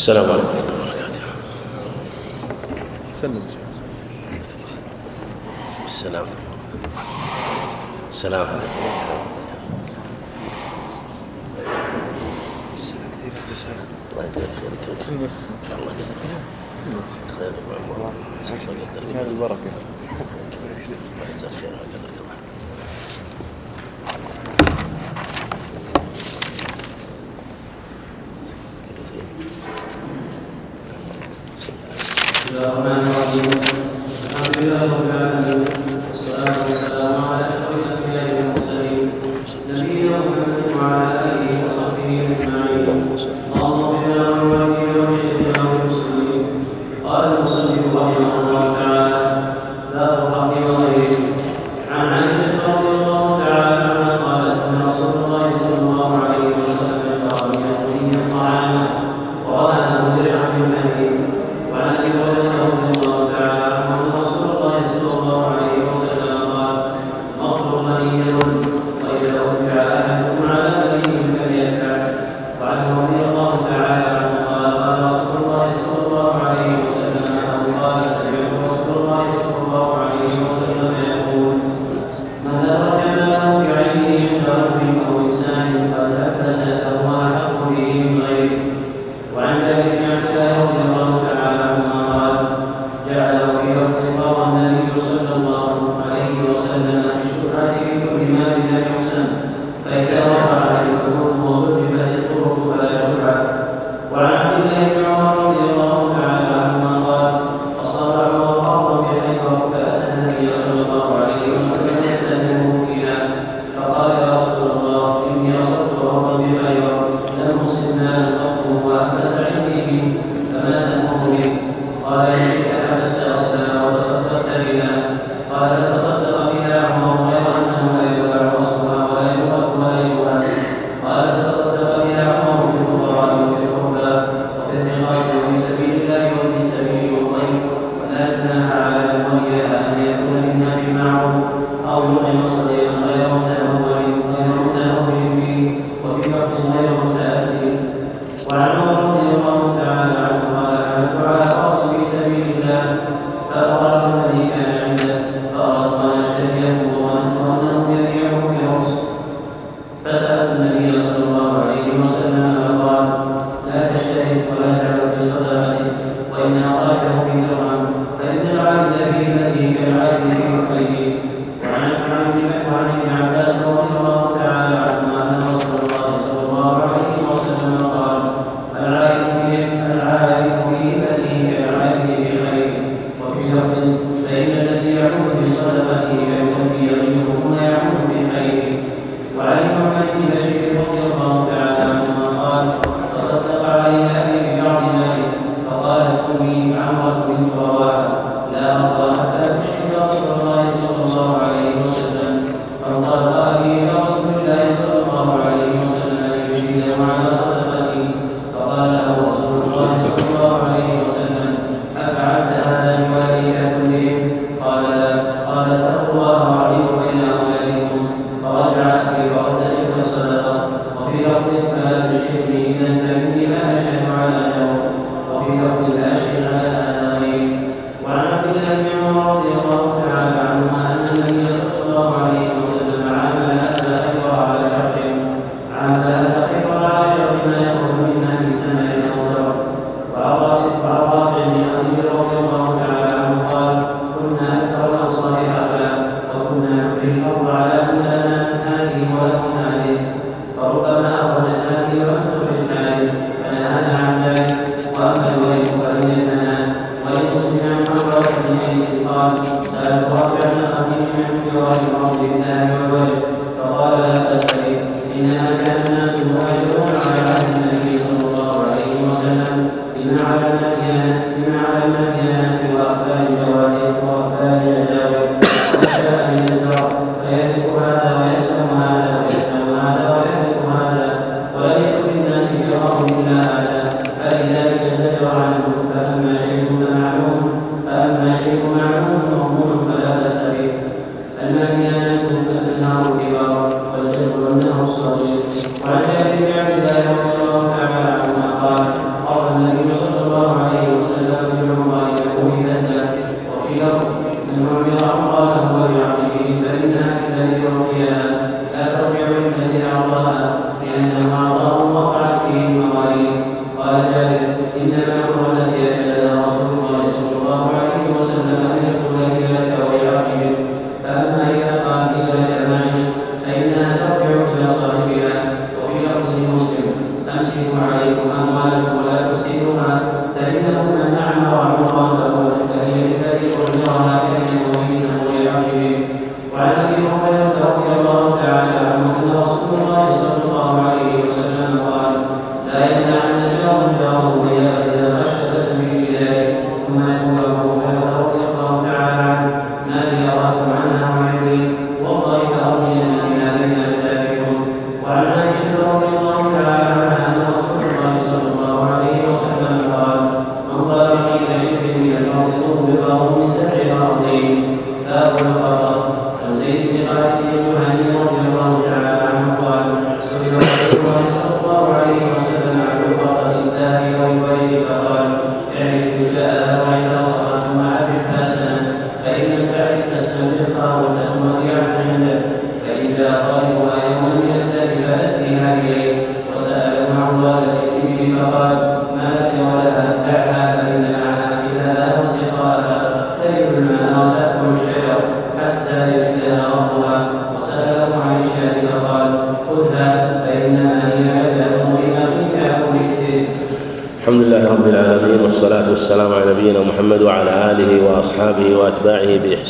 السلام عليكم. ورحمه الله وبركاته سلم السلام السلام عليكم. الله يجزاك خير. يتركك الله يجزاك خير. خير الله يجزاك خير.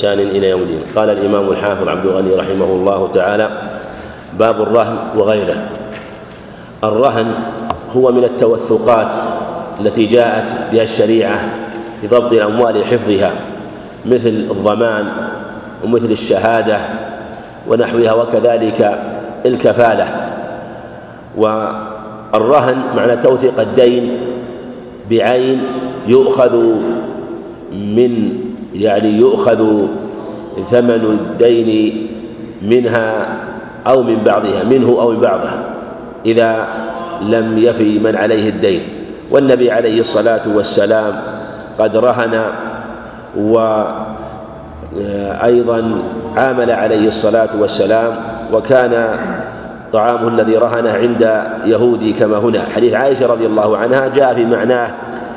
بإحسان إلى يوم الدين. قال الإمام الحافظ عبد الغني رحمه الله تعالى باب الرهن وغيره. الرهن هو من التوثقات التي جاءت بها الشريعة لضبط الأموال وحفظها مثل الضمان ومثل الشهادة ونحوها وكذلك الكفالة. والرهن معنى توثيق الدين بعين يؤخذ من يعني يؤخذ ثمن الدين منها أو من بعضها منه أو من بعضها إذا لم يفي من عليه الدين. والنبي عليه الصلاة والسلام قد رهن وأيضا عامل عليه الصلاة والسلام وكان طعامه الذي رهنه عند يهودي كما هنا. حديث عائشة رضي الله عنها جاء في معناه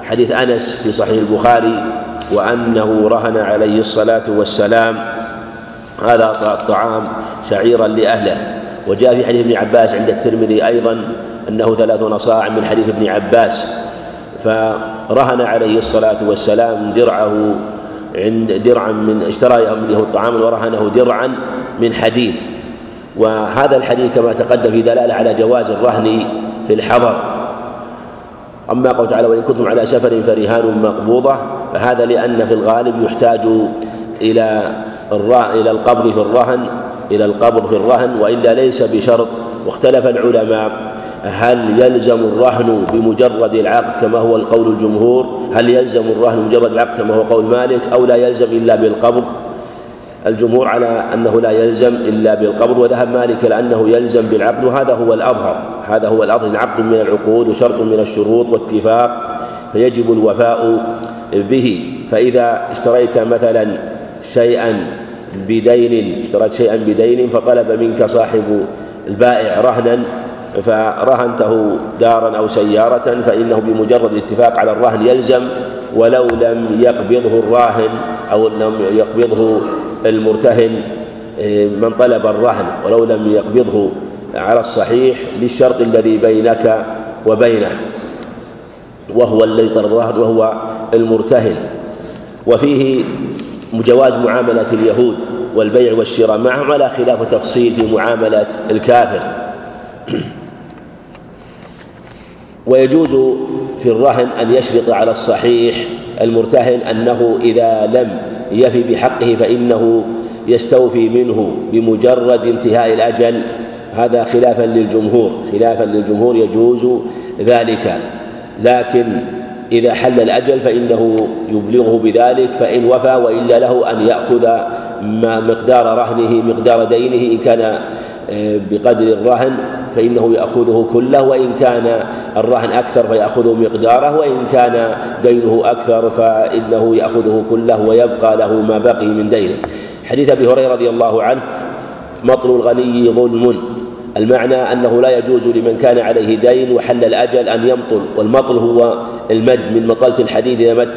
حديث أنس في صحيح البخاري وأنه رهن عليه الصلاة والسلام هذا الطعام شعيرا لأهله. وجاء في حديث ابن عباس عند الترمذي أيضا أنه ثلاثون صاع من حديث ابن عباس فرهن عليه الصلاة والسلام درعه عند درعا من اشترى منه طعاما ورهنه درعا من حديد. وهذا الحديث كما تقدم في دلالة على جواز الرهن في الحضر. أما قول تعالى وإن كنتم على سفر فرهان مقبوضة فهذا لأن في الغالب يحتاج إلى إلى القبض في الرهن إلى القبض في الرهن وإلا ليس بشرط. واختلف العلماء. هل يلزم الرهن بمجرد العقد كما هو القول الجمهور؟ هل يلزم الرهن بمجرد العقد كما هو قول مالك؟ أو لا يلزم إلا بالقبض؟ الجمهور على أنه لا يلزم إلا بالقبض وذهب مالك إلى أنه يلزم بالعقد وهذا هو الأظهر. هذا هو الأظهر. العقد من العقود وشرط من الشروط واتفاق فيجب الوفاء به. فإذا اشتريت مثلا شيئا بدين اشتريت شيئا بدين فطلب منك صاحب البائع رهنا فرهنته دارا أو سيارة فإنه بمجرد الاتفاق على الرهن يلزم ولو لم يقبضه الراهن أو لم يقبضه المرتهن إيه، من طلب الرهن ولو لم يقبضه على الصحيح للشرط الذي بينك وبينه. وهو الذي طلب الرهن وهو المرتهن. وفيه جواز معاملة اليهود والبيع والشراء معهم على خلاف تفصيل في معاملة الكافر. ويجوز في الرهن أن يشرط على الصحيح المرتهن أنه إذا لم يفي بحقه فإنه يستوفي منه بمجرد انتهاء الأجل. هذا خلافا للجمهور خلافا للجمهور يجوز ذلك. لكن إذا حل الأجل فإنه يبلغه بذلك فإن وفى وإلا له أن يأخذ ما مقدار رهنه مقدار دينه إن كان آه، بقدر الرهن فإنه يأخذه كله وإن كان الرهن أكثر فيأخذ مقداره وإن كان دينه أكثر فإنه يأخذه كله ويبقى له ما بقي من دينه. حديث أبي هريرة رضي الله عنه مطل الغني ظلم. المعنى أنه لا يجوز لمن كان عليه دين وحل الأجل أن يمطل والمطل هو المد من مطلة الحديد إذا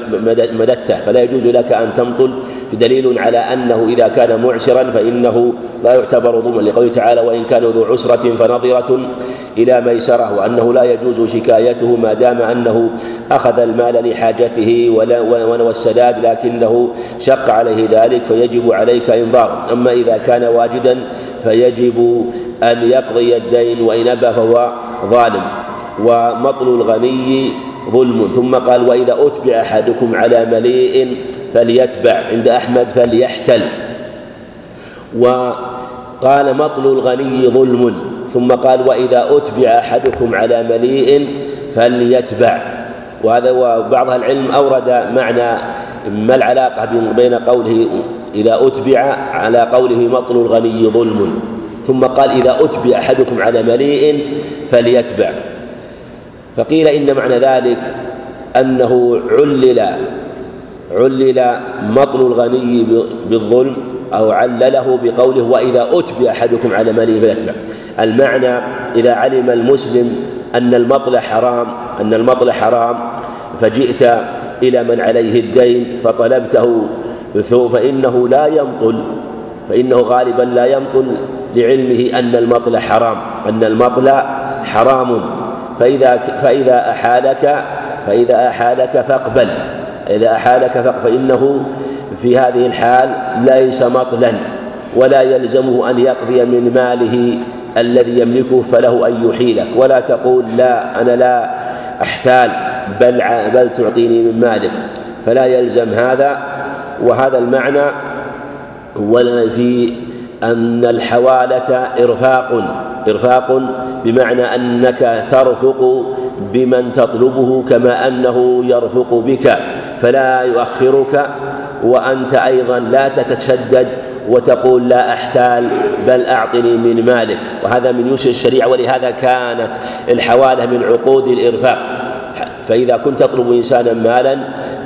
مددته فلا يجوز لك أن تمطل دليل على أنه إذا كان معسرا فإنه لا يعتبر ظلما لقوله تعالى وإن كان ذو عسرة فنظرة إلى ميسرة وأنه لا يجوز شكايته ما دام أنه أخذ المال لحاجته ونوى السداد لكنه شق عليه ذلك فيجب عليك إنظار. أما إذا كان واجدا فيجب أن يقضي الدين وإن أبى فهو ظالم. ومطل الغني ظلم. ثم قال وإذا أتبع أحدكم على مليء فليتبع عند أحمد فليحتل. وقال مطل الغني ظلم. ثم قال وإذا أتبع أحدكم على مليء فليتبع. وهذا وبعض العلم أورد معنى ما العلاقة بين قوله إذا أتبع على قوله مطل الغني ظلم ثم قال إذا أتبع أحدكم على مليء فليتبع. فقيل إن معنى ذلك أنه علل علل مطل الغني بالظلم أو علله بقوله وإذا أتبع أحدكم على مليء فليتبع. المعنى إذا علم المسلم أن المطل حرام أن المطل حرام فجئت إلى من عليه الدين فطلبته فإنه لا يمطل فإنه غالبا لا يمطل لعلمه أن المطل حرام أن المطل حرام. فإذا فإذا أحالك فإذا أحالك فاقبل. إذا أحالك فإنه في هذه الحال ليس مطلا ولا يلزمه أن يقضي من ماله الذي يملكه فله أن يحيلك ولا تقول لا أنا لا أحتال بل بل تعطيني من مالك فلا يلزم هذا. وهذا المعنى في أن الحوالة إرفاق إرفاق بمعنى أنك ترفق بمن تطلبه كما أنه يرفق بك فلا يؤخرك وأنت أيضا لا تتشدد وتقول لا أحتال بل أعطني من مالك. وهذا من يسر الشريعة ولهذا كانت الحوالة من عقود الإرفاق. فإذا كنت تطلب إنسانا مالا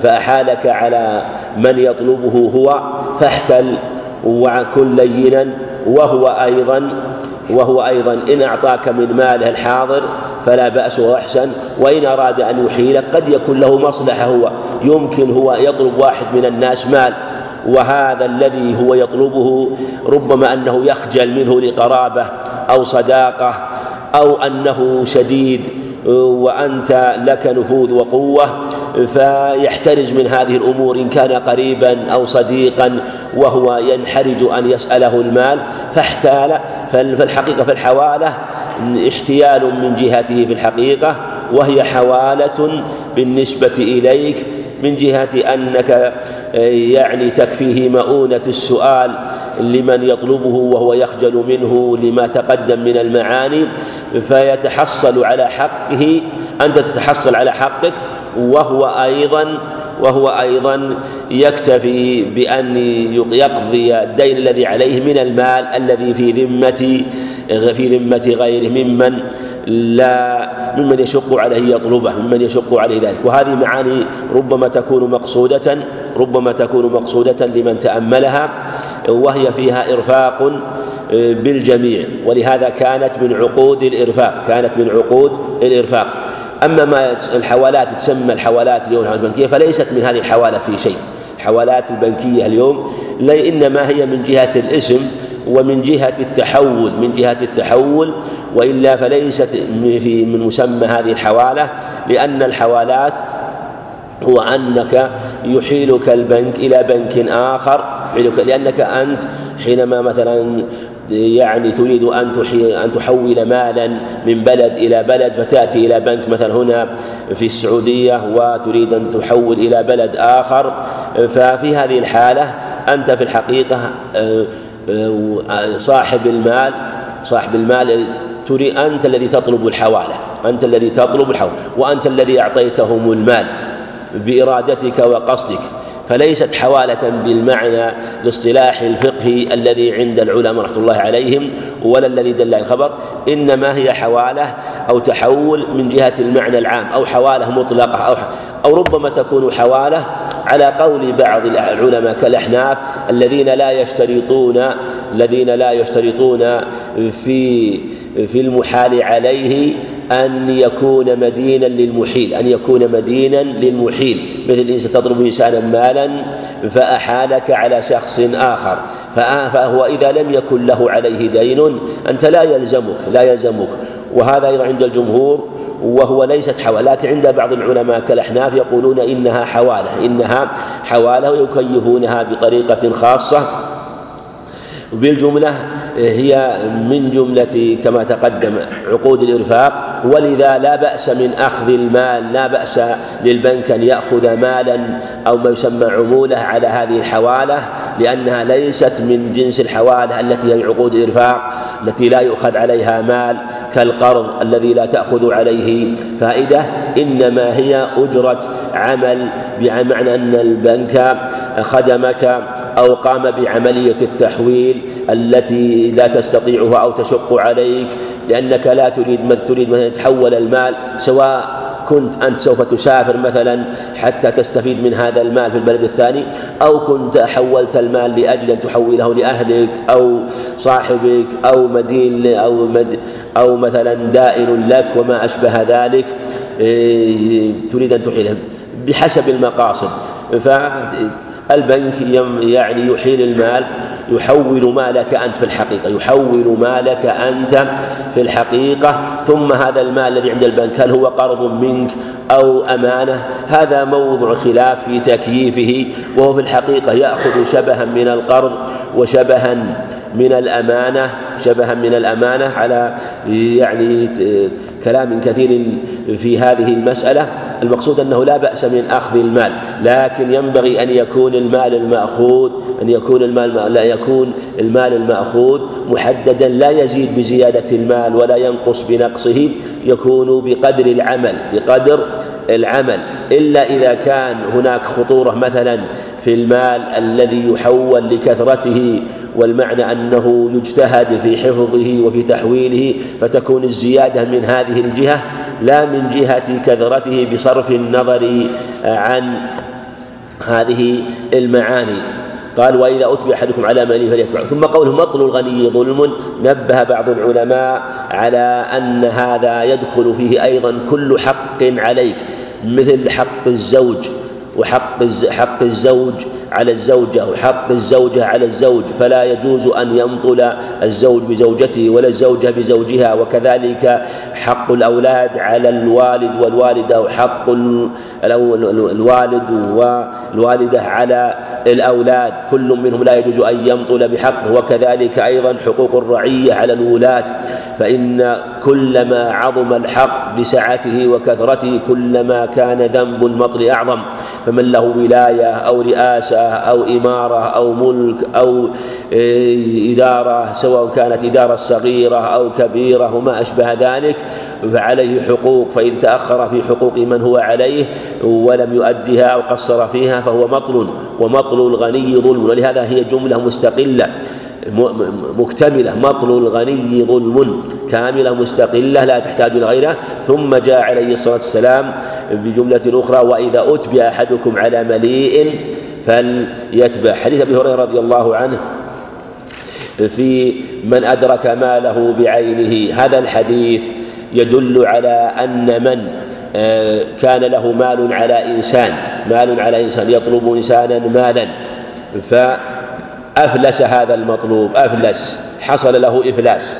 فأحالك على من يطلبه هو فاحتل وكن لينا. وهو أيضا وهو أيضا إن أعطاك من ماله الحاضر فلا بأس وأحسن. وإن أراد أن يحيلك قد يكون له مصلحة هو. يمكن هو يطلب واحد من الناس مال. وهذا الذي هو يطلبه ربما أنه يخجل منه لقرابة أو صداقة أو أنه شديد وأنت لك نفوذ وقوة. فيحترز من هذه الأمور إن كان قريبا أو صديقا وهو ينحرج أن يسأله المال. فاحتال فالحقيقة في الحوالة احتيال من جهته في الحقيقة وهي حوالة بالنسبة إليك من جهة أنك يعني تكفيه مؤونة السؤال لمن يطلبه وهو يخجل منه لما تقدم من المعاني فيتحصل على حقه أنت تتحصل على حقك وهو أيضا وهو أيضا يكتفي بأن يقضي الدين الذي عليه من المال الذي في ذمة في ذمة غيره ممن لا ممن يشق عليه يطلبه ممن يشق عليه ذلك. وهذه معاني ربما تكون مقصودة ربما تكون مقصودة لمن تأملها وهي فيها إرفاق آه، بالجميع. ولهذا كانت من عقود الإرفاق كانت من عقود الإرفاق. أما ما الحوالات تسمى الحوالات اليوم الحوالات البنكية فليست من هذه الحوالة في شيء. الحوالات البنكية اليوم إنما هي من جهة الإسم ومن جهة التحول من جهة التحول وإلا فليست في من مسمى هذه الحوالة لأن الحوالات هو أنك يحيلك البنك إلى بنك آخر يحيلك لأنك أنت حينما مثلا يعني تريد أن أن تحول مالا من بلد إلى بلد فتأتي إلى بنك مثلا هنا في السعودية وتريد أن تحول إلى بلد آخر. ففي هذه الحالة أنت في الحقيقة آه، آه، صاحب المال صاحب المال تريد أنت الذي تطلب الحوالة أنت الذي تطلب الحوالة وأنت الذي أعطيتهم المال بإرادتك وقصدك. فليست حوالة بالمعنى الاصطلاحي الفقهي الذي عند العلماء رحمة الله عليهم ولا الذي دل الخبر إنما هي حوالة أو تحول من جهة المعنى العام أو حوالة مطلقة أو أو ربما تكون حوالة على قول بعض العلماء كالأحناف الذين لا يشترطون الذين لا يشترطون في في المحال عليه أن يكون مدينا للمحيل أن يكون مدينا للمحيل. مثل إن تطلب إنسانا مالا فأحالك على شخص آخر فهو إذا لم يكن له عليه دين أنت لا يلزمك لا يلزمك. وهذا أيضا عند الجمهور وهو ليست حوالة لكن عند بعض العلماء كالأحناف يقولون إنها حوالة إنها حوالة ويكيفونها بطريقة خاصة. بالجملة هي من جملة كما تقدم عقود الإرفاق ولذا لا بأس من أخذ المال لا بأس للبنك أن يأخذ مالا أو ما يسمى عمولة على هذه الحوالة لأنها ليست من جنس الحوالة التي هي عقود الإرفاق التي لا يؤخذ عليها مال كالقرض الذي لا تأخذ عليه فائدة إنما هي أجرة عمل بمعنى أن البنك خدمك أو قام بعملية التحويل التي لا تستطيعها أو تشق عليك لأنك لا تريد تريد مثلا تحول المال سواء كنت أنت سوف تسافر مثلا حتى تستفيد من هذا المال في البلد الثاني أو كنت حولت المال لأجل أن تحوله لأهلك أو صاحبك أو مدين أو مد أو مثلا دائن لك وما أشبه ذلك إيه، تريد أن تحيله بحسب المقاصد. فالبنك يعني يحيل المال يحول مالك أنت في الحقيقة يحول مالك أنت في الحقيقة. ثم هذا المال الذي عند البنك هل هو قرض منك أو أمانة؟ هذا موضع خلاف في تكييفه وهو في الحقيقة يأخذ شبها من القرض وشبها من الأمانة شبها من الأمانة على يعني كلام كثير في هذه المسألة. المقصود أنه لا بأس من أخذ المال لكن ينبغي أن يكون المال المأخوذ أن يكون المال لا يكون المال المأخوذ محددا لا يزيد بزيادة المال ولا ينقص بنقصه يكون بقدر العمل بقدر العمل. إلا إذا كان هناك خطورة مثلا في المال الذي يحول لكثرته والمعنى أنه يجتهد في حفظه وفي تحويله فتكون الزيادة من هذه الجهة لا من جهة كثرته بصرف النظر عن هذه المعاني. قال وإذا أتبع أحدكم على ماله فليتبع ثم قوله مطل الغني ظلم. نبه بعض العلماء على أن هذا يدخل فيه أيضا كل حق عليك مثل حق الزوج. وحق حق الزوج على الزوجة وحق الزوجة على الزوج فلا يجوز أن يمطل الزوج بزوجته ولا الزوجة بزوجها. وكذلك حق الأولاد على الوالد والوالدة وحق الوالد والوالدة على الأولاد. كل منهم لا يجوز أن يمطل بحقه وكذلك أيضا حقوق الرعية على الولاة. فإن كلما عظم الحق بسعته وكثرته كلما كان ذنب المطل أعظم. فمن له ولاية أو رئاسة أو إمارة أو ملك أو إيه، إدارة سواء كانت إدارة صغيرة أو كبيرة وما أشبه ذلك فعليه حقوق فإن تأخر في حقوق من هو عليه ولم يؤدها أو قصر فيها فهو مطل ومطل الغني ظلم ولهذا هي جملة مستقلة مكتملة مطل الغني ظلم كاملة مستقلة لا تحتاج إلى غيرها. ثم جاء عليه الصلاة والسلام بجملة أخرى وإذا أتبع أحدكم على مليء فليتبع حديث أبي هريرة رضي الله عنه في من أدرك ماله بعينه. هذا الحديث يدل على أن من آه، كان له مال على إنسان مال على إنسان يطلب إنسانا مالا فأفلس هذا المطلوب أفلس حصل له إفلاس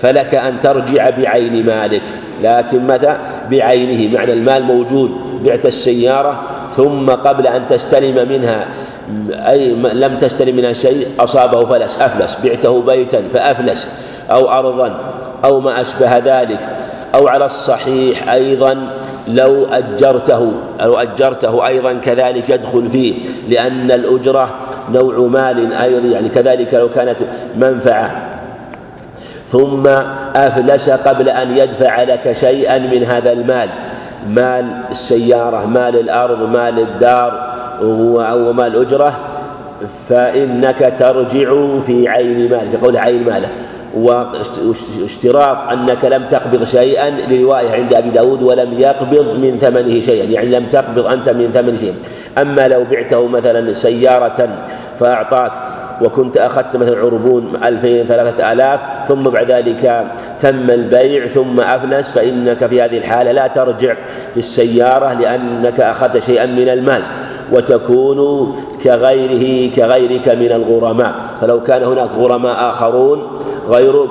فلك أن ترجع بعين مالك لكن متى؟ بعينه معنى المال موجود بعت السيارة ثم قبل أن تستلم منها أي لم تستلم منها شيء أصابه فلس أفلس بعته بيتا فأفلس أو أرضا أو ما أشبه ذلك أو على الصحيح أيضا لو أجرته لو أجرته أيضا كذلك يدخل فيه لأن الأجرة نوع مال أيضا يعني كذلك لو كانت منفعة. ثم أفلس قبل أن يدفع لك شيئا من هذا المال. مال السيارة مال الأرض مال الدار ومال الأجرة فإنك ترجع في عين مالك قول عين ماله واشتراط أنك لم تقبض شيئا لرواية عند أبي داود ولم يقبض من ثمنه شيئا يعني لم تقبض أنت من ثمن شيء. أما لو بعته مثلا سيارة فأعطاك وكنت أخذت مثلا عربون ألفين ثلاثة آلاف ثم بعد ذلك تم البيع ثم أفلس فإنك في هذه الحالة لا ترجع بالسيارة لأنك أخذت شيئا من المال وتكون كغيره كغيرك من الغرماء. فلو كان هناك غرماء آخرون غيرك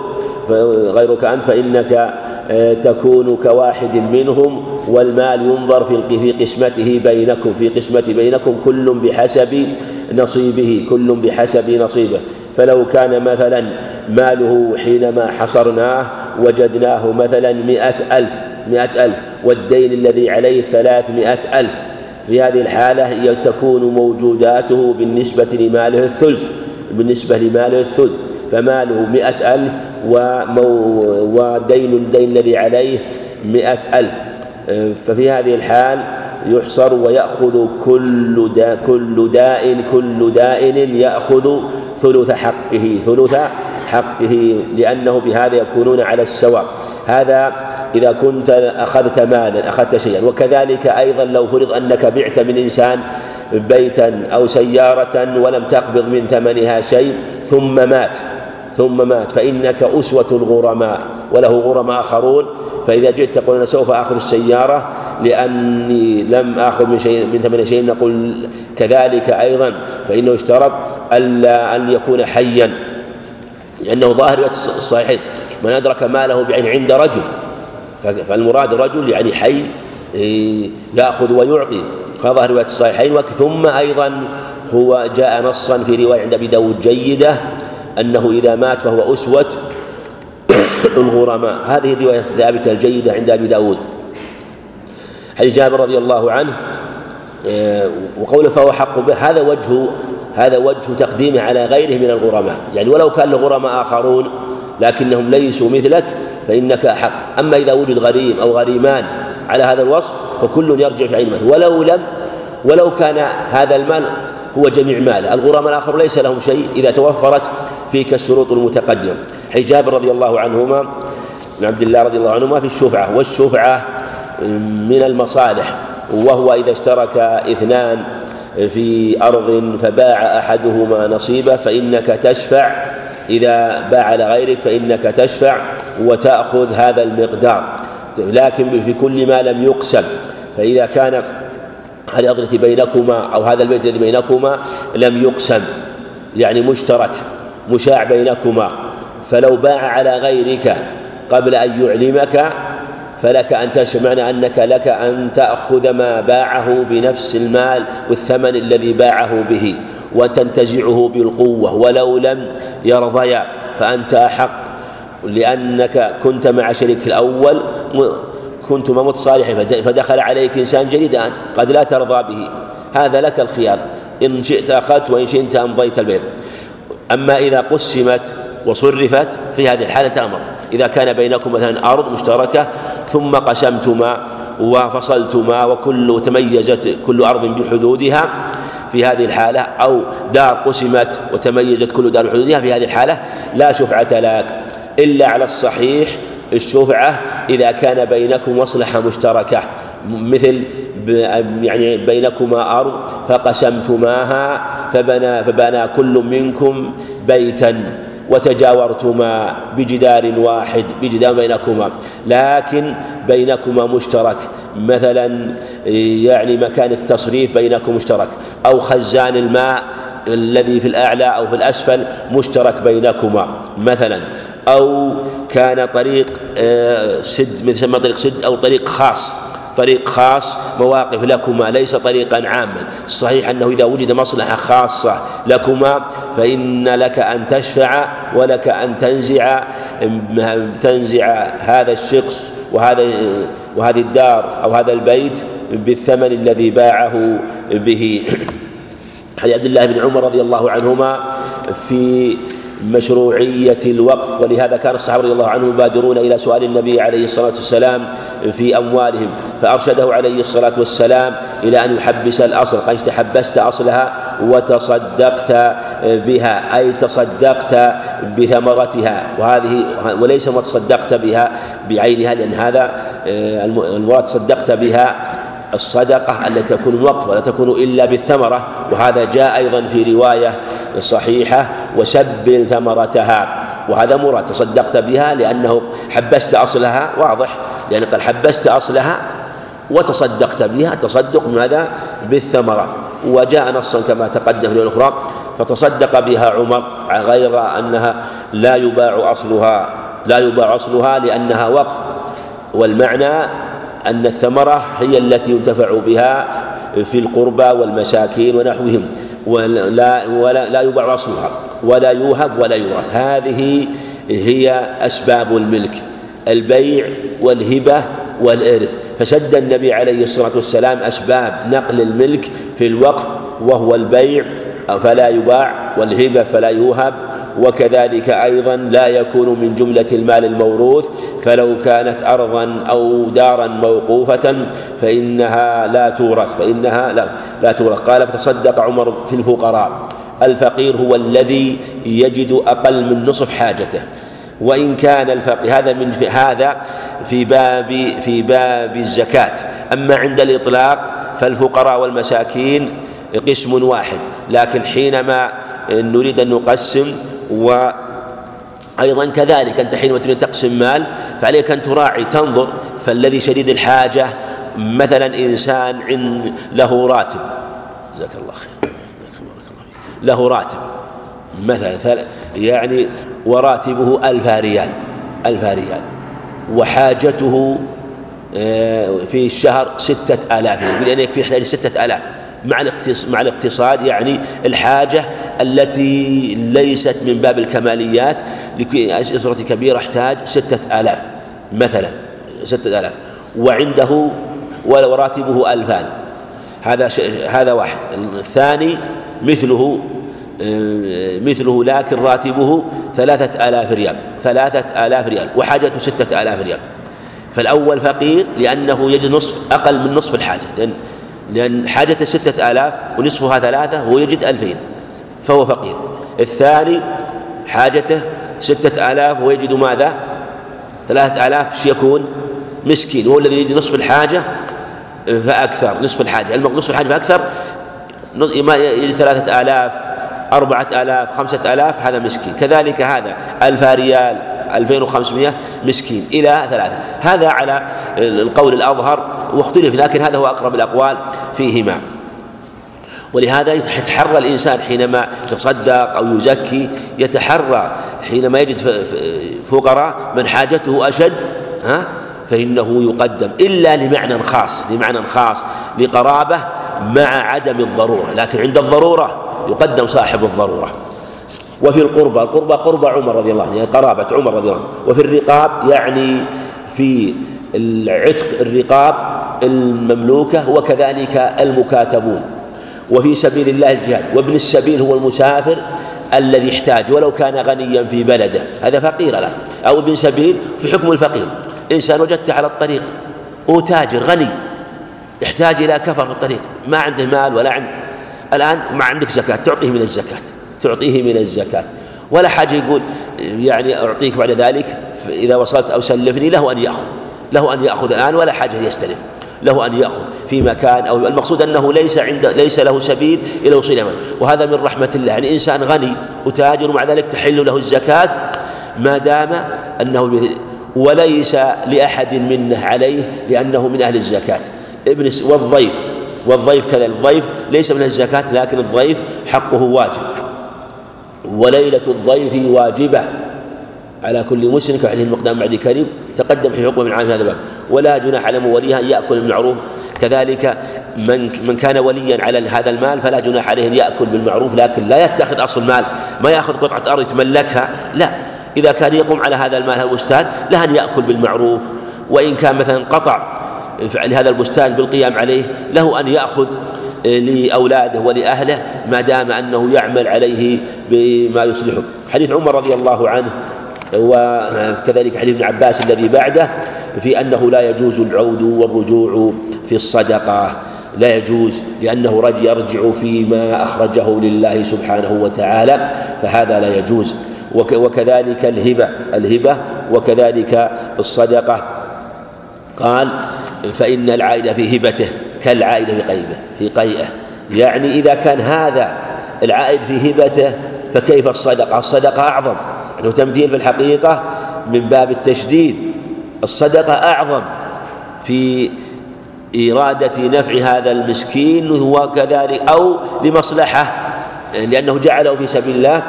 غيرك أنت فإنك آه، تكون كواحد منهم والمال ينظر في في قسمته بينكم في قسمة بينكم كل بحسب نصيبه كل بحسب نصيبه. فلو كان مثلا ماله حينما حصرناه وجدناه مثلا مئة ألف مئة ألف والدين الذي عليه ثلاثمائة ألف. في هذه الحالة تكون موجوداته بالنسبة لماله الثلث بالنسبة لماله الثلث. فماله مئة ألف ودين الدين الذي عليه مئة ألف. ففي هذه الحال يحصر ويأخذ كل دا كل داء كل دائن يأخذ ثلث حقه ثلث حقه لأنه بهذا يكونون على السواء. هذا إذا كنت أخذت مالا أخذت شيئا. وكذلك أيضا لو فرض أنك بعت من إنسان بيتا أو سيارة ولم تقبض من ثمنها شيء ثم مات ثم مات فإنك أسوة الغرماء وله غرماء آخرون. فإذا جئت تقول أنا سوف آخذ السيارة لأني لم آخذ من شيء من ثمن شيء نقول كذلك أيضا فإنه يشترط ألا أن يكون حيا لأنه ظاهر الصحيحين من أدرك ماله بعين عند رجل فالمراد رجل يعني حي يأخذ ويعطي. ظاهر رواية الصحيحين ثم أيضا هو جاء نصا في رواية عند أبي داود جيدة أنه إذا مات فهو أسوة الغرماء هذه الرواية الثابتة الجيدة عند أبي داود. حديث جابر رضي الله عنه آه، وقوله فهو حق به هذا وجه هذا وجه تقديمه على غيره من الغرماء. يعني ولو كان لغرماء آخرون لكنهم ليسوا مثلك فإنك أحق أما إذا وجد غريم أو غريمان على هذا الوصف فكل يرجع في عين ماله ولو لم ولو كان هذا المال هو جميع ماله. الغرماء الآخر ليس لهم شيء إذا توفرت فيك الشروط المتقدمة. حديث جابر رضي الله عنهما عبد الله رضي الله عنهما في الشفعة. والشفعة من المصالح وهو إذا اشترك إثنان في أرض فباع أحدهما نصيبه فإنك تشفع. إذا باع لغيرك فإنك تشفع وتأخذ هذا المقدار. لكن في كل ما لم يقسم فإذا كان الأرض بينكما أو هذا البيت الذي بينكما لم يقسم يعني مشترك مشاع بينكما. فلو باع على غيرك قبل أن يعلمك فلك أن تشفع معنى أنك لك أن تأخذ ما باعه بنفس المال والثمن الذي باعه به وتنتزعه بالقوة. ولو لم يرضيا فأنت أحق لأنك كنت مع شريك الأول كنتما متصالحين فدخل عليك إنسان جديد قد لا ترضى به. هذا لك الخيار. إن شئت أخذت وإن شئت أمضيت البيع. أما إذا قسمت وصرفت في هذه الحالة تأمر. إذا كان بينكم مثلا أرض مشتركة ثم قسمتما وفصلتما وكل تميزت كل أرض بحدودها في هذه الحالة أو دار قسمت وتميزت كل دار بحدودها في هذه الحالة لا شفعة لك إلا على الصحيح الشفعة إذا كان بينكم مصلحة مشتركة مثل يعني بينكما أرض فقسمتماها فبنى فبنى كل منكم بيتا وتجاورتما بجدار واحد بجدار بينكما. لكن بينكما مشترك. مثلا يعني مكان التصريف بينكم مشترك. أو خزان الماء الذي في الأعلى أو في الأسفل مشترك بينكما. مثلا أو كان طريق آه، سد مثل طريق سد أو طريق خاص. طريق خاص مواقف لكما ليس طريقا عاما. الصحيح أنه إذا وجد مصلحة خاصة لكما فإن لك أن تشفع ولك أن تنزع تنزع هذا الشخص وهذا وهذه الدار أو هذا البيت بالثمن الذي باعه به. حديث عبد الله بن عمر رضي الله عنهما في مشروعية الوقف. ولهذا كان الصحابة رضي الله عنهم يبادرون إلى سؤال النبي عليه الصلاة والسلام في أموالهم فأرشده عليه الصلاة والسلام إلى أن يحبس الأصل. قال تحبست أصلها وتصدقت بها أي تصدقت بثمرتها وهذه وليس ما تصدقت بها بعينها لأن هذا آه، المراد تصدقت بها الصدقة التي تكون وقف ولا تكون إلا بالثمرة. وهذا جاء أيضا في رواية صحيحة وسبل ثمرتها. وهذا مراد تصدقت بها لأنه حبست أصلها واضح؟ لأن قال حبست أصلها وتصدقت بها تصدق ماذا؟ بالثمرة. وجاء نصا كما تقدم في الأخرى فتصدق بها عمر غير أنها لا يباع أصلها لا يباع أصلها لأنها وقف. والمعنى أن الثمرة هي التي ينتفع بها في القربى والمساكين ونحوهم ولا ولا لا يباع أصلها ولا يوهب ولا يورث. هذه هي أسباب الملك البيع والهبة والإرث. فشد النبي عليه الصلاة والسلام أسباب نقل الملك في الوقف وهو البيع فلا يباع والهبة فلا يوهب وكذلك أيضا لا يكون من جملة المال الموروث فلو كانت أرضا أو دارا موقوفة فإنها لا تورث فإنها لا, لا تورث. قال فتصدق عمر في الفقراء الفقير هو الذي يجد أقل من نصف حاجته. وإن كان الفقير هذا من في هذا في باب في باب الزكاة. أما عند الإطلاق فالفقراء والمساكين قسم واحد لكن حينما نريد أن نقسم وأيضا كذلك أنت حينما تريد تقسم مال فعليك أن تراعي تنظر فالذي شديد الحاجة مثلا إنسان عند له راتب جزاك الله خير له راتب مثلا يعني وراتبه ألف ريال ألف ريال وحاجته آه، في الشهر ستة آلاف يقول أن يكفي يحتاج ستة آلاف. مع الاقتصاد يعني الحاجة التي ليست من باب الكماليات لأسرة كبيرة أحتاج ستة آلاف مثلا ستة آلاف وعنده وراتبه ألفان. هذا هذا واحد. الثاني مثله آه، مثله لكن راتبه ثلاثة آلاف ريال ثلاثة آلاف ريال وحاجته ستة آلاف ريال. فالأول فقير لأنه يجد نصف أقل من نصف الحاجة لأن لأن حاجته ستة آلاف ونصفها ثلاثة وهو يجد ألفين فهو فقير. الثاني حاجته ستة آلاف ويجد ماذا؟ ثلاثة آلاف يكون؟ مسكين وهو الذي يجد نصف الحاجة فأكثر نصف الحاجة. نصف الحاجة فأكثر يجد ثلاثة آلاف أربعة آلاف خمسة آلاف هذا مسكين. كذلك هذا ألف ريال 2500 مسكين إلى ثلاثة. هذا على القول الأظهر واختلف لكن هذا هو أقرب الأقوال فيهما. ولهذا يتحرى الإنسان حينما يتصدق أو يزكي يتحرى حينما يجد فقراء من حاجته أشد ها؟ فإنه يقدم. إلا لمعنى خاص لمعنى خاص لقرابة مع عدم الضرورة. لكن عند الضرورة يقدم صاحب الضرورة. وفي القربى القربى قرب عمر رضي الله عنه يعني قرابة عمر رضي الله عنه. وفي الرقاب يعني في العتق الرقاب المملوكة وكذلك المكاتبون. وفي سبيل الله الجهاد. وابن السبيل هو المسافر الذي يحتاج ولو كان غنيا في بلده. هذا فقير الآن. أو ابن سبيل في حكم الفقير. إنسان وجدته على الطريق هو تاجر غني. يحتاج إلى كفر في الطريق. ما عنده مال ولا عنده الآن ما عندك زكاة تعطيه من الزكاة. تعطيه من الزكاة. ولا حاجة يقول يعني أعطيك بعد ذلك إذا وصلت أو سلفني له أن يأخذ. له أن يأخذ الآن ولا حاجة يستلف. له أن يأخذ في مكان أو المقصود أنه ليس عند ليس له سبيل إلى وصول أمان وهذا من رحمة الله. يعني إنسان غني وتاجر ومع ذلك تحل له الزكاة ما دام أنه وليس لأحد منه عليه لأنه من أهل الزكاة. ابن والضيف والضيف كذا الضيف ليس من الزكاة لكن الضيف حقه واجب. وليلة الضيف واجبة. على كل مسلم كحديث المقدام بعد كريم تقدم في حكم من عام هذا الباب. ولا جناح على موليها أن يأكل بالمعروف. كذلك من من كان وليا على هذا المال فلا جناح عليه أن يأكل بالمعروف لكن لا يتخذ أصل المال. ما يأخذ قطعة أرض يتملكها. لا. إذا كان يقوم على هذا المال هذا البستان له أن يأكل بالمعروف. وإن كان مثلا قطع لهذا البستان بالقيام عليه له أن يأخذ لأولاده ولأهله ما دام أنه يعمل عليه بما يصلحه. حديث عمر رضي الله عنه وكذلك حديث ابن عباس الذي بعده في أنه لا يجوز العود والرجوع في الصدقة. لا يجوز لأنه رج يرجع فيما أخرجه لله سبحانه وتعالى فهذا لا يجوز. وكذلك الهبة الهبة وكذلك الصدقة. قال فإن العائد في هبته. كالعائد في قيبه في قيئه. يعني إذا كان هذا العائد في هبته فكيف الصدقة؟ الصدقة أعظم. أنه تمثيل في الحقيقة من باب التشديد. الصدقة أعظم في إرادة نفع هذا المسكين وكذلك أو لمصلحة لأنه جعله في سبيل الله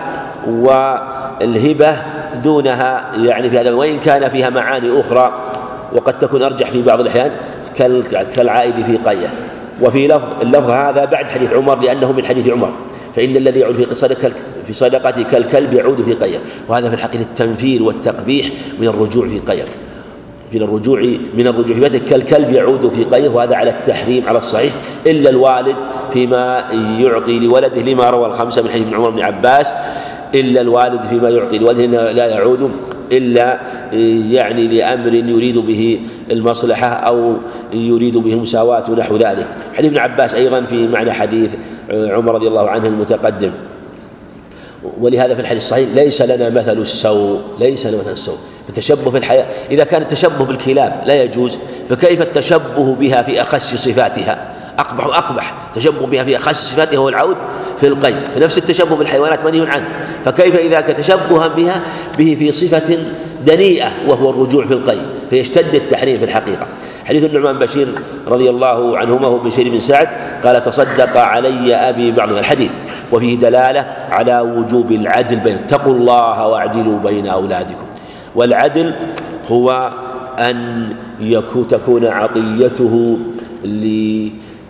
والهبة دونها يعني في هذا وإن كان فيها معاني أخرى وقد تكون أرجح في بعض الأحيان كالعائد في قية. وفي لفظ اللفظ هذا بعد حديث عمر لأنه من حديث عمر. فإن الذي يعود في صدقة في صدقته كالكلب يعود في قير وهذا في الحقيقة التنفير والتقبيح من الرجوع في قير من الرجوع من الرجوع في بيته. كالكلب يعود في قير وهذا على التحريم على الصحيح. إلا الوالد فيما يعطي لولده لما روى الخمسة من حديث عمر بن عباس. إلا الوالد فيما يعطي لولده لا يعود. إلا يعني لأمر يريد به المصلحة أو يريد به المساواة ونحو ذلك. حديث ابن عباس أيضا في معنى حديث عمر رضي الله عنه المتقدم. ولهذا في الحديث الصحيح ليس لنا مثل السوء ليس لنا مثل السوء. فالتشبه في الحياة إذا كان التشبه بالكلاب لا يجوز فكيف التشبه بها في أخس صفاتها؟ أقبح أقبح تشبه بها في أخس صفاتها هو العود في القي فنفس التشبه بالحيوانات منهي عنه. فكيف إذا تشبها بها؟ به في صفة دنيئة وهو الرجوع في القي فيشتد التحريم في الحقيقة. حديث النعمان بشير رضي الله عنهما هو بشير بن سعد قال تصدق علي أبي بعض الحديث وفيه دلالة على وجوب العدل بين اتقوا الله واعدلوا بين أولادكم. والعدل هو أن يكون تكون عطيته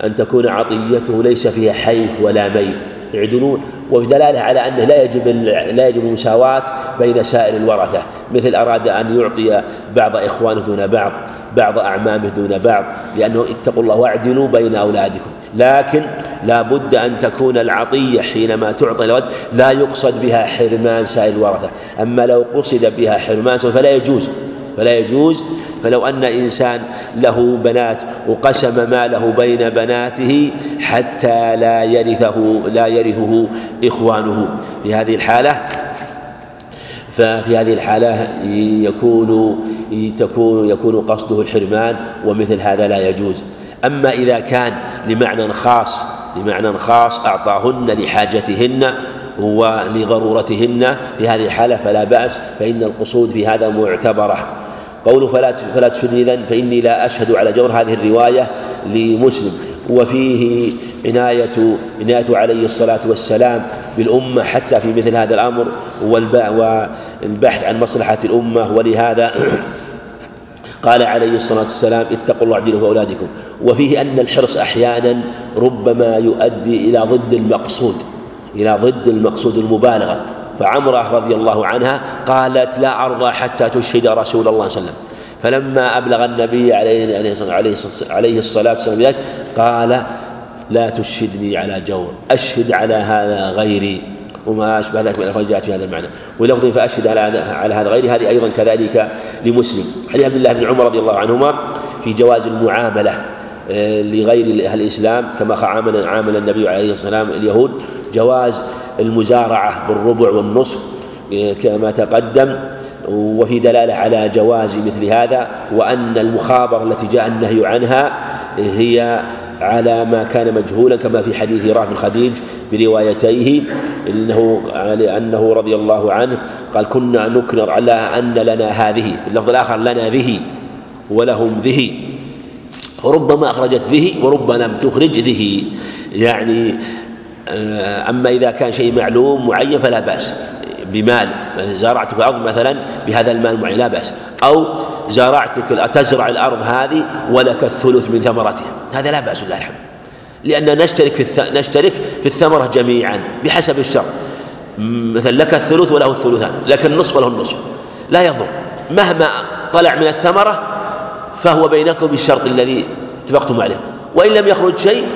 أن تكون عطيته ليس فيها حيف ولا ميل. يعدلون. ودلالة على أنه لا يجب لا يجب المساواة بين سائر الورثة. مثل أراد أن يعطي بعض إخوانه دون بعض بعض أعمامه دون بعض لأنه اتقوا الله واعدلوا بين أولادكم. لكن لا بد أن تكون العطية حينما تعطي الولد لا يقصد بها حرمان سائر الورثة. أما لو قصد بها حرمان فلا يجوز. فلا يجوز. فلو أن إنسان له بنات وقسم ماله بين بناته حتى لا يرثه لا يرثه إخوانه. في هذه الحالة ففي هذه الحالة يكون تكون يكون قصده الحرمان ومثل هذا لا يجوز. أما إذا كان لمعنى خاص لمعنى خاص أعطاهن لحاجتهن ولضرورتهن في هذه الحالة فلا بأس فإن القصود في هذا معتبرة. قوله فلا فلا تشهد إذن فإني لا أشهد على جور هذه الرواية لمسلم. وفيه عناية عناية عليه الصلاة والسلام بالأمة حتى في مثل هذا الأمر والبحث عن مصلحة الأمة. ولهذا قال عليه الصلاة والسلام اتقوا الله اعدلوا في أولادكم. وفيه أن الحرص أحيانا ربما يؤدي إلى ضد المقصود إلى ضد المقصود المبالغة. فعمرة رضي الله عنها قالت لا أرضى حتى تشهد رسول الله صلى الله عليه وسلم. فلما أبلغ النبي عليه عليه الصلاة والسلام ذلك قال لا تشهدني على جور أشهد على هذا غيري. وما أشبه ذلك من الألفاظ جاءت في هذا المعنى. ولفظ فأشهد على على هذا غيري هذه أيضا كذلك لمسلم. حديث عبد الله بن عمر رضي الله عنهما في جواز المعاملة آه، لغير أهل الإسلام كما عامل عامل النبي عليه الصلاة والسلام اليهود. جواز المزارعة بالربع والنصف آه، كما تقدم وفي دلالة على جواز مثل هذا وأن المخابرة التي جاء النهي عنها هي على ما كان مجهولا كما في حديث رافع بن خديج بروايتيه إنه أنه رضي الله عنه قال كنا نكنر على أن لنا هذه. في اللفظ الآخر لنا ذه ولهم ذه وربما أخرجت ذه وربما لم تخرج ذه يعني آه، أما إذا كان شيء معلوم معين فلا بأس. بمال زرعت في الأرض مثلا بهذا المال معين لا بأس. أو زرعتك تزرع الأرض هذه ولك الثلث من ثمرتها. هذا لا بأس لله الحمد. لأننا نشترك في. نشترك في الثمرة جميعا بحسب الشر مثلا لك الثلث وله الثلثان لك النصف وله النصف. لا يضر. مهما طلع من الثمرة فهو بينكم بالشرط الذي اتفقتم عليه. وإن لم يخرج شيء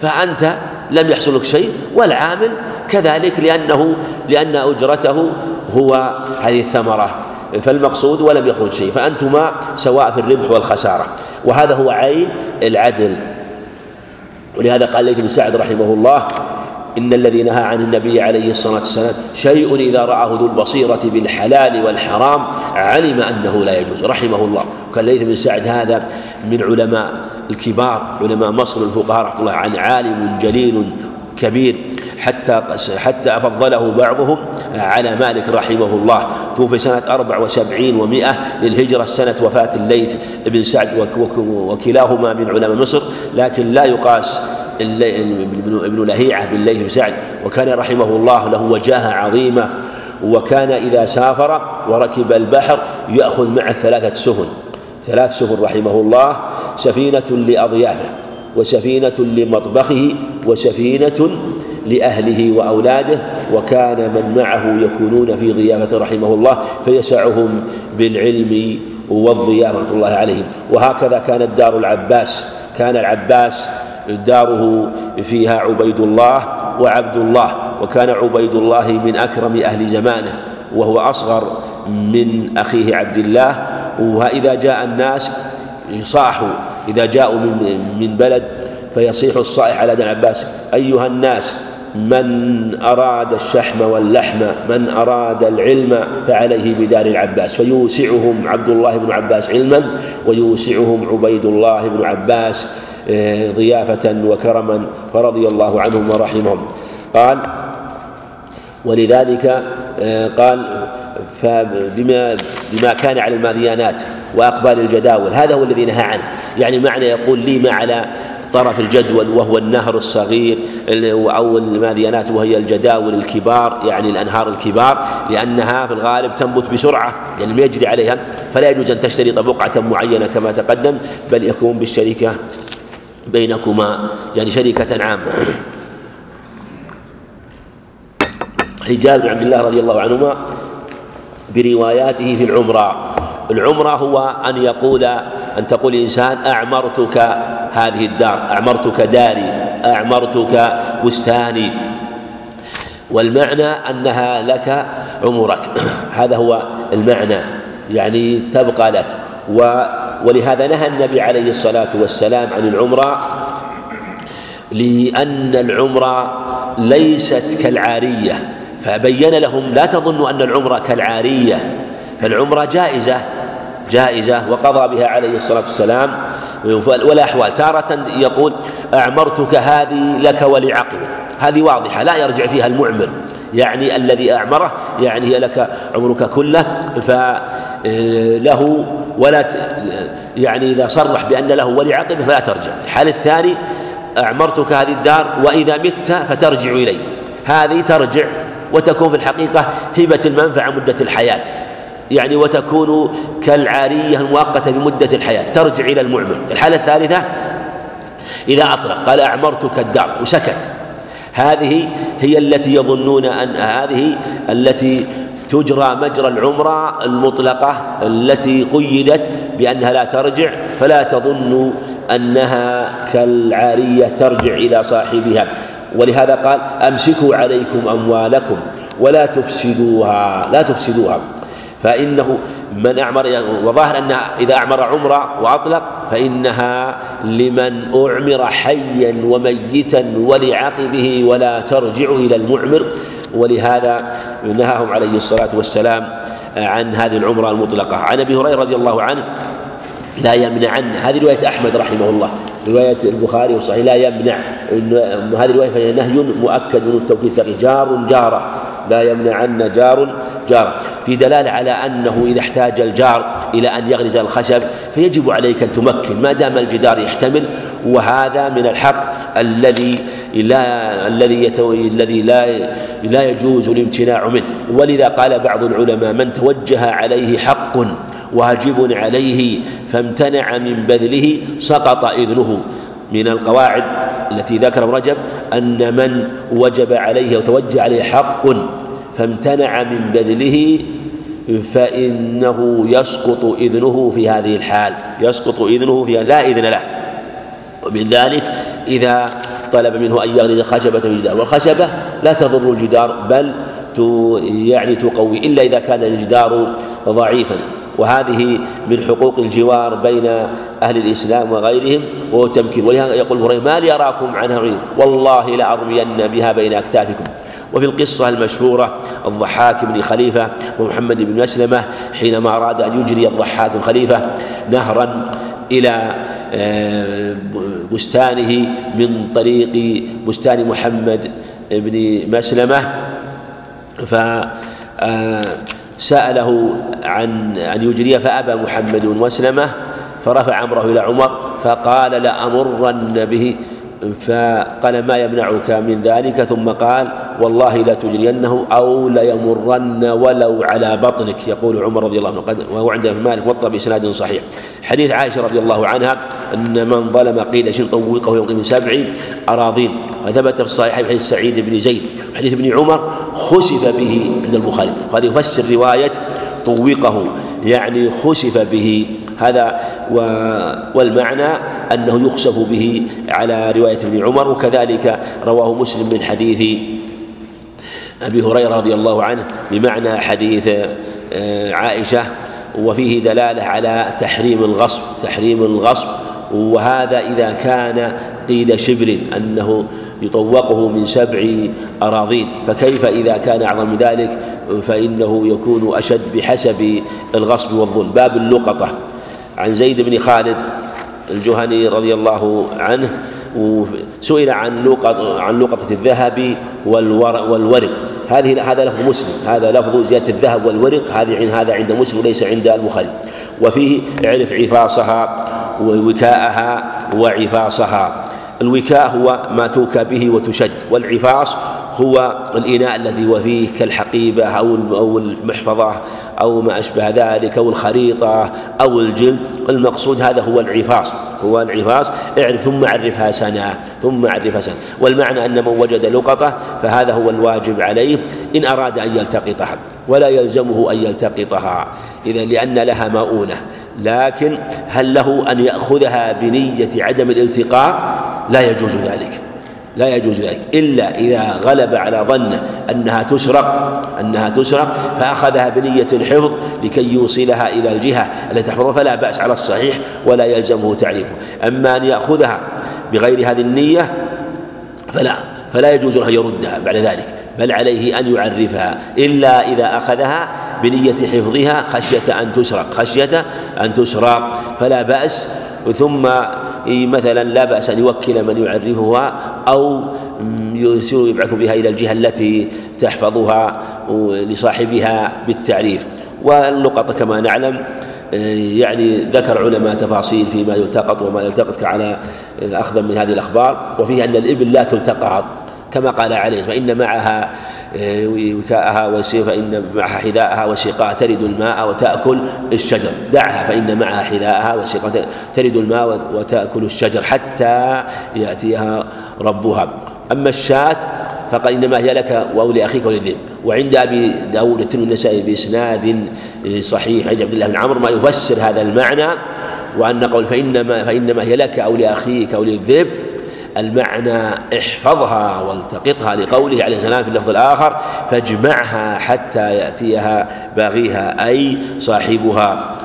فأنت لم يحصل لك شيء والعامل كذلك لأنه لأن أجرته هو هذه الثمرة. فالمقصود ولم يخرج شيء فأنتما سواء في الربح والخسارة. وهذا هو عين العدل. ولهذا قال ليث بن سعد رحمه الله إن الذي نهى عن النبي عليه الصلاة والسلام شيء إذا رآه ذو البصيرة بالحلال والحرام علم أنه لا يجوز. رحمه الله. وكان ليث بن سعد هذا من علماء الكبار علماء مصر الفقهاء رحمة الله عن عالم جليل كبير. حتى حتى فضله بعضهم على مالك رحمه الله. توفي سنة أربع وسبعين ومائة للهجرة سنة وفاة الليث بن سعد وكلاهما من علماء مصر. لكن لا يقاس ابن لهيعة بالليث بن سعد. وكان رحمه الله له وجاهة عظيمة. وكان إذا سافر وركب البحر يأخذ معه ثلاثة سفن. ثلاث سفن رحمه الله. سفينة لأضيافه وسفينة لمطبخه وسفينة لأهله وأولاده. وكان من معه يكونون في ضيافة رحمه الله فيسعهم بالعلم والضيافة الله عليهم. وهكذا كانت دار العباس. كان العباس داره فيها عبيد الله وعبد الله وكان عبيد الله من أكرم أهل زمانه وهو أصغر من أخيه عبد الله. وإذا جاء الناس صاحوا إذا جاءوا من بلد فيصيح الصائح على ابن عباس. أيها الناس من أراد الشحم واللحم من أراد العلم فعليه بدار العباس. فيوسعهم عبد الله بن عباس علما ويوسعهم عبيد الله بن عباس. ضيافة وكرما فرضي الله عنهم ورحمهم. قال ولذلك آه، قال فبما بما كان على الماديانات وأقبال الجداول هذا هو الذي نهى عنه. يعني معنى يقول لي ما على طرف الجدول وهو النهر الصغير أو الماديانات وهي الجداول الكبار يعني الأنهار الكبار لأنها في الغالب تنبت بسرعة يعني ما يجري عليها فلا يجوز أن تشترط بقعة معينة كما تقدم بل يكون بالشركة بينكما يعني شركة عامة. حجاب بن عبد الله رضي الله عنهما برواياته في العمرة. العمرة هو أن يقول أن تقول الإنسان أعمرتك هذه الدار أعمرتك داري أعمرتك بستاني. والمعنى أنها لك عمرك. هذا هو المعنى يعني تبقى لك. و ولهذا نهى النبي عليه الصلاة والسلام عن العمرة لأن العمرة ليست كالعارية فبين لهم لا تظنوا أن العمرة كالعارية فالعمرة جائزة جائزة وقضى بها عليه الصلاة والسلام. والأحوال تارة يقول أعمرتك هذه لك ولعقبك. هذه واضحة لا يرجع فيها المعمر. يعني الذي أعمره يعني هي لك عمرك كله فله ولا يعني إذا صرح بأن له ولعقبه فلا ترجع. الحال الثاني أعمرتك هذه الدار وإذا مت فترجع إلي. هذه ترجع وتكون في الحقيقة هبة المنفعة مدة الحياة. يعني وتكون كالعارية المؤقتة بمدة الحياة. ترجع إلى المعمر. الحالة الثالثة إذا أطلق قال أعمرتك الدار وسكت. هذه هي التي يظنون أن هذه التي تجرى مجرى العمرة المطلقة التي قيدت بأنها لا ترجع فلا تظن أنها كالعارية ترجع إلى صاحبها. ولهذا قال أمسكوا عليكم أموالكم ولا تفسدوها لا تفسدوها. فإنه من أعمر وظاهر أن إذا أعمر عمرة وأطلق فإنها لمن أعمر حيا وميتا ولعقبه ولا ترجع إلى المعمر. ولهذا نهاهم عليه الصلاة والسلام عن هذه العمرة المطلقة. عن أبي هريرة رضي الله عنه لا يمنعن هذه رواية أحمد رحمه الله. رواية البخاري وصحيح لا يمنع هذه الرواية فهي نهي مؤكد من التوكيد جار جاره لا يمنعن جار جار. في دلالة على أنه إذا احتاج الجار إلى أن يغرز الخشب فيجب عليك أن تمكن. ما دام الجدار يحتمل وهذا من الحق الذي لا الذي الذي لا لا يجوز الامتناع منه. ولذا قال بعض العلماء من توجه عليه حق واجب عليه فامتنع من بذله سقط إذنه. من القواعد التي ذكر رجب أن من وجب عليه وتوجه عليه حق فامتنع من بذله فإنه يسقط إذنه في هذه الحال يسقط إذنه في لا إذن له. ومن ذلك إذا طلب منه أن يغرز خشبة في الجدار والخشبة لا تضر الجدار بل يعني تقوي إلا إذا كان الجدار ضعيفا. وهذه من حقوق الجوار بين أهل الإسلام وغيرهم وهو تمكين. ولهذا يقول هريرة ما لي أراكم عنها غير والله لأرمين بها بين أكتافكم. وفي القصة المشهورة الضحاك بن خليفة ومحمد بن مسلمة حينما أراد أن يجري الضحاك بن خليفة نهرا إلى آه، بستانه من طريق بستان محمد بن مسلمة ف آه، سأله عن أن يجري فأبى محمد وسلمه فرفع أمره إلى عمر فقال لأمرن به. فقال ما يمنعك من ذلك؟ ثم قال والله لا تجرينه أو ليمرن ولو على بطنك. يقول عمر رضي الله عنه قد وهو عند مالك وطى بإسناد صحيح. حديث عائشة رضي الله عنها أن من ظلم قيل شن طوقه يوم من سبع أراضين. وثبت في الصحيح حديث سعيد بن زيد. وحديث ابن عمر خسف به عند البخاري. وهذا يفسر رواية طوقه يعني خسف به. هذا والمعنى أنه يخسف به على رواية ابن عمر وكذلك رواه مسلم من حديث أبي هريرة رضي الله عنه بمعنى حديث آه، عائشة وفيه دلالة على تحريم الغصب تحريم الغصب وهذا إذا كان قيد شبر أنه يطوقه من سبع أراضين. فكيف إذا كان أعظم من ذلك؟ فإنه يكون أشد بحسب الغصب والظلم. باب اللقطة. عن زيد بن خالد الجهني رضي الله عنه وسئل عن لقطة عن لقطة الذهب والورق. هذه هذا لفظ مسلم. هذا لفظ زيادة الذهب والورق. هذه هذا عند مسلم وليس عند البخاري. وفيه اعرف عفاصها ووكاءها وعفاصها. الوكاء هو ما توكى به وتشد. والعفاص هو الإناء الذي هو فيه كالحقيبة أو أو المحفظة أو ما أشبه ذلك أو الخريطة أو الجلد. المقصود هذا هو العفاص هو العفاص. اعرف ثم عرفها سنة ثم عرفها سنة. والمعنى أن من وجد لقطة فهذا هو الواجب عليه. إن أراد أن يلتقطها ولا يلزمه أن يلتقطها. إذا لأن لها مؤونة. لكن هل له أن يأخذها بنية عدم الالتقاط لا يجوز ذلك. لا يجوز ذلك. إلا إذا غلب على ظنه أنها تسرق أنها تسرق فأخذها بنية الحفظ لكي يوصلها إلى الجهة التي تحفظها فلا بأس على الصحيح ولا يلزمه تعريفه. أما أن يأخذها بغير هذه النية فلا فلا يجوز له يردها بعد ذلك بل عليه أن يعرفها إلا إذا أخذها بنية حفظها خشية أن تسرق خشية أن تسرق فلا بأس ثم مثلا لا بأس أن يوكل من يعرفها أو يبعث بها إلى الجهة التي تحفظها لصاحبها بالتعريف. والنقط كما نعلم يعني ذكر علماء تفاصيل فيما يلتقط وما يلتقط على أخذا من هذه الأخبار وفيه أن الإبل لا تلتقط كما قال عليه فإن معها وكاءها وسي فإن معها حذاءها وسقاها ترد الماء وتأكل الشجر. دعها فإن معها حذاءها وسقاها ترد الماء وتأكل الشجر حتى يأتيها ربها. أما الشاة فقال إنما هي لك أو لأخيك وللذئب وعند أبي داود النسائي بإسناد صحيح عند عبد الله بن عمرو ما يفسر هذا المعنى وأن قول فإنما فإنما هي لك أو لأخيك أو للذئب المعنى احفظها والتقطها لقوله عليه السلام في اللفظ الآخر فاجمعها حتى يأتيها باغيها أي صاحبها.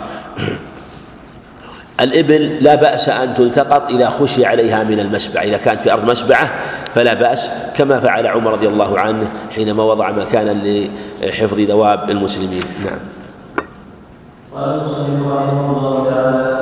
الإبل لا بأس أن تلتقط إذا خشي عليها من المسبع إذا كانت في أرض مسبعة فلا بأس كما فعل عمر رضي الله عنه حينما وضع مكانا لحفظ دواب المسلمين. نعم. قال المصنف رحمه الله تعالى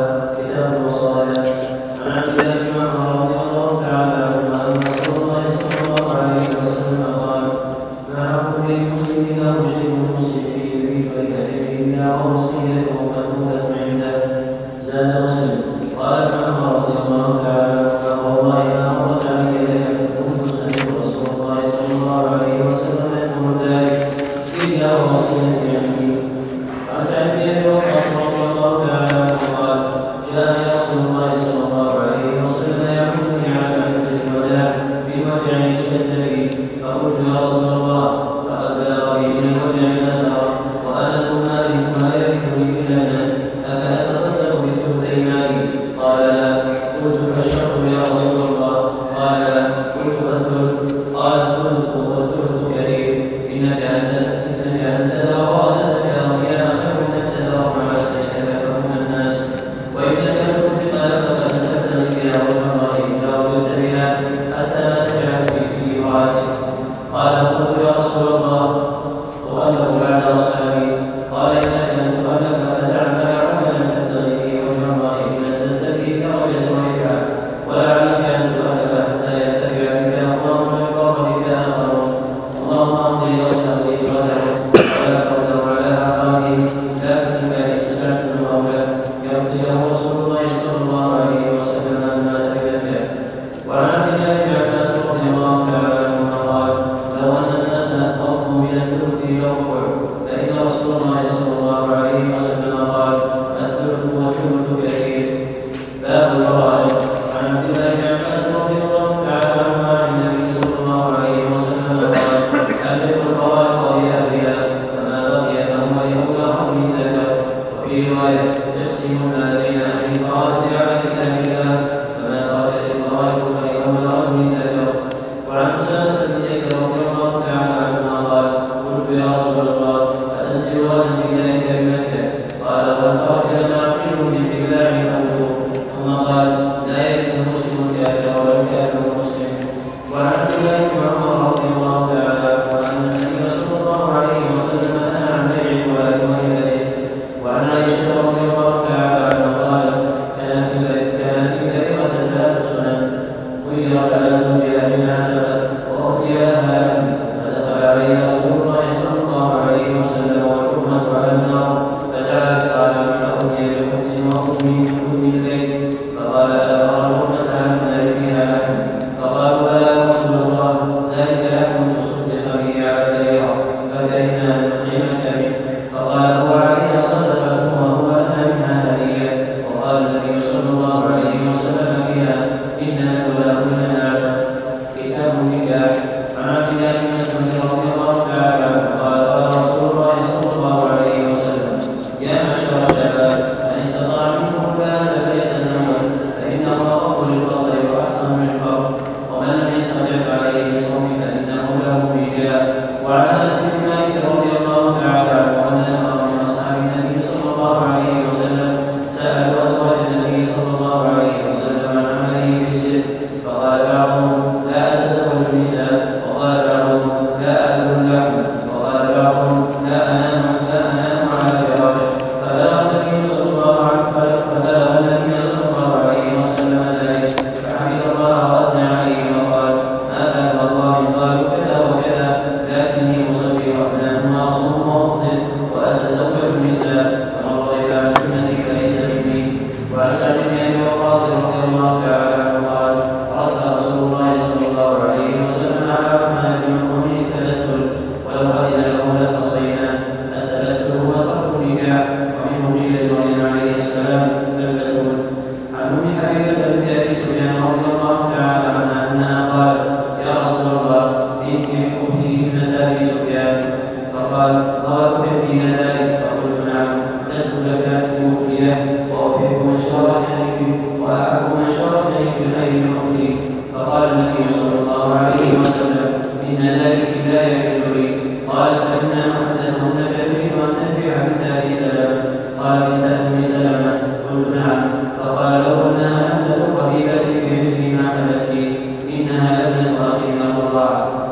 من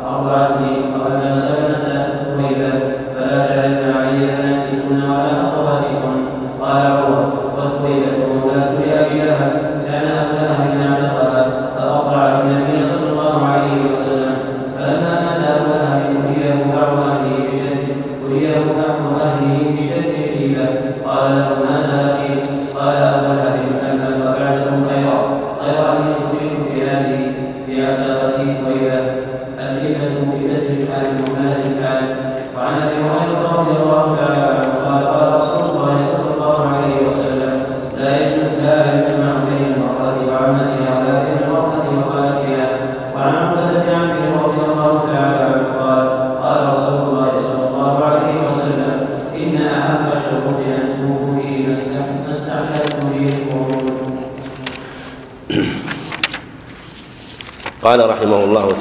الرضاعة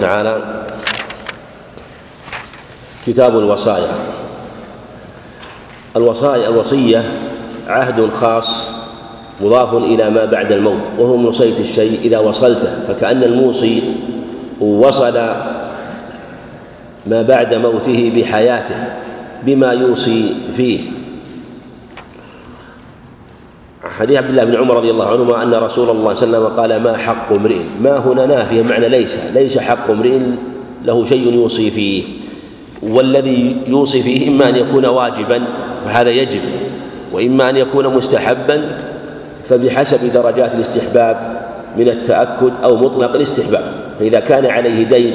تعالى كتاب الوصايا. الوصايا الوصية عهد خاص مضاف إلى ما بعد الموت وهو من وصية الشيء إذا وصلته فكأن الموصي وصل ما بعد موته بحياته بما يوصي فيه. حديث عبد الله بن عمر رضي الله عنهما أن رسول الله صلى الله عليه وسلم قال ما حق امرئ ما هنا نافية معنى ليس ليس حق امرئ له شيء يوصي فيه والذي يوصي فيه إما أن يكون واجبا فهذا يجب وإما أن يكون مستحبا فبحسب درجات الاستحباب من التأكد أو مطلق الاستحباب فإذا كان عليه دين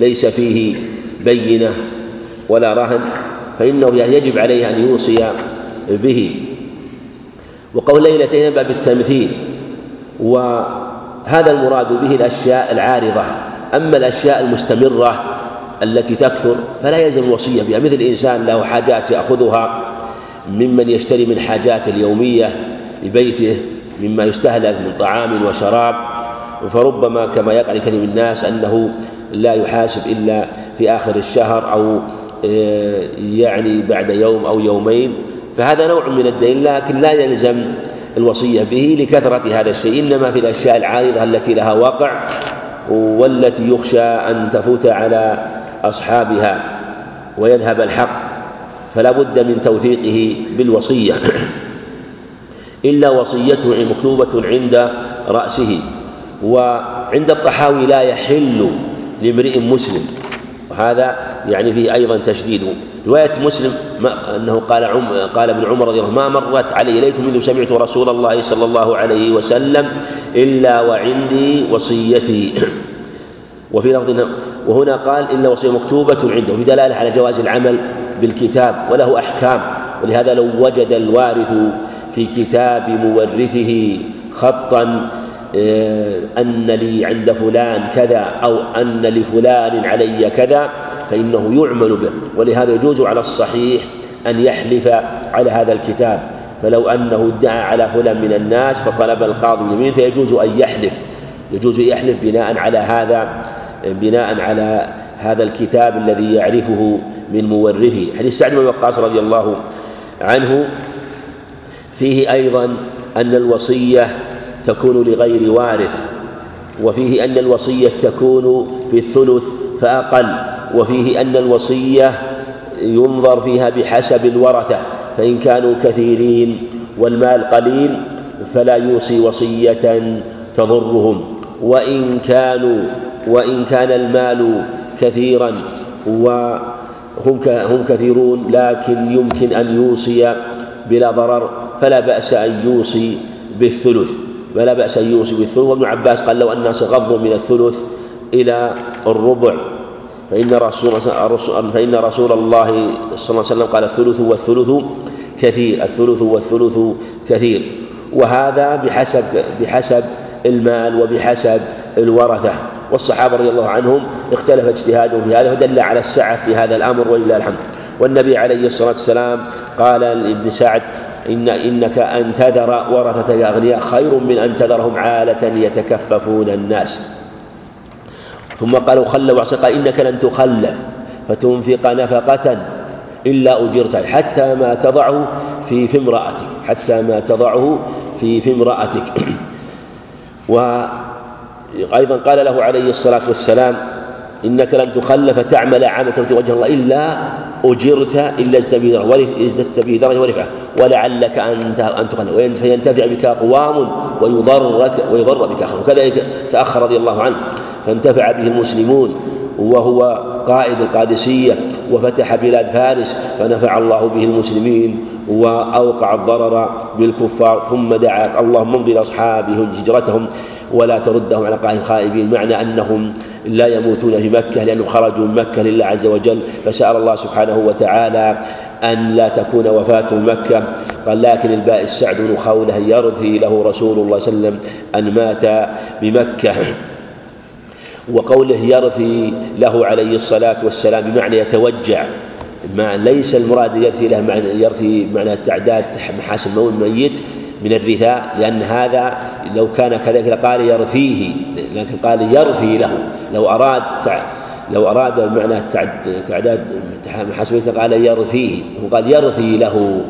ليس فيه بينة ولا رهن فإنه يجب عليه أن يوصي به. وقول ليلتين باب التمثيل وهذا المراد به الأشياء العارضة. أما الأشياء المستمرة التي تكثر فلا يلزم الوصية بها. مثل الإنسان له حاجات يأخذها ممن يشتري من حاجات اليومية لبيته مما يستهلك من طعام وشراب فربما كما يقع لكثير من الناس أنه لا يحاسب إلا في آخر الشهر أو يعني بعد يوم أو يومين فهذا نوع من الدين لكن لا يلزم الوصية به لكثرة هذا الشيء إنما في الأشياء العارضة التي لها وقع والتي يخشى أن تفوت على أصحابها ويذهب الحق فلا بد من توثيقه بالوصية. إلا وصيته مكتوبة عند رأسه وعند الطحاوي لا يحل لامرئ مسلم وهذا يعني فيه أيضا تشديد. رواية مسلم ما أنه قال عم قال ابن عمر رضي الله ما مرت علي ليت منذ سمعت رسول الله صلى الله عليه وسلم إلا وعندي وصيتي. وفي لفظ وهنا قال إلا وصية مكتوبة عنده وفي دلالة على جواز العمل بالكتاب وله أحكام ولهذا لو وجد الوارث في كتاب مورثه خطا أن لي عند فلان كذا أو أن لفلان علي كذا فإنه يعمل به. ولهذا يجوز على الصحيح أن يحلف على هذا الكتاب. فلو أنه ادعى على فلان من الناس فطلب القاضي اليمين فيجوز أن يحلف. يجوز يحلف بناء على هذا بناء على هذا الكتاب الذي يعرفه من مورثه. حديث سعد بن وقاص رضي الله عنه فيه أيضا أن الوصية تكون لغير وارث وفيه أن الوصية تكون في الثلث فأقل. وفيه أن الوصية ينظر فيها بحسب الورثة فإن كانوا كثيرين والمال قليل فلا يوصي وصية تضرهم. وإن كانوا وإن كان المال كثيرا وهم هم كثيرون لكن يمكن أن يوصي بلا ضرر فلا بأس أن يوصي بالثلث. فلا بأس أن يوصي بالثلث. وابن عباس قال لو أن الناس غضوا من الثلث إلى الربع فإن رسول فإن رسول الله صلى الله عليه وسلم قال الثلث والثلث كثير الثلث والثلث كثير. وهذا بحسب بحسب المال وبحسب الورثة. والصحابة رضي الله عنهم اختلف اجتهادهم في هذا فدل على السعة في هذا الأمر ولله الحمد. والنبي عليه الصلاة والسلام قال لابن سعد إن إنك أن تذر ورثتك أغنياء خير من أن تذرهم عالة يتكففون الناس. ثم قالوا خلوا قال إنك لن تخلف فتنفق نفقة إلا أجرت حتى ما تضعه في في امرأتك حتى ما تضعه في في امرأتك. وأيضا قال له عليه الصلاة والسلام إنك لن تخلف تعمل عمل ترجي وجه الله إلا أجرت إلا ازددت به درجة ورفعة ولعلك أن أن تخلف فينتفع بك أقوام ويضرك ويضر بك آخر. وكذلك تأخر رضي الله عنه. فانتفع به المسلمون وهو قائد القادسية وفتح بلاد فارس فنفع الله به المسلمين وأوقع الضرر بالكفار ثم دعا اللهم امضي لأصحابه هجرتهم ولا تردهم على قائم خائبين. معنى أنهم لا يموتون في مكة لأنهم خرجوا من مكة لله عز وجل. فسأل الله سبحانه وتعالى أن لا تكون وفاة مكة. قال لكن البائس سعد بن خولة يرثي له رسول الله صلى الله عليه وسلم أن مات بمكة. وقوله يرثي له عليه الصلاة والسلام بمعنى يتوجع ما ليس المراد يرثي له معنى يرثي بمعنى التعداد محاسن الميت من الرثاء لأن هذا لو كان كذلك لقال يرثيه لكن قال يرثي له لو أراد لو أراد بمعنى تعداد محاسن قال يرثيه وقال يرثي له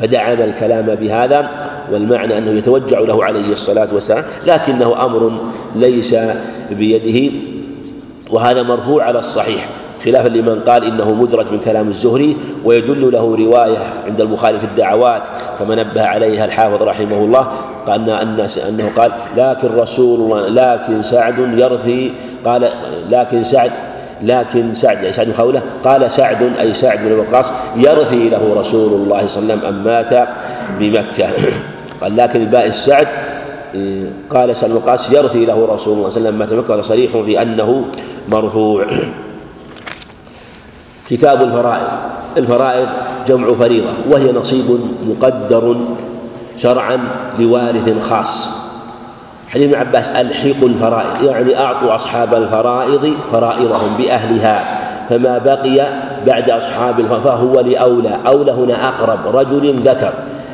فدعم الكلام بهذا. والمعنى أنه يتوجع له عليه الصلاة والسلام لكنه أمر ليس بيده وهذا مرفوع على الصحيح خلافا لمن قال إنه مدرج من كلام الزهري ويدل له رواية عند البخاري في الدعوات كما نبه عليها الحافظ رحمه الله قال أن إنه قال لكن رسول الله لكن سعد يرثي قال لكن سعد لكن سعد أي سعد خولة قال سعد أي سعد بن وقاص يرثي له رسول الله صلى الله عليه وسلم أن مات بمكة. قال لكن الباء السعد قال سعد وقاص يرثي له رسول الله صلى الله عليه وسلم مات بمكة صريح في أنه مرفوع. كتاب الفرائض. الفرائض جمع فريضة وهي نصيب مقدر شرعا لوارث خاص. حديث ابن عباس ألحقوا الفرائض. يعني أعطوا أصحاب الفرائض فرائضهم بأهلها فما بقي بعد أصحاب فهو لأولى. أولى هنا أقرب رجل ذكر.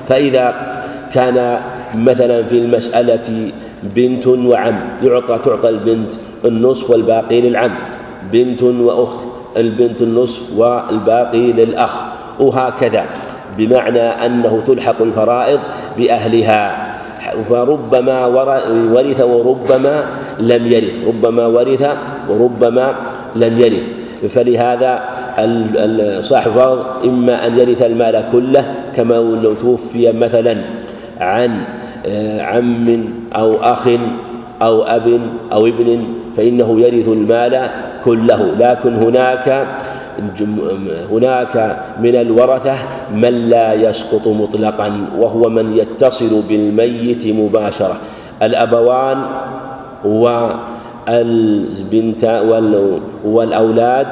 فإذا كان مثلا في المسألة بنت وعم يعطى تعطى البنت النصف والباقي للعم بنت وأخت البنت النصف والباقي للأخ وهكذا بمعنى أنه تلحق الفرائض بأهلها فربما ورث وربما لم يرث ربما ورث وربما لم يرث. فلهذا صاحب الفرض إما أن يرث المال كله كما لو توفي مثلا. عن آه، عم أو أخ أو أب أو ابن فإنه يرث المال كله. لكن هناك هناك من الورثة من لا يسقط مطلقا وهو من يتصل بالميت مباشرة. الأبوان والبنت والأولاد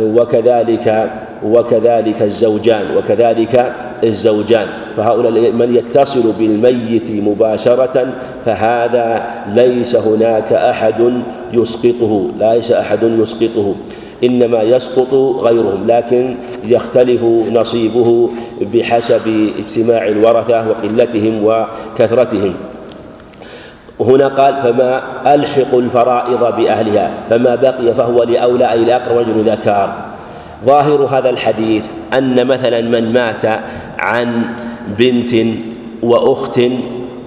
وكذلك وكذلك الزوجان وكذلك الزوجان فهؤلاء من يتصل بالميت مباشرة فهذا ليس هناك أحد يسقطه ليس أحد يسقطه إنما يسقط غيرهم لكن يختلف نصيبه بحسب اجتماع الورثة وقلتهم وكثرتهم. وهنا قال فما ألحق الفرائض بأهلها فما بقي فهو لأولى أي لأقرب رجل ذكر ظاهر هذا الحديث أن مثلا من مات عن بنت وأخت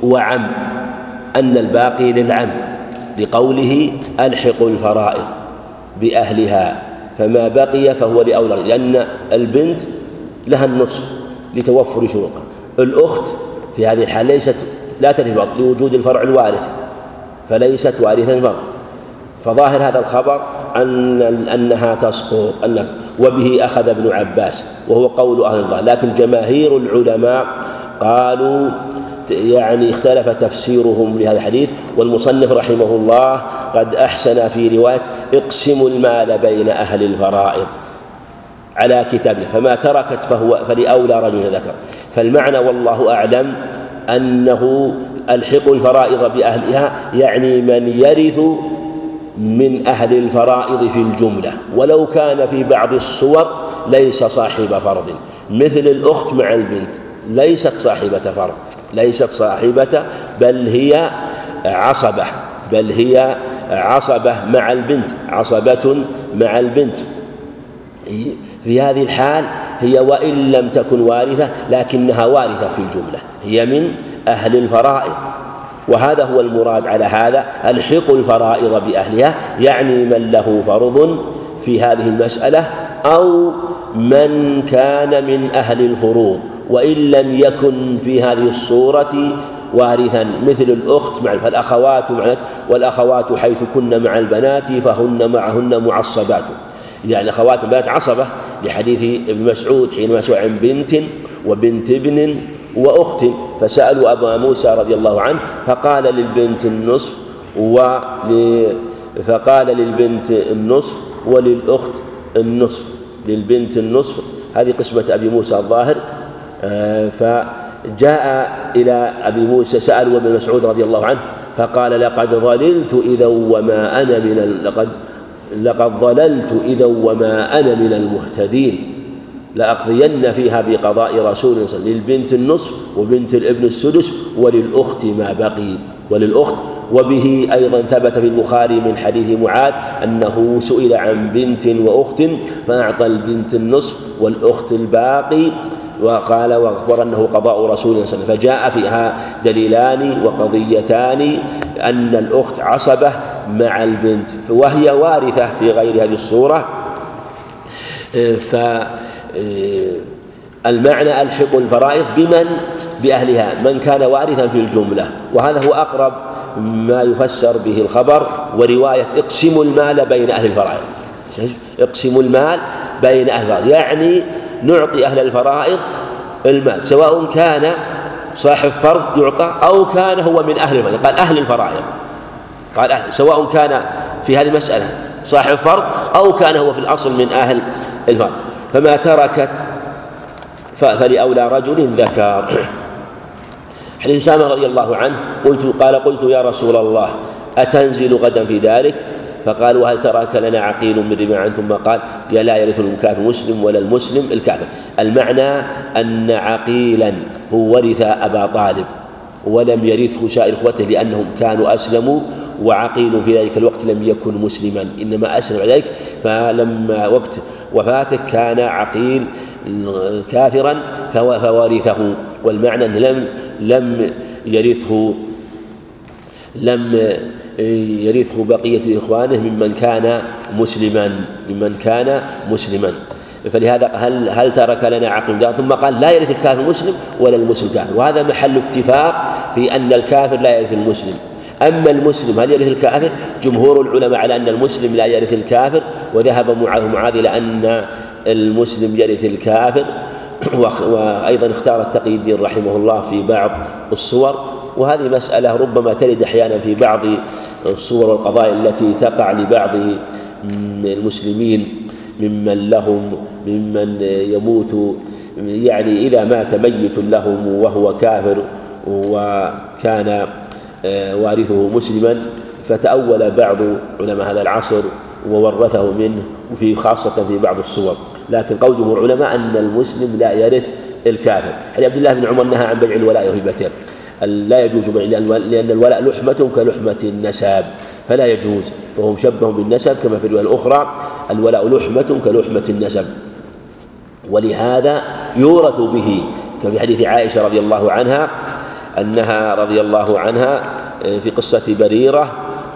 وعم أن الباقي للعم لقوله ألحق الفرائض بأهلها فما بقي فهو لأولى لأن البنت لها النصف لتوفر شروطها. الأخت في هذه الحال ليست لا ترث لوجود الفرع الوارث فليست وارثا فرع فظاهر هذا الخبر أن أنها تسقط أن وبه أخذ ابن عباس وهو قول أهل الظاهر. لكن جماهير العلماء قالوا يعني اختلف تفسيرهم لهذا الحديث والمصنف رحمه الله قد أحسن في رواية اقسموا المال بين أهل الفرائض على كتابه فما تركت فهو فلأولى رجل ذكر. فالمعنى والله أعلم أنه ألحق الفرائض بأهلها يعني من يرث من أهل الفرائض في الجملة. ولو كان في بعض الصور ليس صاحب فرض. مثل الأخت مع البنت ليست صاحبة فرض. ليست صاحبة بل هي عصبة. بل هي عصبة مع البنت. عصبة مع البنت. في هذه الحال هي وإن لم تكن وارثة لكنها وارثة في الجملة. هي من أهل الفرائض. وهذا هو المراد على هذا الحق الفرائض بأهلها يعني من له فرض في هذه المسألة أو من كان من أهل الفروض وإن لم يكن في هذه الصورة وارثا. مثل الأخت مع فالأخوات مع والأخوات حيث كن مع البنات فهن معهن معصبات. يعني أخوات البنات عصبة لحديث ابن مسعود حينما سئل عن بنت وبنت ابن وأخت فسألوا أبا موسى رضي الله عنه فقال للبنت النصف ول فقال للبنت النصف وللأخت النصف. للبنت النصف هذه قسمة أبي موسى الظاهر. آه، فجاء إلى أبي موسى سأل ابن مسعود رضي الله عنه فقال لقد ضللت إذا وما أنا من لقد لقد ضللت إذا وما أنا من المهتدين. لأقضين فيها بقضاء رسول صلى الله عليه وسلم للبنت النصف وبنت الابن السدس وللأخت ما بقي. وللأخت وبه أيضا ثبت في البخاري من حديث معاذ أنه سئل عن بنت وأخت فأعطى البنت النصف والأخت الباقي وقال وأخبر أنه قضاء رسول الله صلى الله عليه وسلم. فجاء فيها دليلان وقضيتان أن الأخت عصبة مع البنت وهي وارثة في غير هذه الصورة. ف المعنى ألحق الفرائض بمن؟ بأهلها من كان وارثا في الجملة. وهذا هو أقرب ما يفسر به الخبر ورواية اقسموا المال بين أهل الفرائض. اقسموا المال بين أهل الفرائض. يعني نعطي أهل الفرائض المال سواء كان صاحب فرض يعطى أو كان هو من أهل الفرائض. قال أهل الفرائض. قال أهل سواء كان في هذه المسألة صاحب فرض أو كان هو في الأصل من أهل الفرض فما تركت فلأولى رجل ذكر. حديث سامة رضي الله عنه قلت قال قلت يا رسول الله أتنزل غدا في ذلك؟ فقالوا هل تراك لنا عقيل من رباع ثم قال يا لا يرث الكافر مسلم ولا المسلم الكافر. المعنى أن عقيلا هو ورث أبا طالب ولم يرثه سائر إخوته لأنهم كانوا أسلموا وعقيل في ذلك الوقت لم يكن مسلما إنما أسلم على ذلك. فلما وقت وفاته كان عقيل كافرا فورثه والمعنى لم لم يرثه لم يرثه بقية إخوانه ممن كان مسلما ممن كان مسلما. فلهذا هل هل ترك لنا عقل ثم قال لا يرث الكافر المسلم ولا المسلم كافر؟ وهذا محل اتفاق في أن الكافر لا يرث المسلم. أما المسلم هل يرث الكافر؟ جمهور العلماء على أن المسلم لا يرث الكافر وذهب معاذ معاذ إلى أن المسلم يرث الكافر وأيضا اختار التقي الدين رحمه الله في بعض الصور وهذه مسألة ربما ترد أحيانا في بعض الصور والقضايا التي تقع لبعض المسلمين ممن لهم ممن يموت يعني إذا مات ميت لهم وهو كافر وكان وأرثه مسلما فتأول بعض علماء هذا العصر وورثه منه وفي خاصة في بعض الصور. لكن قول جمهور العلماء أن المسلم لا يرث الكافر. حديث عبد الله بن عمر نهى عن بيع الولاء وهبته لا يجوز بيع لأن الولاء لحمة كلحمة النسب فلا يجوز. فهم شبهوا بالنسب كما في الرواية الأخرى الولاء لحمة كلحمة النسب. ولهذا يورث به. كما في حديث عائشة رضي الله عنها أنها رضي الله عنها آه، في قصة بريرة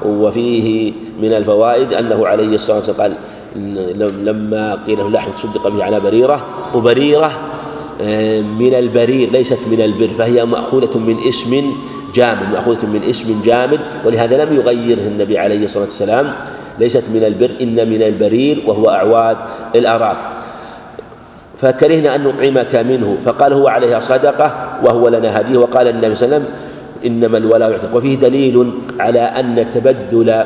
وفيه من الفوائد أنه عليه الصلاة والسلام قال لما قيل له لحم تصدق به على بريرة وبريرة آه، من البرير ليست من البر فهي مأخوذة من اسم جامد مأخوذة من اسم جامد ولهذا لم يغيره النبي عليه الصلاة والسلام ليست من البر إن من البرير وهو أعواد الأراك. فكرهنا أن نطعمك منه. فقال هو عليها صدقة وهو لنا هدية. وقال النبي صلى الله عليه وسلم إنما الولاء يعتق. وفيه دليل على أن تبدل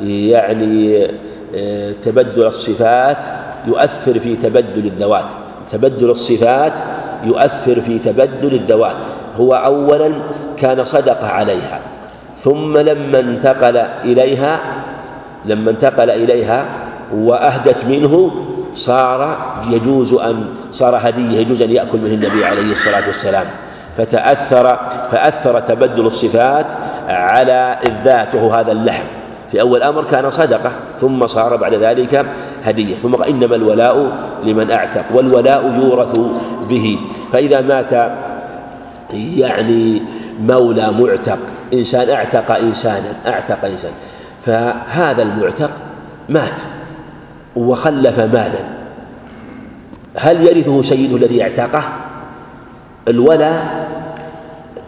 يعني آه، تبدل الصفات يؤثر في تبدل الذوات. تبدل الصفات يؤثر في تبدل الذوات. هو أولا كان صدقة عليها ثم لما انتقل إليها لما انتقل إليها وأهدت منه صار يجوز أن صار هدية يجوز أن يأكل منه النبي عليه الصلاة والسلام. فتأثر فأثر تبدل الصفات على الذات وهو هذا اللحم. في أول أمر كان صدقة ثم صار بعد ذلك هدية. ثم إنما الولاء لمن أعتق والولاء يورث به. فإذا مات يعني مولى معتق إنسان أعتق إنسانا أعتق إنسان فهذا المعتق مات. وخلف مالا. هل يرثه سيده الذي اعتقه الولاء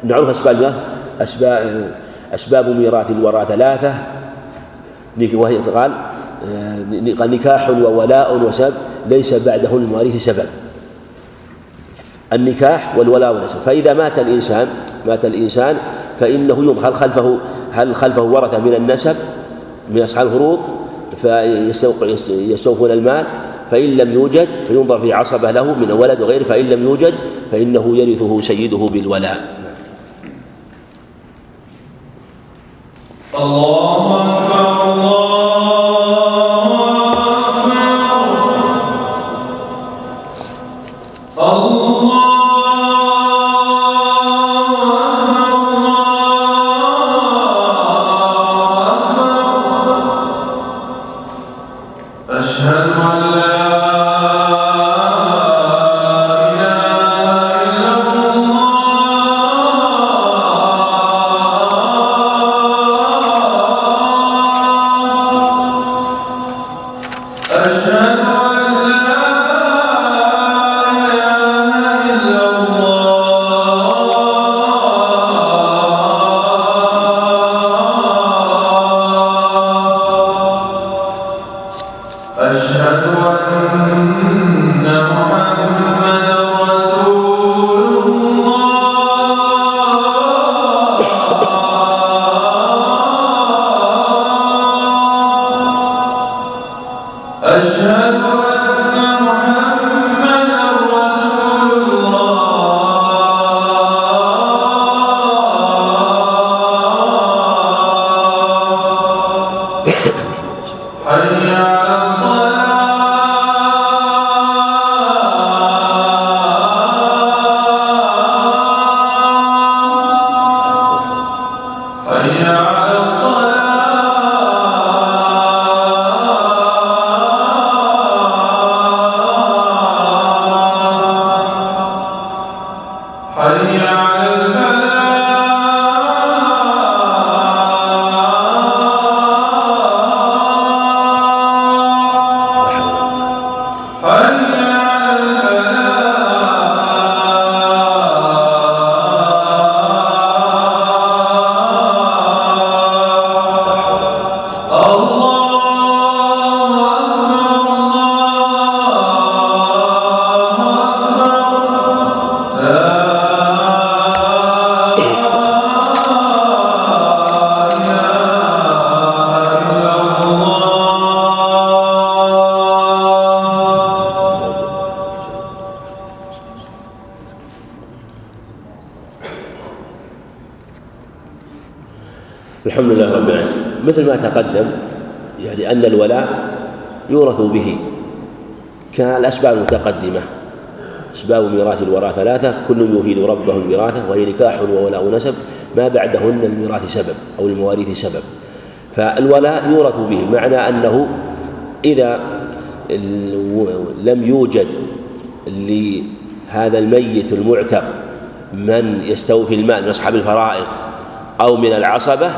نعرف أسباب أسباب أسباب ميراث الوراء ثلاثة. وهي قال آه، قال نكاح وولاء وسب ليس بعده المواريث سبب. النكاح والولاء والنسب فإذا مات الإنسان مات الإنسان فإنه ينظر هل خلفه هل خلفه ورثة من النسب من أصحاب الفروض فيستوفون المال فإن لم يوجد فينظر في عصبة له من ولد وغيره فإن لم يوجد فإنه يرثه سيده بالولاء. الله أكبر الله مثل ما تقدم يعني أن الولاء يورث به كالأسباب المتقدمة أسباب ميراث الوراء ثلاثة كل يفيد ربه الوراثة وهي نكاح وولاء نسب ما بعدهن الميراث سبب أو المواريث سبب. فالولاء يورث به معنى أنه إذا لم يوجد لهذا الميت المعتق من يستوفي المال من أصحاب الفرائض أو من العصبة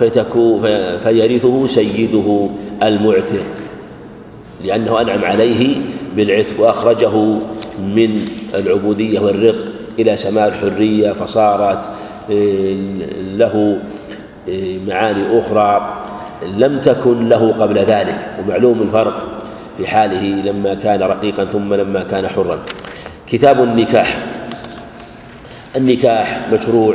فتكون فيرثه سيده المعتق لأنه أنعم عليه بالعتق وأخرجه من العبودية والرق إلى سماء الحرية فصارت آه، له آه، معاني أخرى لم تكن له قبل ذلك ومعلوم الفرق في حاله لما كان رقيقا ثم لما كان حرا. كتاب النكاح النكاح مشروع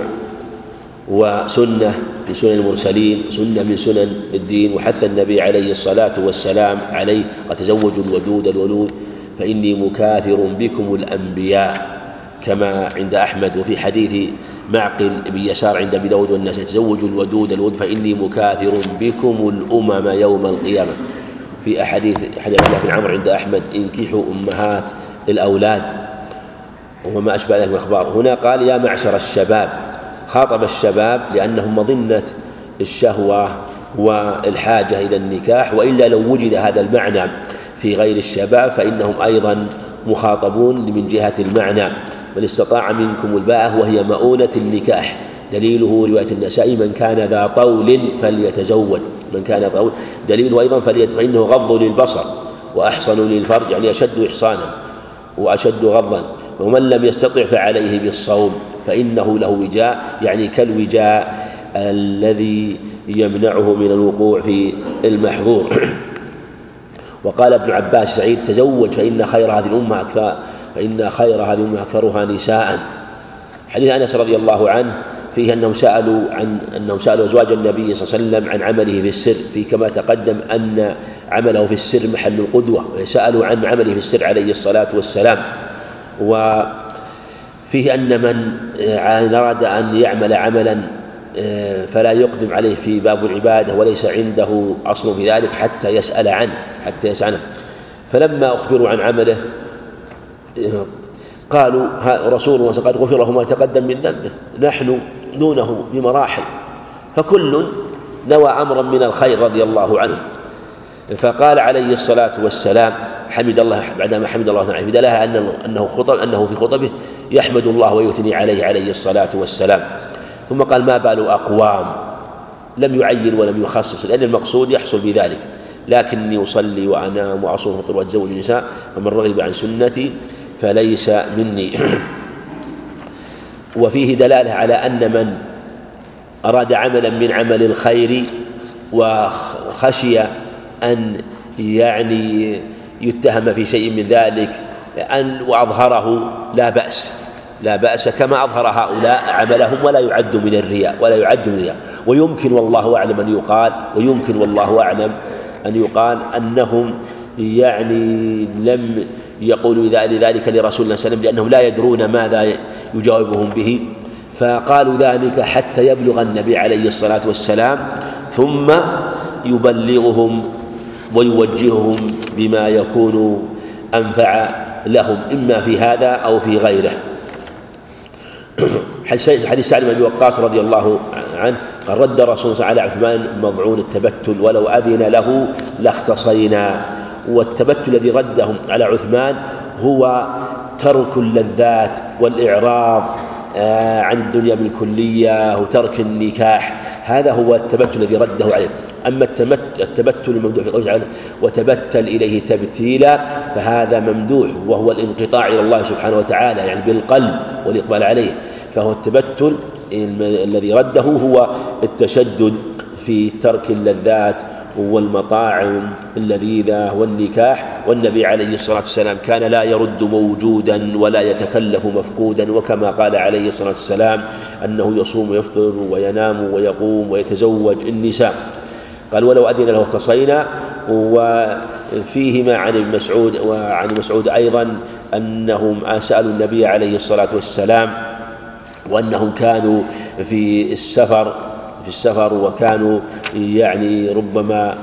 وسنة من سنن المرسلين سنة من سنن الدين وحث النبي عليه الصلاة والسلام عليه قد تزوجوا الودود الولود. فإني مكاثر بكم الأنبياء كما عند أحمد وفي حديث معقل بن يسار عند أبي داود والناس تزوجوا الودود الود فإني مكاثر بكم الأمم يوم القيامة. في أحاديث حديث الله بن عمرو عند أحمد انكحوا أمهات الأولاد. وما أشبه ذلك من الأخبار. هنا قال يا معشر الشباب خاطب الشباب لأنهم مظنة الشهوة والحاجة إلى النكاح وإلا لو وجد هذا المعنى في غير الشباب فإنهم أيضا مخاطبون من جهة المعنى. من استطاع منكم الباءة وهي مؤونة النكاح. دليله رواية النسائي من كان ذا طول فليتزوج من كان طول دليله أيضا فإنه غض للبصر وأحصن للفرج يعني أشد إحصانا وأشد غضا. ومن لم يستطع فعليه بالصوم. فإنه له وجاء يعني كالوجاء الذي يمنعه من الوقوع في المحظور. وقال ابن عباس سعيد تزوج فإن خير هذه الأمة أكثر فإن خير هذه الأمة أكثرها نساء. حديث أنس رضي الله عنه فيه أنهم سألوا عن أنهم سألوا أزواج النبي صلى الله عليه وسلم عن عمله في السر في كما تقدم أن عمله في السر محل القدوة سألوا عن عمله في السر عليه الصلاة والسلام. وفيه أن من أراد أن يعمل عملا آه، فلا يقدم عليه في باب العبادة وليس عنده أصل في ذلك حتى يسأل عنه حتى يسأل عنه. فلما أخبروا عن عمله آه، قالوا رسول الله قد غفر له ما تقدم من ذنبه نحن دونه بمراحل. فكل نوى أمرا من الخير رضي الله عنه. فقال عليه الصلاة والسلام حمد الله بعدما حمد الله تعالى لها أنه خطب أنه في خطبه يحمد الله ويثني عليه عليه الصلاة والسلام. ثم قال ما بال أقوام؟ لم يعين ولم يخصص لأن المقصود يحصل بذلك. لكني أصلي وأنام وأصوم وأفطر وأتزوج النساء فمن رغب عن سنتي فليس مني. وفيه دلالة على أن من أراد عملا من عمل الخير وخشي أن يعني يتهم في شيء من ذلك أن وأظهره لا بأس. لا بأس كما أظهر هؤلاء عملهم ولا يعد من الرياء ولا يعد من الرياء. ويمكن والله أعلم أن يقال ويمكن والله أعلم أن يقال أنهم يعني لم يقولوا لذلك لرسول الله صلى الله عليه وسلم لأنهم لا يدرون ماذا يجاوبهم به. فقالوا ذلك حتى يبلغ النبي عليه الصلاة والسلام ثم يبلغهم ويوجههم بما يكون أنفع لهم إما في هذا أو في غيره. حديث سعد بن أبي وقاص رضي الله عنه قال رد الرسول على عثمان مضعون التبتل ولو أذن له لاختصينا. والتبتل الذي ردهم على عثمان هو ترك اللذات والإعراض آه، عن الدنيا بالكلية وترك النكاح. هذا هو التبتل الذي رده عليه. أما التبتل الممدوح في قوله تعالى وتبتل إليه تبتيلا فهذا ممدوح وهو الانقطاع إلى الله سبحانه وتعالى يعني بالقلب والإقبال عليه فهو التبتل الذي رده هو التشدد في ترك اللذات والمطاعم اللذيذة والنكاح والنبي عليه الصلاة والسلام كان لا يرد موجودا ولا يتكلف مفقودا وكما قال عليه الصلاة والسلام أنه يصوم ويفطر وينام ويقوم ويتزوج النساء. قال ولو أذن له اختصينا وفيهما عن ابن مسعود وعن مسعود أيضا أنهم سألوا النبي عليه الصلاة والسلام وأنهم كانوا في السفر في السفر وكانوا يعني ربما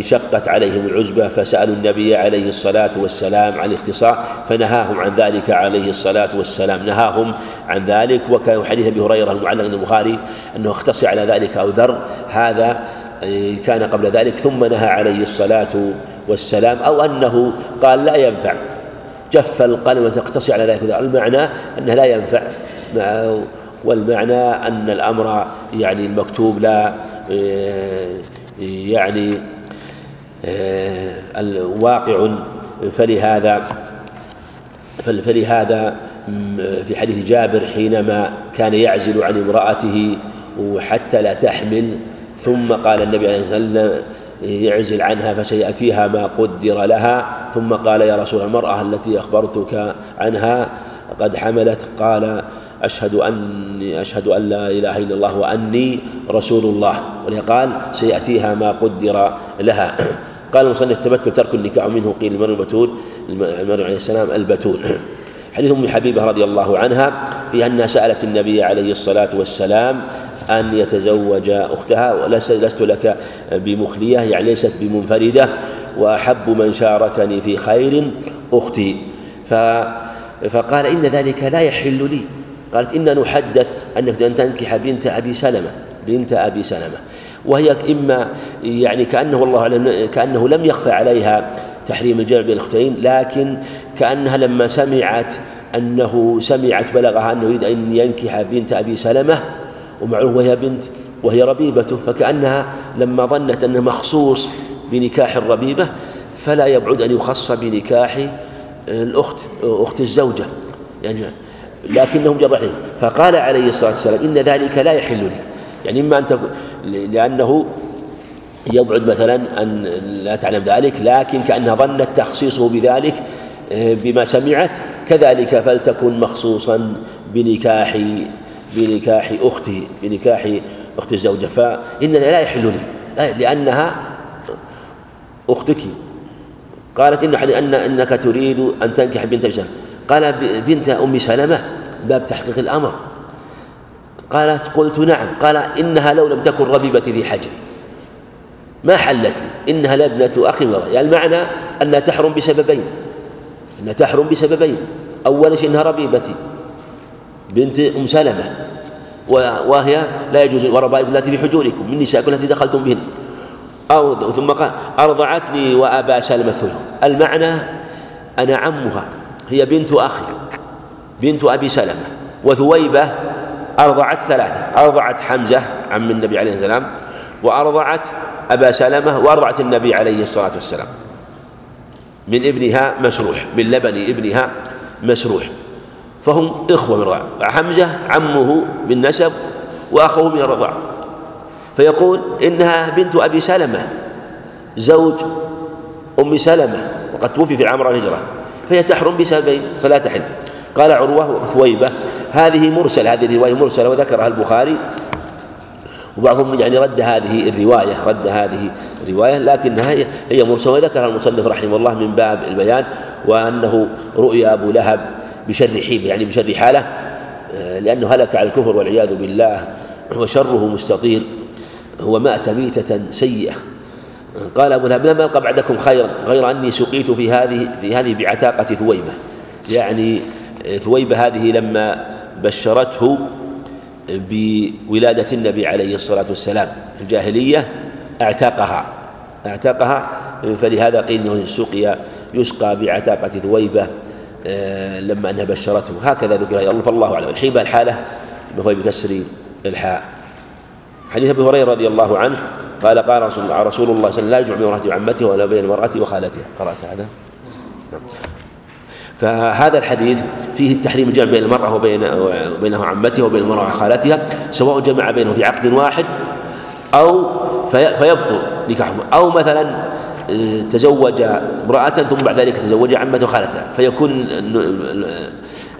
شقت عليهم العزبة فسألوا النبي عليه الصلاة والسلام عن الاختصار فنهاهم عن ذلك عليه الصلاة والسلام. نهاهم عن ذلك وكان حديث أبي هريرة المعلق البخاري أنه اختص على ذلك أو ذر. هذا كان قبل ذلك ثم نهى عليه الصلاة والسلام أو أنه قال لا ينفع. جف القلم وتقتصي على ذلك. المعنى أنه لا ينفع. والمعنى أن الأمر يعني المكتوب لا يعني الواقع. فلهذا فلهذا في حديث جابر حينما كان يعزل عن امرأته حتى لا تحمل ثم قال النبي عليه الصلاة والسلام يعزل عنها فسيأتيها ما قدر لها. ثم قال يا رسول المرأة التي أخبرتك عنها قد حملت. قال أشهد أني أشهد أن لا إله إلا الله وأني رسول الله. قال سيأتيها ما قدر لها. قال المصنف التبتل ترك النكاح منه. قيل المرء البتول المرء عليه السلام البتول. حديث أم حبيبة رضي الله عنها في أنها سألت النبي عليه الصلاة والسلام أن يتزوج أختها ولست لك بمخلية يعني ليست بمنفردة وأحب من شاركني في خير أختي. ف فقال إن ذلك لا يحل لي. قالت إنا نحدث أنك أن تنكح بنت أبي سلمة بنت أبي سلمة. وهي إما يعني كأنه والله أعلم كأنه لم يخفى عليها تحريم الجمع بين الأختين لكن كأنها لما سمعت أنه سمعت بلغها أنه يريد أن ينكح بنت أبي سلمة ومعه وهي بنت وهي ربيبته فكأنها لما ظنت أنه مخصوص بنكاح الربيبة فلا يبعد أن يخص بنكاح الأخت أخت الزوجة. يعني لكنهم جروا عليه فقال عليه الصلاة والسلام إن ذلك لا يحل لي. يعني إما أن تكون لأنه يبعد مثلا أن لا تعلم ذلك لكن كأنها ظنت تخصيصه بذلك آه، بما سمعت كذلك فلتكن مخصوصا بنكاح بنكاح أخته بنكاح أخت الزوجة. فإن لا يحل لي لأنها أختك. قالت إن أن أنك تريد أن تنكح بنت سلمة قال بنت أم سلمة باب تحقيق الأمر. قالت قلت نعم. قال إنها لو لم تكن ربيبتي في حجري ما حلت لي؟ إنها لابنة أخي يعني المعنى أنها تحرم بسببين. أنها تحرم بسببين. أول شيء أنها ربيبتي. بنت أم سلمة. وهي لا يجوز وربائب التي في حجوركم من نسائكم التي دخلتم بهن. أو ثم قال أرضعتني وأبا سلمة المعنى أنا عمها هي بنت أخي بنت أبي سلمة. وثويبة أرضعت ثلاثة أرضعت حمزة عم النبي عليه السلام وأرضعت أبا سلمة وأرضعت النبي عليه الصلاة والسلام. من ابنها مشروح من لبن ابنها مسروح فهم إخوة من الرضاعة حمزة عمه بالنسب وأخوه من الرضاعة فيقول إنها بنت أبي سلمة زوج أم سلمة وقد توفي في عام الهجرة. فهي تحرم بسببين فلا تحل. قال عروة وثويبة هذه مرسل هذه الرواية مرسلة وذكرها البخاري. وبعضهم يعني رد هذه الرواية رد هذه الرواية لكنها هي مرسلة وذكرها المصنف رحمه الله من باب البيان وأنه رؤيا أبو لهب بشر حيله يعني بشر حالة آه، لأنه هلك على الكفر والعياذ بالله وشره مستطير هو مات ميتة سيئة. قال أبو لهب لم ألقى بعدكم خيرا غير أني سقيت في هذه في هذه بعتاقة ثويبة. يعني ثويبة هذه لما بشرته بولادة النبي عليه الصلاة والسلام في الجاهلية اعتقها اعتقها فلهذا قيل إنه سقي يسقى بعتاقة ثويبة. آه، لما أنها بشرته. هكذا ذكر الله فالله أعلم. الحيبة الحالة هو بكسر الحاء. حديث أبي هريرة رضي الله عنه قال قال رسول الله صلى الله عليه وسلم لا يجمع بين امرأته وعمته ولا بين المرأة وخالتها. قرأت هذا؟ نعم. فهذا الحديث فيه التحريم الجمع بين المرأة وبين وبينه عمتها وبين المرأة وخالتها سواء جمع بينه في عقد واحد أو فيبطل نكاحه أو مثلا آه، تزوج امرأة ثم بعد ذلك تزوج عمته وخالتها فيكون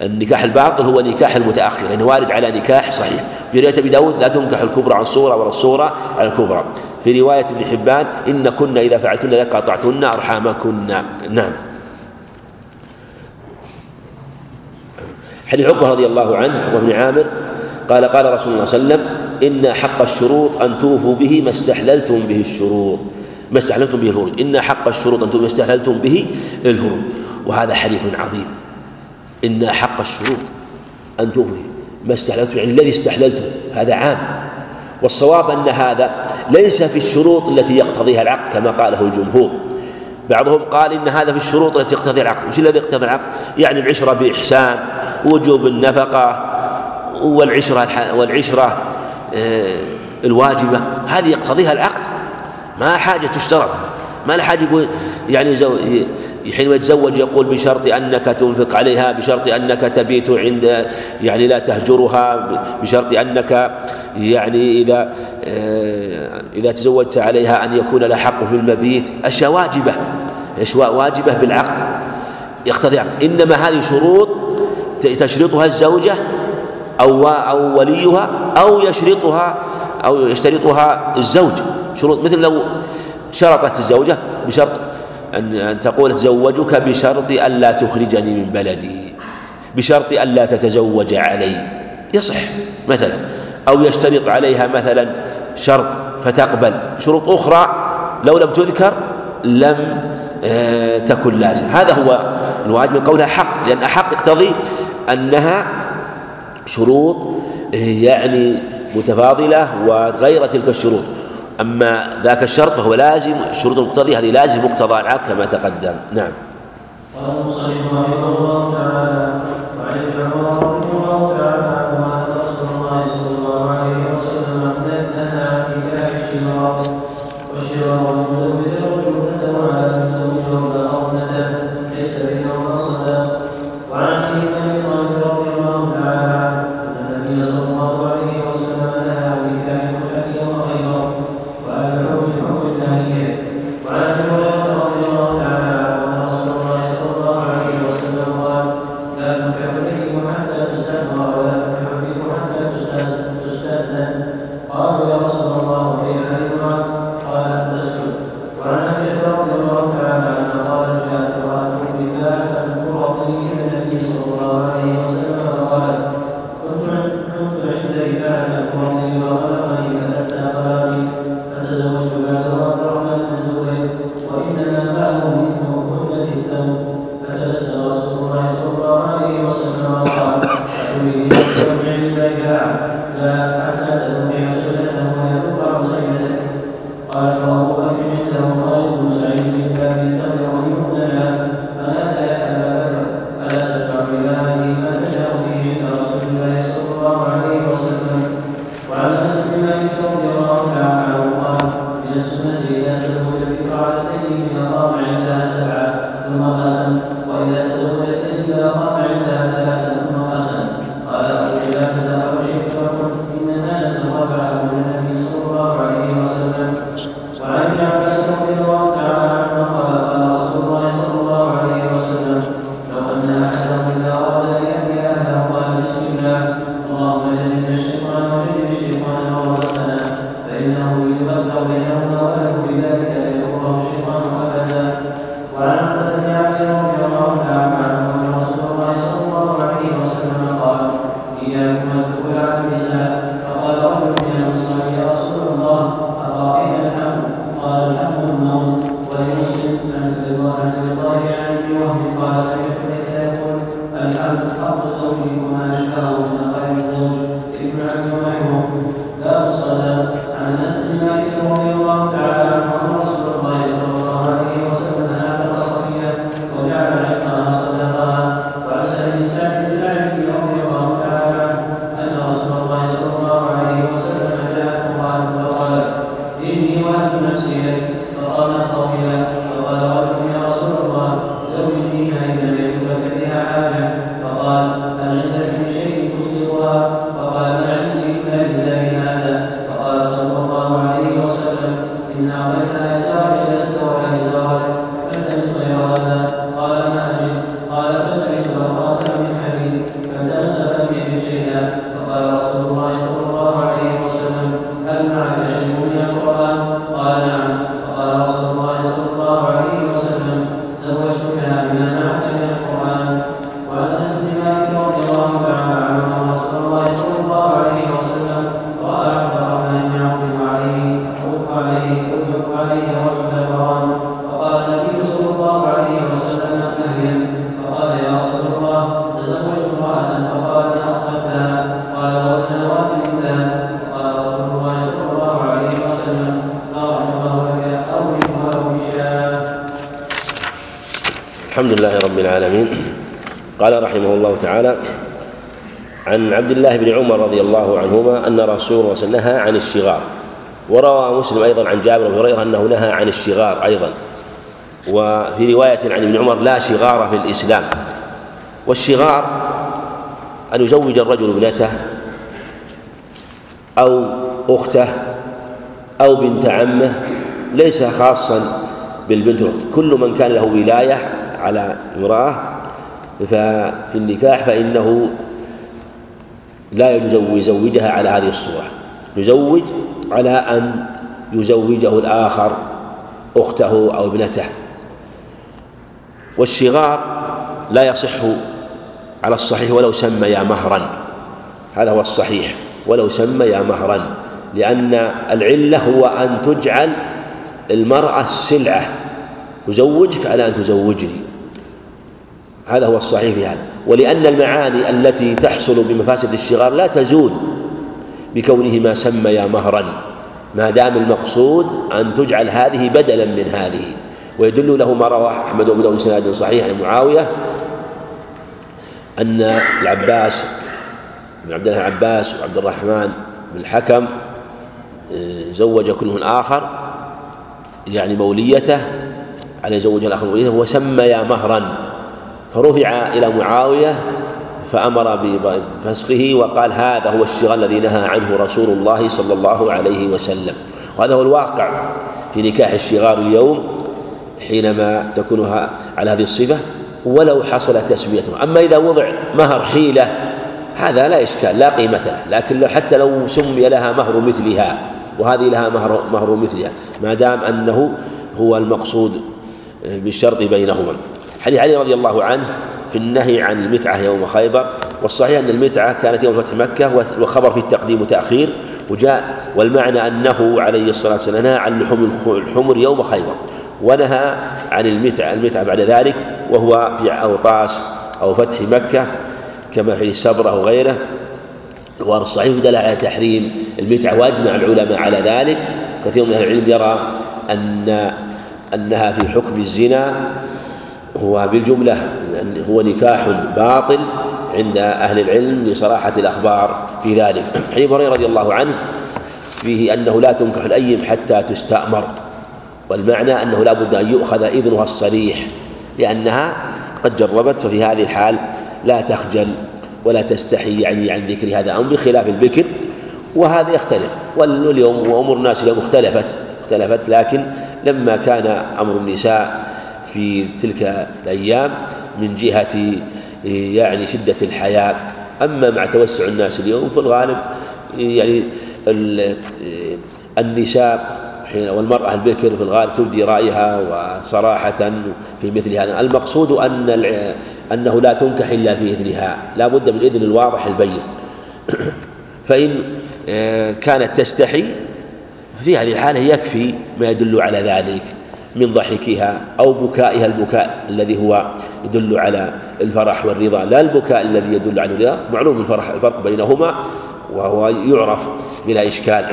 النكاح الباطل هو نكاح المتأخر يعني وارد على نكاح صحيح. في رواية أبي داود لا تنكح الكبرى عن الصورة ولا الصورة على الكبرى. في رواية ابن حبان إن كنا إذا فعلتن لقاطعتن أرحامكن. نعم. حديث عقبة رضي الله عنه عقبة بن عامر قال قال رسول الله صلى الله عليه وسلم إن حق الشروط أن توفوا به ما استحللتم به الشروط. ما استحللتم به الفروج إن حق الشروط أن ما استحللتم به الفروج وهذا حديث عظيم. إن حق الشروط أن توفوا ما استحللتم يعني الذي استحللتم هذا عام. والصواب أن هذا ليس في الشروط التي يقتضيها العقد كما قاله الجمهور. بعضهم قال إن هذا في الشروط التي يقتضيها العقد. وش الذي يقتضي العقد؟ يعني العشرة بإحسان وجوب النفقة والعشرة والعشرة آه، الواجبة. هذه يقتضيها العقد. ما حاجة تشترط. ما له حاجة يقول يعني حينما يتزوج يقول بشرط أنك تنفق عليها بشرط أنك تبيت عند يعني لا تهجرها بشرط أنك يعني إذا آه، إذا تزوجت عليها أن يكون لها حق في المبيت. أشياء واجبة. أشياء واجبة بالعقد. يقتضي عقد إنما هذه شروط تشرطها الزوجة أو أو وليها أو يشرطها أو يشترطها الزوج. شروط مثل لو شرطت الزوجة بشرط أن تقول أتزوجك بشرط ألا تخرجني من بلدي بشرط ألا تتزوج علي. يصح مثلا. أو يشترط عليها مثلا شرط فتقبل. شروط أخرى لو لم تذكر لم آه، تكن لازم. هذا هو الواجب من قولها حق. لأن أحق يقتضي أنها شروط آه، يعني متفاضلة وغير تلك الشروط. أما ذاك الشرط فهو لازم الشروط المقتضية هذه لازم مقتضى العقد كما تقدم. نعم. قال المصنف رحمه الله تعالى وعن رحمه الله تعالى عبد الله بن عمر رضي الله عنهما أن رسول الله صلى الله عليه وسلم نهى عن الشغار. وروى مسلم أيضا عن جابر بن هريرة أنه نهى عن الشغار أيضا. وفي رواية عن ابن عمر لا شغار في الإسلام. والشغار أن يزوج الرجل ابنته أو أخته أو بنت عمه ليس خاصا بالبنت كل من كان له ولاية على امرأة ففي النكاح فإنه لا يزوجها على هذه الصورة. يزوج على أن يزوجه الآخر أخته أو ابنته. والصغار لا يصح على الصحيح ولو سمى يا مهرا. هذا هو الصحيح. ولو سمى يا مهرا. لأن العلة هو أن تجعل المرأة سلعة أزوجك على أن تزوجني. هذا هو الصحيح في هذا. ولأن المعاني التي تحصل بمفاسد الشغار لا تزول بكونهما سميا مهرا. ما دام المقصود أن تجعل هذه بدلا من هذه. ويدل له ما رواه أحمد وأبو داود سناد صحيح عن معاوية أن العباس بن عبد الله العباس وعبد الرحمن بن الحكم آه، زوج كل من آخر يعني موليته على يزوج الآخر موليته وسميا مهرا. فرفع إلى معاوية فأمر بفسخه وقال هذا هو الشغل الذي نهى عنه رسول الله صلى الله عليه وسلم. وهذا هو الواقع في نكاح الشغار اليوم حينما تكون على هذه الصفة ولو حصل تسميته أما إذا وضع مهر حيلة هذا لا إشكال لا قيمة له لكن لو حتى لو سمي لها مهر مثلها وهذه لها مهر مهر مثلها ما دام أنه هو المقصود بالشرط بينهما. حديث علي رضي الله عنه في النهي عن المتعة يوم خيبر والصحيح أن المتعة كانت يوم فتح مكة وخبر في التقديم وتأخير وجاء والمعنى أنه عليه الصلاة والسلام نهى عن لحوم الحمر يوم خيبر ونهى عن المتعة المتعة بعد ذلك وهو في أوطاس أو فتح مكة كما في السبرة وغيره والصحيح دل على تحريم المتعة وأجمع العلماء على ذلك. كثير من أهل العلم يرى أن أنها في حكم الزنا هو بالجملة هو نكاح باطل عند أهل العلم لصراحة الأخبار في ذلك. حديث هريرة رضي الله عنه فيه أنه لا تنكح الأيم حتى تستأمر والمعنى أنه لا بد أن يؤخذ إذنها الصريح لأنها قد جربت ففي هذه الحال لا تخجل ولا تستحي يعني عن ذكر هذا الأمر بخلاف البكر وهذا يختلف. واليوم وأمور الناس اليوم اختلفت اختلفت لكن لما كان أمر النساء في تلك الأيام من جهة يعني شدة الحياة. أما مع توسع الناس اليوم في الغالب يعني النساء حين والمرأة البكر في الغالب تبدي رأيها وصراحة في مثل هذا. المقصود أن أنه لا تنكح إلا بإذنها لا بد من الإذن الواضح البين. فإن آه، كانت تستحي في هذه الحالة يكفي ما يدل على ذلك. من ضحكها أو بكائها البكاء الذي هو يدل على الفرح والرضا. لا البكاء الذي يدل على الرضا معلوم الفرح الفرق بينهما وهو يعرف بلا إشكال.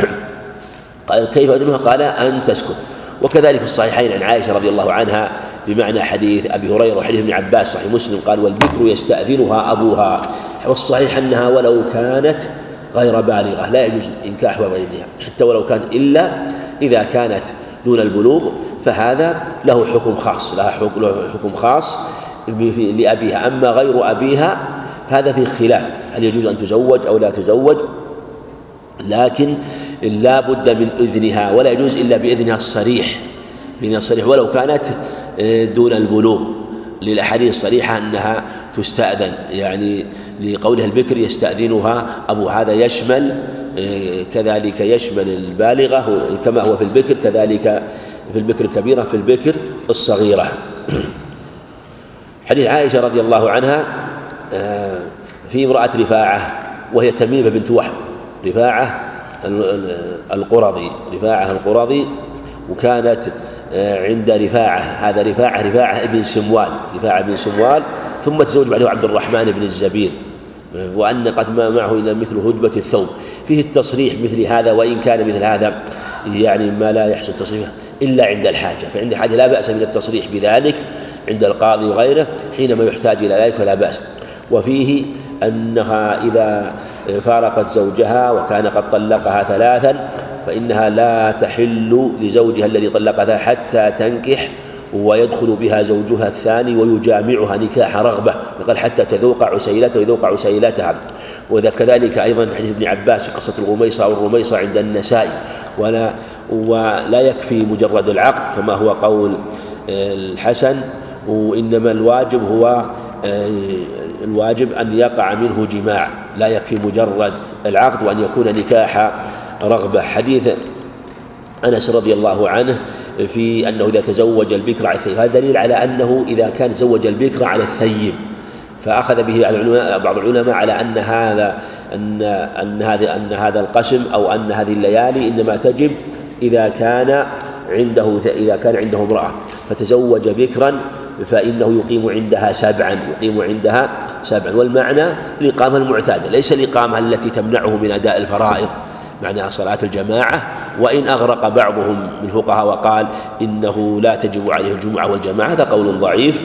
قال كيف أدنها قال أن تسكت. وكذلك الصحيحين عن عائشة رضي الله عنها بمعنى حديث أبي هريرة وحديث ابن عباس صحيح مسلم قال والبكر يستأذنها أبوها. والصحيح أنها ولو كانت غير بالغة لا يجوز إنكاح غيرها حتى ولو كانت إلا إذا كانت دون البلوغ. فهذا له حكم خاص لها حكم خاص لأبيها. أما غير أبيها فهذا في خلاف هل يجوز أن تزوج أو لا تزوج؟ لكن لا بد من إذنها ولا يجوز إلا بإذنها الصريح بإذنها الصريح. ولو كانت آه، دون البلوغ للأحاديث الصريحة أنها تستأذن. يعني لقولها البكر يستأذنها أبو هذا يشمل آه، كذلك يشمل البالغة كما هو في البكر كذلك في البكر الكبيرة في البكر الصغيرة. حديث عائشة رضي الله عنها آه، في امرأة رفاعة وهي تميمة بنت وحب رفاعة القرظي رفاعة القرظي وكانت آه، عند رفاعة. هذا رفاعة رفاعة ابن سموال رفاعة بن سموال ثم تزوج بعده عبد الرحمن بن الزبير. وأن قد ما معه إلا مثل هدبة الثوب. فيه التصريح مثل هذا وإن كان مثل هذا يعني ما لا يحصل تصريحه إلا عند الحاجة فعند الحاجة لا بأس من التصريح بذلك عند القاضي وغيره حينما يحتاج إلى ذلك فلا بأس. وفيه أنها إذا فارقت زوجها وكان قد طلقها ثلاثا فإنها لا تحل لزوجها الذي طلقها حتى تنكح ويدخل بها زوجها الثاني ويجامعها نكاح رغبة قال حتى تذوق عسيلته ويذوق عسيلتها. وكذلك أيضا في حديث ابن عباس قصة الغميصة أو الرميصة عند النسائي ولا ولا يكفي مجرد العقد كما هو قول الحسن وإنما الواجب هو الواجب أن يقع منه جماع لا يكفي مجرد العقد وأن يكون نكاح رغبة. حديث أنس رضي الله عنه في أنه إذا تزوج البكر على الثيب هذا دليل على أنه إذا كان تزوج البكر على الثيب فأخذ به بعض العلماء على أن هذا أن أن هذا أن هذا القسم أو أن هذه الليالي إنما تجب إذا كان عنده إذا كان عنده امرأة فتزوج بكرا فإنه يقيم عندها سبعا يقيم عندها سبعا. والمعنى الإقامة المعتادة ليس الإقامة التي تمنعه من أداء الفرائض معنى صلاة الجماعة. وإن أغرق بعضهم من الفقهاء وقال إنه لا تجب عليه الجمعة والجماعة هذا قول ضعيف.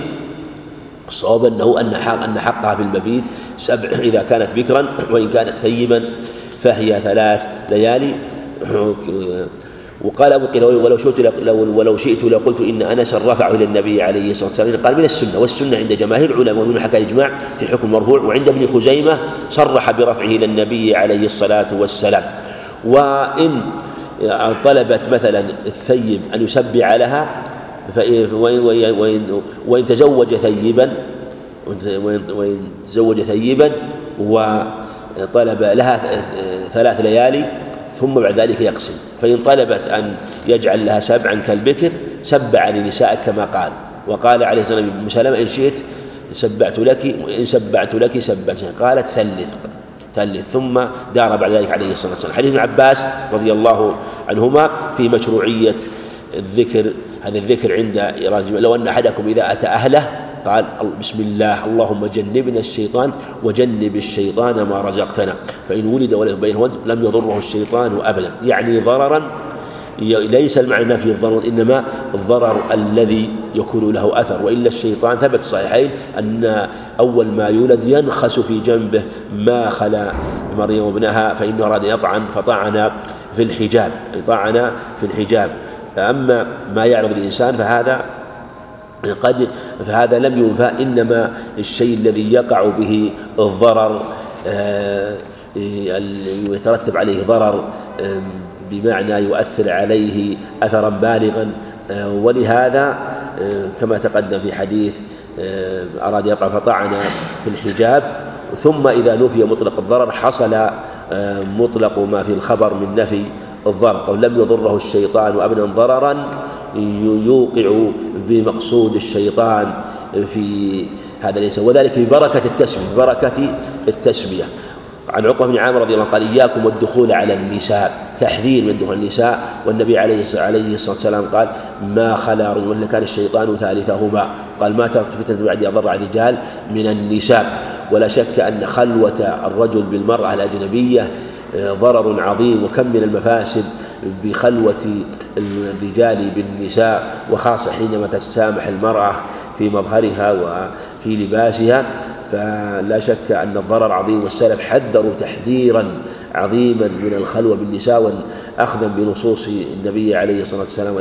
الصواب أنه أن حق أن حقها في المبيت سبع إذا كانت بكرا وإن كانت ثيبا فهي ثلاث ليالي. وقال أبو قيل ولو شئت لو ولو شئت لقلت إن أنس رفعه إلى النبي عليه الصلاة والسلام. قال من السنة والسنة عند جماهير العلماء ومن حكى الإجماع في حكم مرفوع وعند ابن خزيمة صرح برفعه إلى النبي عليه الصلاة والسلام. وإن طلبت مثلا الثيب أن يسبع لها وإن, وإن, وإن تزوج ثيبا وإن تزوج ثيبا وطلب لها ثلاث ليالي ثم بعد ذلك يقسم. فإن طلبت أن يجعل لها سبعا كالبكر سبع لنسائك كما قال. وقال عليه الصلاة والسلام إن شئت سبعت لك وإن سبعت لك سبعت قالت ثلث. ثلث. ثم دار بعد ذلك عليه الصلاة والسلام. حديث ابن عباس رضي الله عنهما في مشروعية الذكر هذا الذكر عند إيراد لو أن أحدكم إذا أتى أهله قال بسم الله اللهم جنبنا الشيطان وجنب الشيطان ما رزقتنا. فإن ولد وله بينه لم يضره الشيطان أبدا. يعني ضررا ليس المعنى نفي الضرر إنما الضرر الذي يكون له أثر. وإلا الشيطان ثبت الصحيحين أن أول ما يولد ينخس في جنبه ما خلا مريم وابنها فإنه أراد يطعن فطعن في الحجاب طعن في الحجاب. فأما ما يعرض الإنسان فهذا قد فهذا لم ينفى إنما الشيء الذي يقع به الضرر آه، يترتب عليه ضرر بمعنى يؤثر عليه أثرا بالغا آه، ولهذا آه، كما تقدم في حديث أراد يقع فطعن في الحجاب ثم إذا نفي مطلق الضرر حصل مطلق ما في الخبر من نفي الضرر أو لم يضره الشيطان أبدا ضررا يوقع بمقصود الشيطان في هذا الإنسان. وذلك ببركة التسمية ببركة التسمية. عن عقبة بن عامر رضي الله عنه قال إياكم والدخول على النساء. تحذير من دخول النساء. والنبي عليه عليه الصلاة والسلام قال ما خلا رجل كان الشيطان ثالثهما. قال ما تركت فتنة بعد أضر على الرجال من النساء. ولا شك أن خلوة الرجل بالمرأة الأجنبية ضرر عظيم وكم من المفاسد بخلوة الرجال بالنساء وخاصة حينما تتسامح المرأة في مظهرها وفي لباسها. فلا شك أن الضرر عظيم والسلف حذروا تحذيرا عظيما من الخلوة بالنساء أخذا بنصوص النبي عليه الصلاة والسلام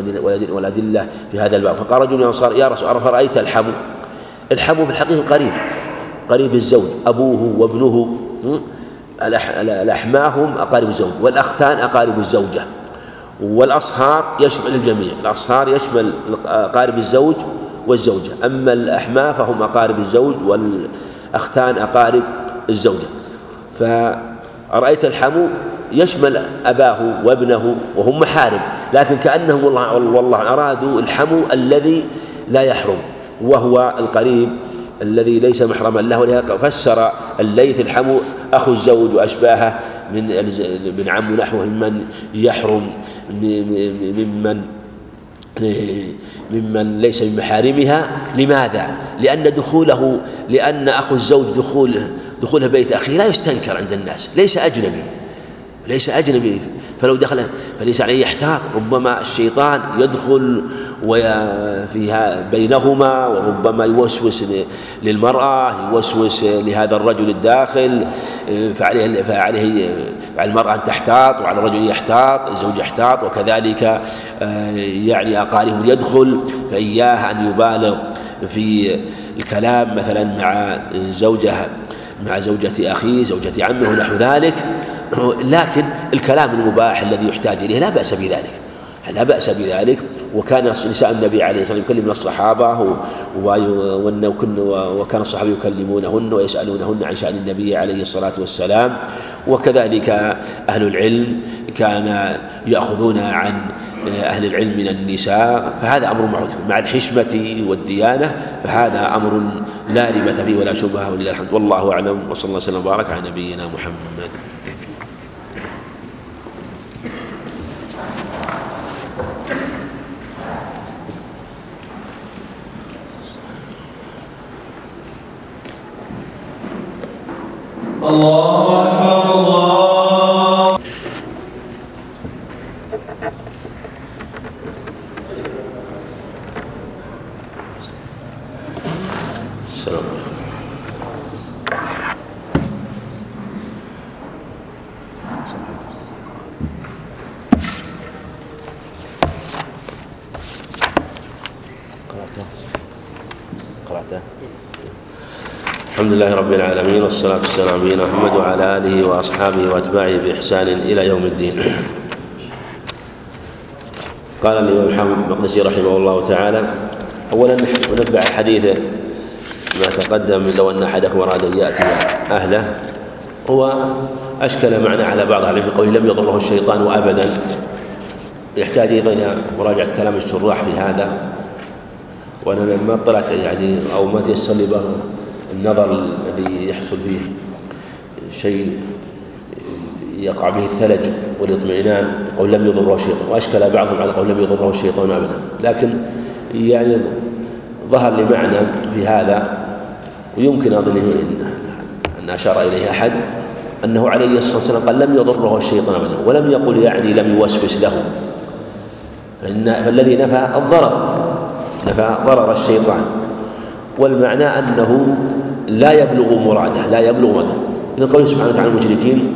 والأدلة في هذا الباب. فقال رجل من الأنصار يا رسول الله رأيت الحمو الحمو في الحقيقة قريب قريب الزوج أبوه وابنه الأحماهم أقارب الزوج والأختان أقارب الزوجة والأصهار يشمل الجميع الأصهار يشمل أقارب الزوج والزوجة أما الأحماء فهم أقارب الزوج والأختان أقارب الزوجة. فرأيت الحمو يشمل أباه وابنه وهم محارم لكن كأنهم والله, والله أرادوا الحمو الذي لا يحرم وهو القريب الذي ليس محرما له ولهذا فسر الليث الحمو أخو الزوج وأشباهه من من عم نحوه ممن يحرم ممن ممن ليس من محارمها لماذا؟ لأن دخوله لأن أخو الزوج دخول دخوله بيت أخيه لا يستنكر عند الناس ليس أجنبي ليس أجنبي فلو دخل فليس عليه يحتاط. ربما الشيطان يدخل وفيها بينهما وربما يوسوس للمرأة يوسوس لهذا الرجل الداخل فعليه فعليه على المرأة أن تحتاط وعلى الرجل يحتاط الزوج يحتاط وكذلك آه، يعني أقاربه يدخل فإياه أن يبالغ في الكلام مثلا مع زوجة مع زوجة أخيه زوجة عمه ونحو ذلك. لكن الكلام المباح الذي يحتاج إليه لا بأس بذلك. لا بأس بذلك. وكان نساء النبي عليه الصلاة والسلام يكلمن الصحابة وكان الصحابة يكلمونهن ويسألونهن عن شأن النبي عليه الصلاة والسلام. وكذلك أهل العلم كان يأخذون عن أهل العلم من النساء فهذا أمر معروف. مع الحشمة والديانة فهذا أمر لا ريبة فيه ولا شبهة ولله الحمد. والله أعلم. وصلى الله وسلم وبارك على نبينا محمد. الله أكبر الله. السلام الحمد لله رب العالمين. والصلاة والسلام على محمد وعلى آله وأصحابه وأتباعه بإحسان إلى يوم الدين. قال الإمام الحافظ المقدسي رحمه الله تعالى أولا نتبع حديث ما تقدم لو أن أحدكم أراد أن يأتي أهله هو أشكل معنى على بعض أهل العلم قول لم يضره الشيطان أبدا. يحتاج أيضا إلى مراجعة كلام الشراح في هذا. وأنا ما اطلعت يعني أو ما تيسر لي النظر الذي يحصل فيه شيء يقع به الثلج والاطمئنان يقول لم يضره الشيطان وأشكل بعضهم على قول لم يضره الشيطان ابدا. لكن يعني ظهر لي معنى في هذا ويمكن أظن ان أشار إليه أحد أنه عليه الصلاة والسلام قال لم يضره الشيطان ابدا ولم يقل يعني لم يوسوس له. فالذي نفى الضرر نفى ضرر الشيطان. والمعنى أنه لا يبلغ مراده لا يبلغ مراده إذا قوله سبحانه وتعالى المشركين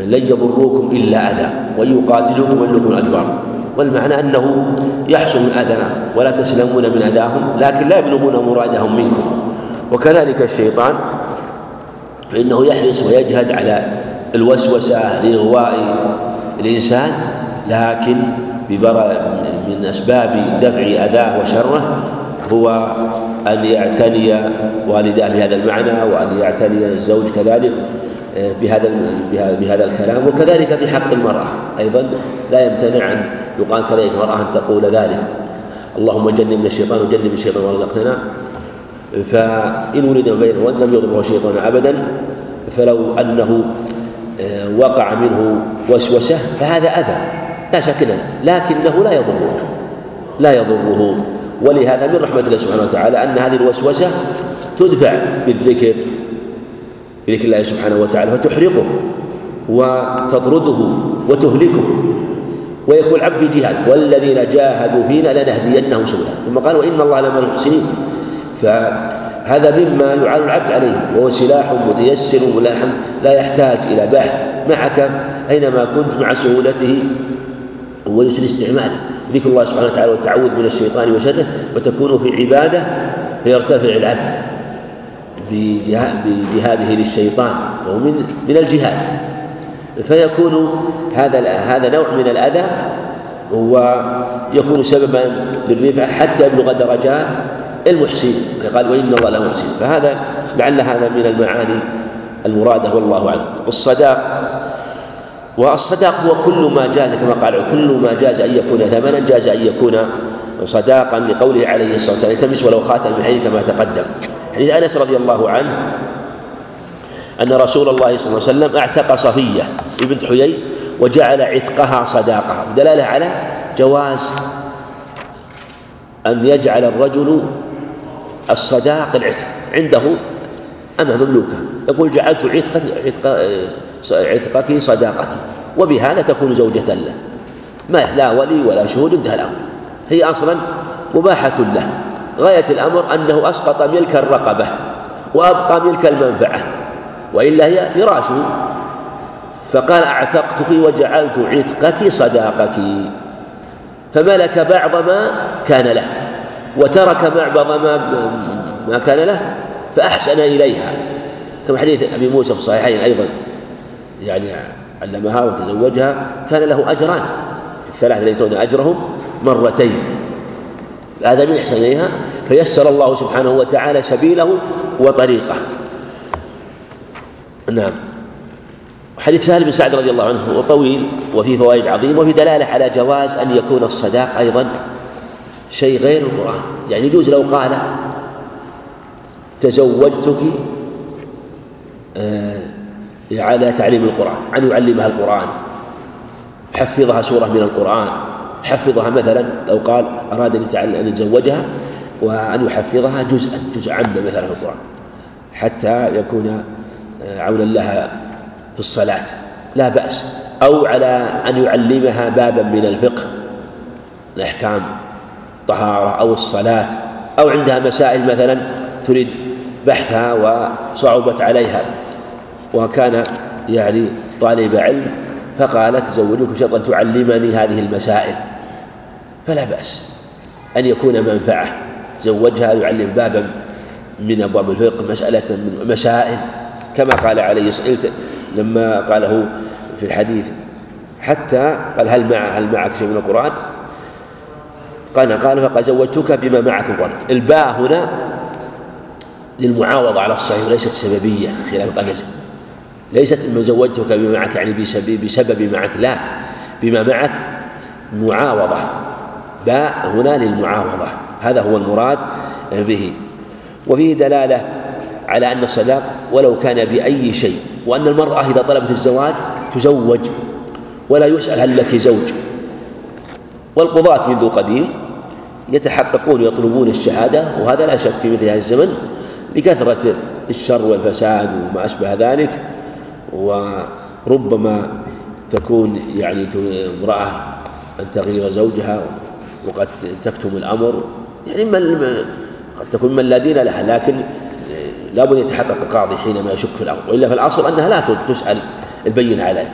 لن يضروكم إلا أذى وإن يقاتلوكم ويلكم الأدبار والمعنى أنه يحصل الأذى ولا تسلمون من أذاهم لكن لا يبلغون مرادهم منكم. وكذلك الشيطان فإنه يحرص ويجهد على الوسوسة لإغواء الإنسان لكن من أسباب دفع أذاه وشره هو أن يعتني والداه بهذا المعنى وأن يعتني الزوج كذلك آه، بهذا بهذا الكلام. وكذلك في حق المرأة أيضا لا يمتنع أن يقال كذلك المرأة أن تقول ذلك. اللهم جنبنا الشيطان وجنب الشيطان ورزقتنا فإن ولد بينه وأن لم يضره الشيطان أبدا فلو أنه آه، وقع منه وسوسة فهذا أذى. لا شك لكنه لا يضره لا يضره. ولهذا من رحمة الله سبحانه وتعالى أن هذه الوسوسة تدفع بالذكر بذكر الله سبحانه وتعالى فتحرقه وتطرده وتهلكه. ويكون العبد في جهاد والذين جاهدوا فينا لنهدينهم سبلا ثم قال وإن الله لمن المحسنين. فهذا مما يعان العبد عليه وهو سلاح متيسر ولا لا يحتاج إلى بحث. معك أينما كنت مع سهولته ويسر استعماله. ذكر الله سبحانه وتعالى والتعوذ من الشيطان وشره وتكون في عبادة فيرتفع العبد بجهاده للشيطان وهو من من الجهاد. فيكون هذا هذا نوع من الأذى ويكون سببا للرفعة حتى يبلغ درجات المحسن. قال وإن الله لمحسن فهذا لعل هذا من المعاني المرادة والله أعلم. والصداق والصداق هو كل ما جاز كما قال كل ما جاز أن يكون ثمنا جاز أن يكون صداقا لقوله عليه الصلاة والسلام التمس ولو خاتم من حديث كما تقدم. حديث أنس رضي الله عنه أن رسول الله صلى الله عليه وسلم أعتق صفية بنت حيي وجعل عتقها صداقة دلالة على جواز أن يجعل الرجل الصداق العتق. عنده أنا مملوكة؟ يقول جعلت عتقك عتق عتقك صداقتي وبهذا تكون زوجة له. ما لا ولي ولا شهود انتهى الأمر. هي أصلا مباحة له. غاية الأمر أنه أسقط ملك الرقبة وأبقى ملك المنفعة وإلا هي فراشه. فقال أعتقتك وجعلت عتقك صداقك. فملك بعض ما كان له وترك بعض ما ما كان له فأحسن إليها. كما حديث أبي موسى في الصحيحين أيضا. يعني علمها وتزوجها كان له أجران. الثلاثة الذين أجرهم مرتين. هذا من إحسان إليها. فيسر الله سبحانه وتعالى سبيله وطريقه. نعم. حديث سهل بن سعد رضي الله عنه وطويل وفيه فوائد عظيمة وفي دلالة على جواز أن يكون الصداق أيضا شيء غير القرآن. يعني يجوز لو قال تزوجتك آه، على تعليم القرآن أن يعلمها القرآن. حفظها سورة من القرآن. حفظها مثلا لو قال أراد أن أن يتزوجها وأن يحفظها جزءا جزء عامة مثلا في القرآن. حتى يكون عونا لها في الصلاة. لا بأس. أو على أن يعلمها بابا من الفقه الأحكام الطهارة أو الصلاة أو عندها مسائل مثلا تريد بحثها وصعبت عليها. وكان يعني طالب علم فقالت تزوجك بشرط أن تعلمني هذه المسائل. فلا بأس أن يكون منفعة. زوجها يعلم بابا من أبواب الفقه مسألة من مسائل. كما قال عليه الصلاة لما قاله في الحديث حتى قال هل مع هل معك شيء من القرآن؟ قال قال فقد زوجتك بما معك القرآن. الباء هنا للمعاوضة على الصحيح وليست سببية خلاف قال ليست ما زوجتك بما معك يعني بسبب معك لا. بما معك معاوضة. باء هنا للمعاوضة. هذا هو المراد به. وفيه دلالة على أن الصداق ولو كان بأي شيء وأن المرأة إذا طلبت الزواج تزوج ولا يسأل هل لك زوج. والقضاة منذ قديم يتحققون ويطلبون الشهادة وهذا لا شك في مثل هذا الزمن لكثرة الشر والفساد وما أشبه ذلك. وربما تكون يعني امرأة أن تغير زوجها وقد تكتم الأمر. يعني من قد تكون من دين لها لكن لابد يتحقق القاضي حينما يشك في الأمر. وإلا في الأصل أنها لا تسأل البين على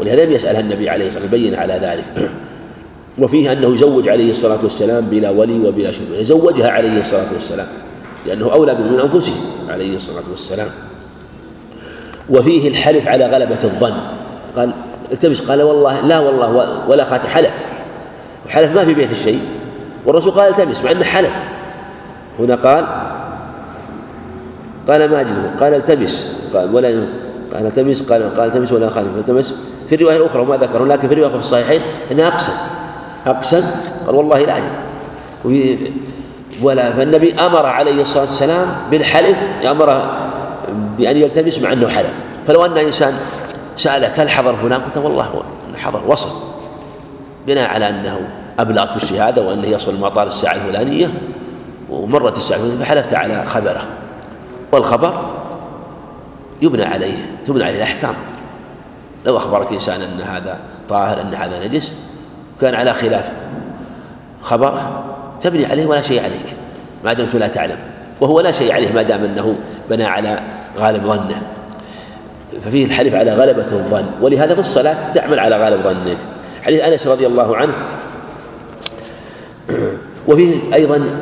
ولهذا لم يسألها النبي عليه الصلاة والسلام البين على ذلك. وفيه أنه يزوج عليه الصلاة والسلام بلا ولي وبلا شبهة يزوجها عليه الصلاة والسلام لأنه أولى من أنفسهم عليه الصلاة والسلام. وفيه الحلف على غلبة الظن. قال التمس قال والله لا والله ولا خاتم حلف. حلف ما في بيت الشيء. والرسول قال التمس مع أنه حلف. هنا قال قال ما أجده. قال التمس قال ولا قال التمس قال قال التمس ولا خالف. التمس في الرواية الأخرى وما ذكروا لكن في الرواية في الصحيحين أنه أقسم. أقسم. قال والله لا أجد. ولا فالنبي أمر عليه الصلاة والسلام بالحلف. أمر بأن يلتمس مع أنه حلف فلو أن إنسان سألك هل حضر فلان؟ قلت والله حضر وصل. بناء على أنه أبلغت بالشهادة وأنه يصل المطار الساعة الفلانية ومرت الساعة الفلانية فحلفت على خبره. والخبر يبنى عليه تبنى عليه الأحكام. لو أخبرك إنسان أن هذا طاهر أن هذا نجس كان على خلاف خبره تبني عليه ولا شيء عليك. ما دمت لا تعلم. وهو لا شيء عليه ما دام أنه بنى على غالب ظنه. ففيه الحلف على غلبة الظن. ولهذا في الصلاة تعمل على غالب ظنك. حديث أنس رضي الله عنه. وفيه أيضا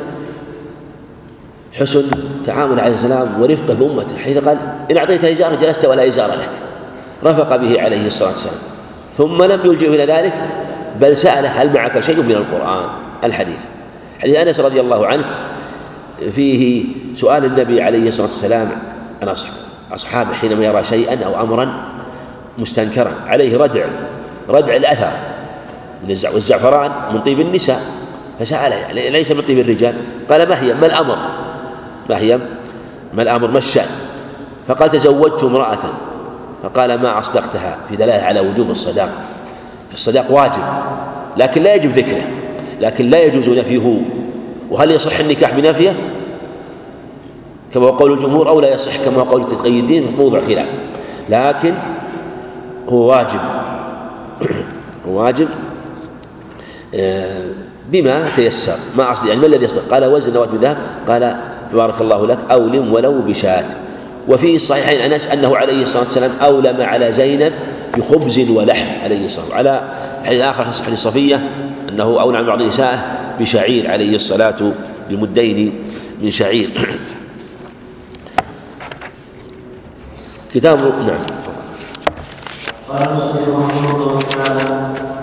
حسن تعامل عليه السلام ورفقه بأمته حيث قال إن أعطيت إزارا جلست ولا إزار لك. رفق به عليه الصلاة والسلام. ثم لم يلجئه إلى ذلك بل سأله هل معك شيء من القرآن؟ الحديث. حديث أنس رضي الله عنه فيه سؤال النبي عليه الصلاة والسلام عن أصحابه حينما يرى شيئا أو أمرا مستنكرا عليه ردع ردع الأثر من والزعفران من طيب النساء فسأله يعني ليس من طيب الرجال؟ قال ما هي؟ ما الأمر؟ ما هي؟ ما الأمر؟ ما الشأن؟ فقال تزوجت امرأة. فقال ما أصدقتها؟ في دلالة على وجوب الصداق. فالصداق واجب لكن لا يجب ذكره لكن لا يجوز نفيه. وهل يصح النكاح بنفيه كما هو قول الجمهور أو لا يصح كما هو قول التقيدين موضع خلاف. لكن هو واجب. واجب آه، بما تيسر. ما أصل يعني ما الذي يصدق؟ قال وزن نواة من ذهب قال بارك الله لك أولم ولو بشاة. وفي الصحيحين أنس أنه عليه الصلاة والسلام أولم على زينب بخبز ولحم عليه الصلاة والسلام. على حديث آخر في صحيح صفية أنه أولم عن بعض نسائه بشعير عليه الصلاة بمدين من شعير. كتاب نعم. قال رحمه الله تعالى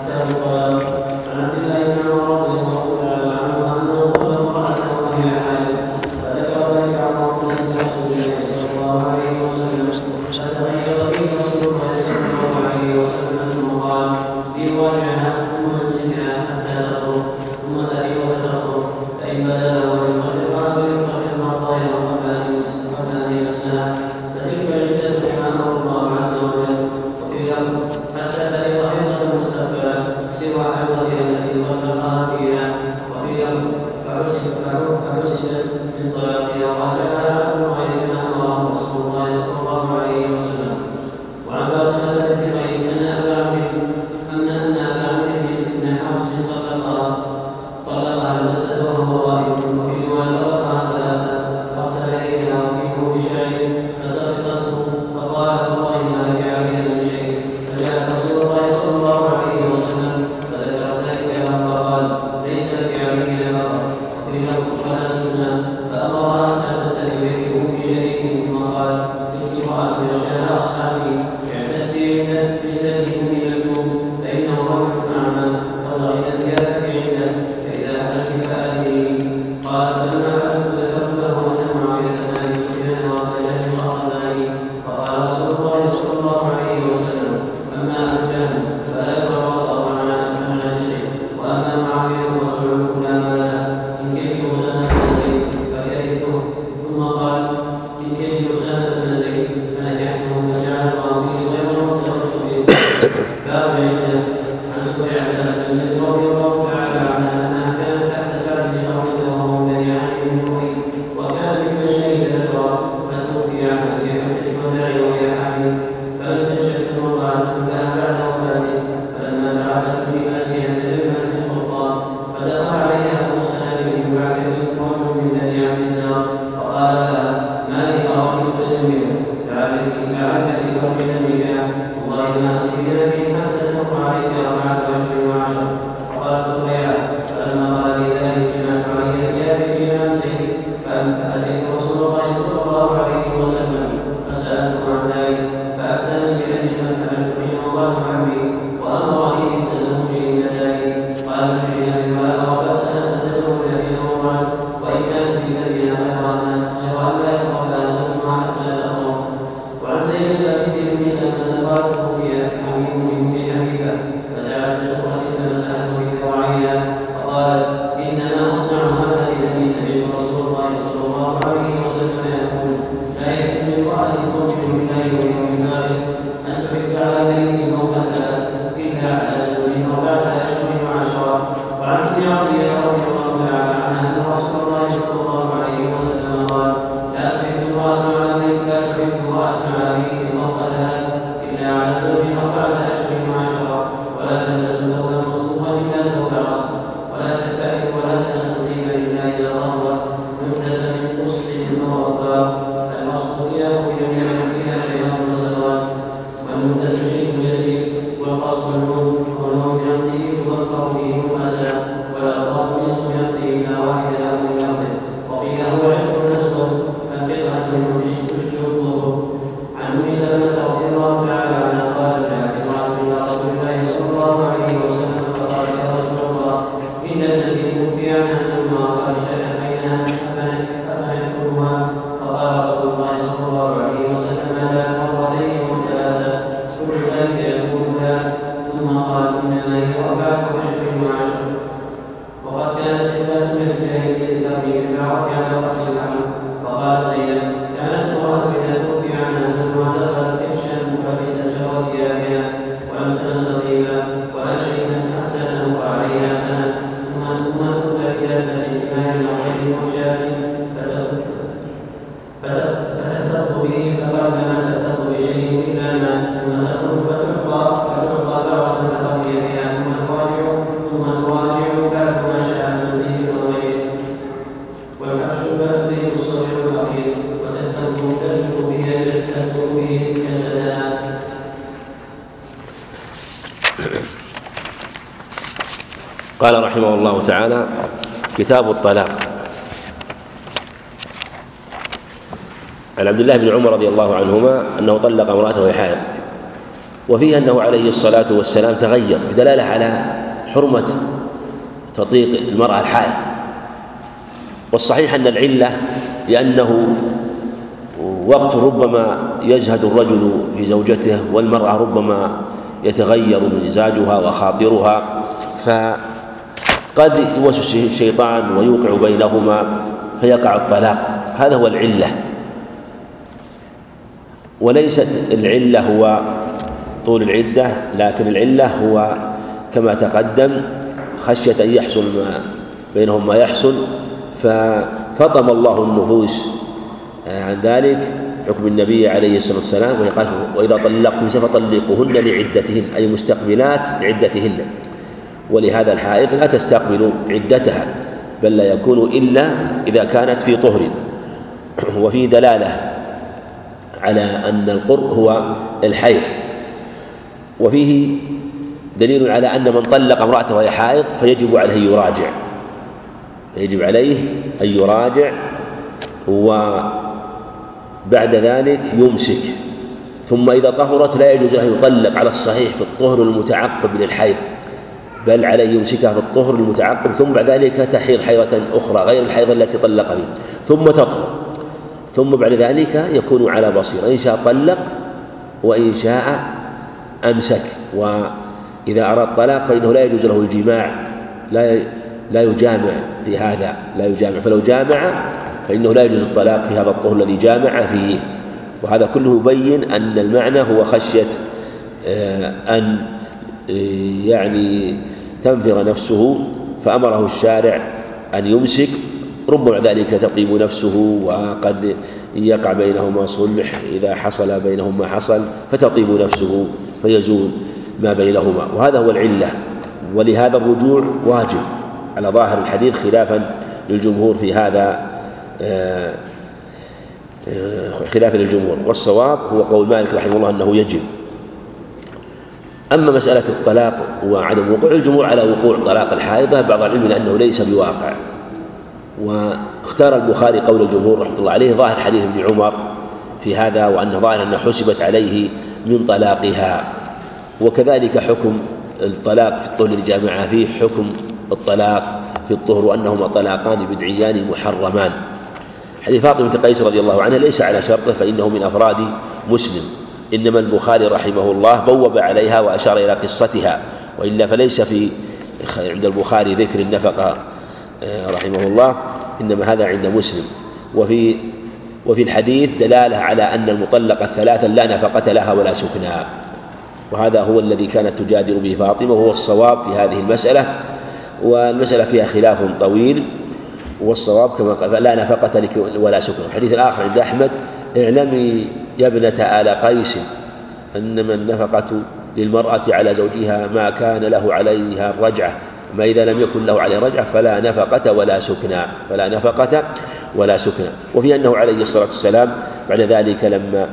كتاب الطلاق. عن عبد الله بن عمر رضي الله عنهما أنه طلق امرأته وهي حائض وفيه أنه عليه الصلاة والسلام تغير بدلالة على حرمة تطليق المرأة الحائض. والصحيح أن العلة لأنه وقت ربما يجهد الرجل في زوجته والمرأة ربما يتغير مزاجها وخاطرها ف قد يوسوس الشيطان ويوقع بينهما فيقع الطلاق. هذا هو العلة. وليست العلة هو طول العدة لكن العلة هو كما تقدم خشية أن يحصل ما بينهم ما يحصل. ففطم الله النفوس عن ذلك حكم النبي عليه الصلاة والسلام وإذا طلقتم فطلقوهن لعدتهن أي مستقبلات لعدتهن. ولهذا الحائض لا تستقبل عدتها بل لا يكون إلا إذا كانت في طهر. وفي دلالة على أن القر هو الحيض. وفيه دليل على أن من طلق امرأته وهي حائض فيجب عليه يراجع. يجب عليه أن يراجع وبعد ذلك يمسك. ثم إذا طهرت لا يجوز له يطلق على الصحيح في الطهر المتعقب للحيض. بل عليه يمسكها في الطهر المتعقب ثم بعد ذلك تحيض حيضة أخرى غير الحيض التي طلق فيه ثم تطهر ثم بعد ذلك يكون على بصيرة. إن شاء طلق وإن شاء أمسك. وإذا أراد طلاق فإنه لا يجوز له الجماع لا لا يجامع في هذا لا يجامع. فلو جامع فإنه لا يجوز الطلاق في هذا الطهر الذي جامع فيه. وهذا كله يبين أن المعنى هو خشية آه، أن آه، يعني تنفر نفسه فأمره الشارع أن يمسك. ربما ذلك تطيب نفسه وقد يقع بينهما صلح إذا حصل بينهما ما حصل فتطيب نفسه فيزول ما بينهما. وهذا هو العلة ولهذا الرجوع واجب. على ظاهر الحديث خلافا للجمهور في هذا آه، آه، خلافا للجمهور. والصواب هو قول مالك رحمه الله أنه يجب. أما مسألة الطلاق وعدم وقوع الجمهور على وقوع طلاق الحائضة بعض العلم أنه ليس بواقع. واختار البخاري قول الجمهور رحمة الله عليه ظاهر حديث ابن عمر في هذا وأن ظاهر أنه حسبت عليه من طلاقها. وكذلك حكم الطلاق في الطهر الذي جامعها فيه حكم الطلاق في الطهر وأنهما طلاقان بدعيان محرمان. حديث فاطمة قيس رضي الله عنها ليس على شرطه فإنه من أفراد مسلم. إنما البخاري رحمه الله بوب عليها وأشار إلى قصتها وإلا فليس في عند البخاري ذكر النفقة آه، رحمه الله إنما هذا عند مسلم. وفي وفي الحديث دلالة على أن المطلقة الثلاثة لا نفقة لها ولا سكنى. وهذا هو الذي كانت تجادل به فاطمة وهو الصواب في هذه المسألة. والمسألة فيها خلاف طويل والصواب كما قال لا نفقة لك ولا سكن الحديث الآخر عند أحمد اعلمي يا ابنة آل قيس أنما النفقة للمرأة على زوجها ما كان له عليها الرجعة ما إذا لم يكن له عليه رجعة فلا نفقة ولا سكنى فلا نفقة ولا سكنى. وفي أنه عليه الصلاة والسلام بعد ذلك لما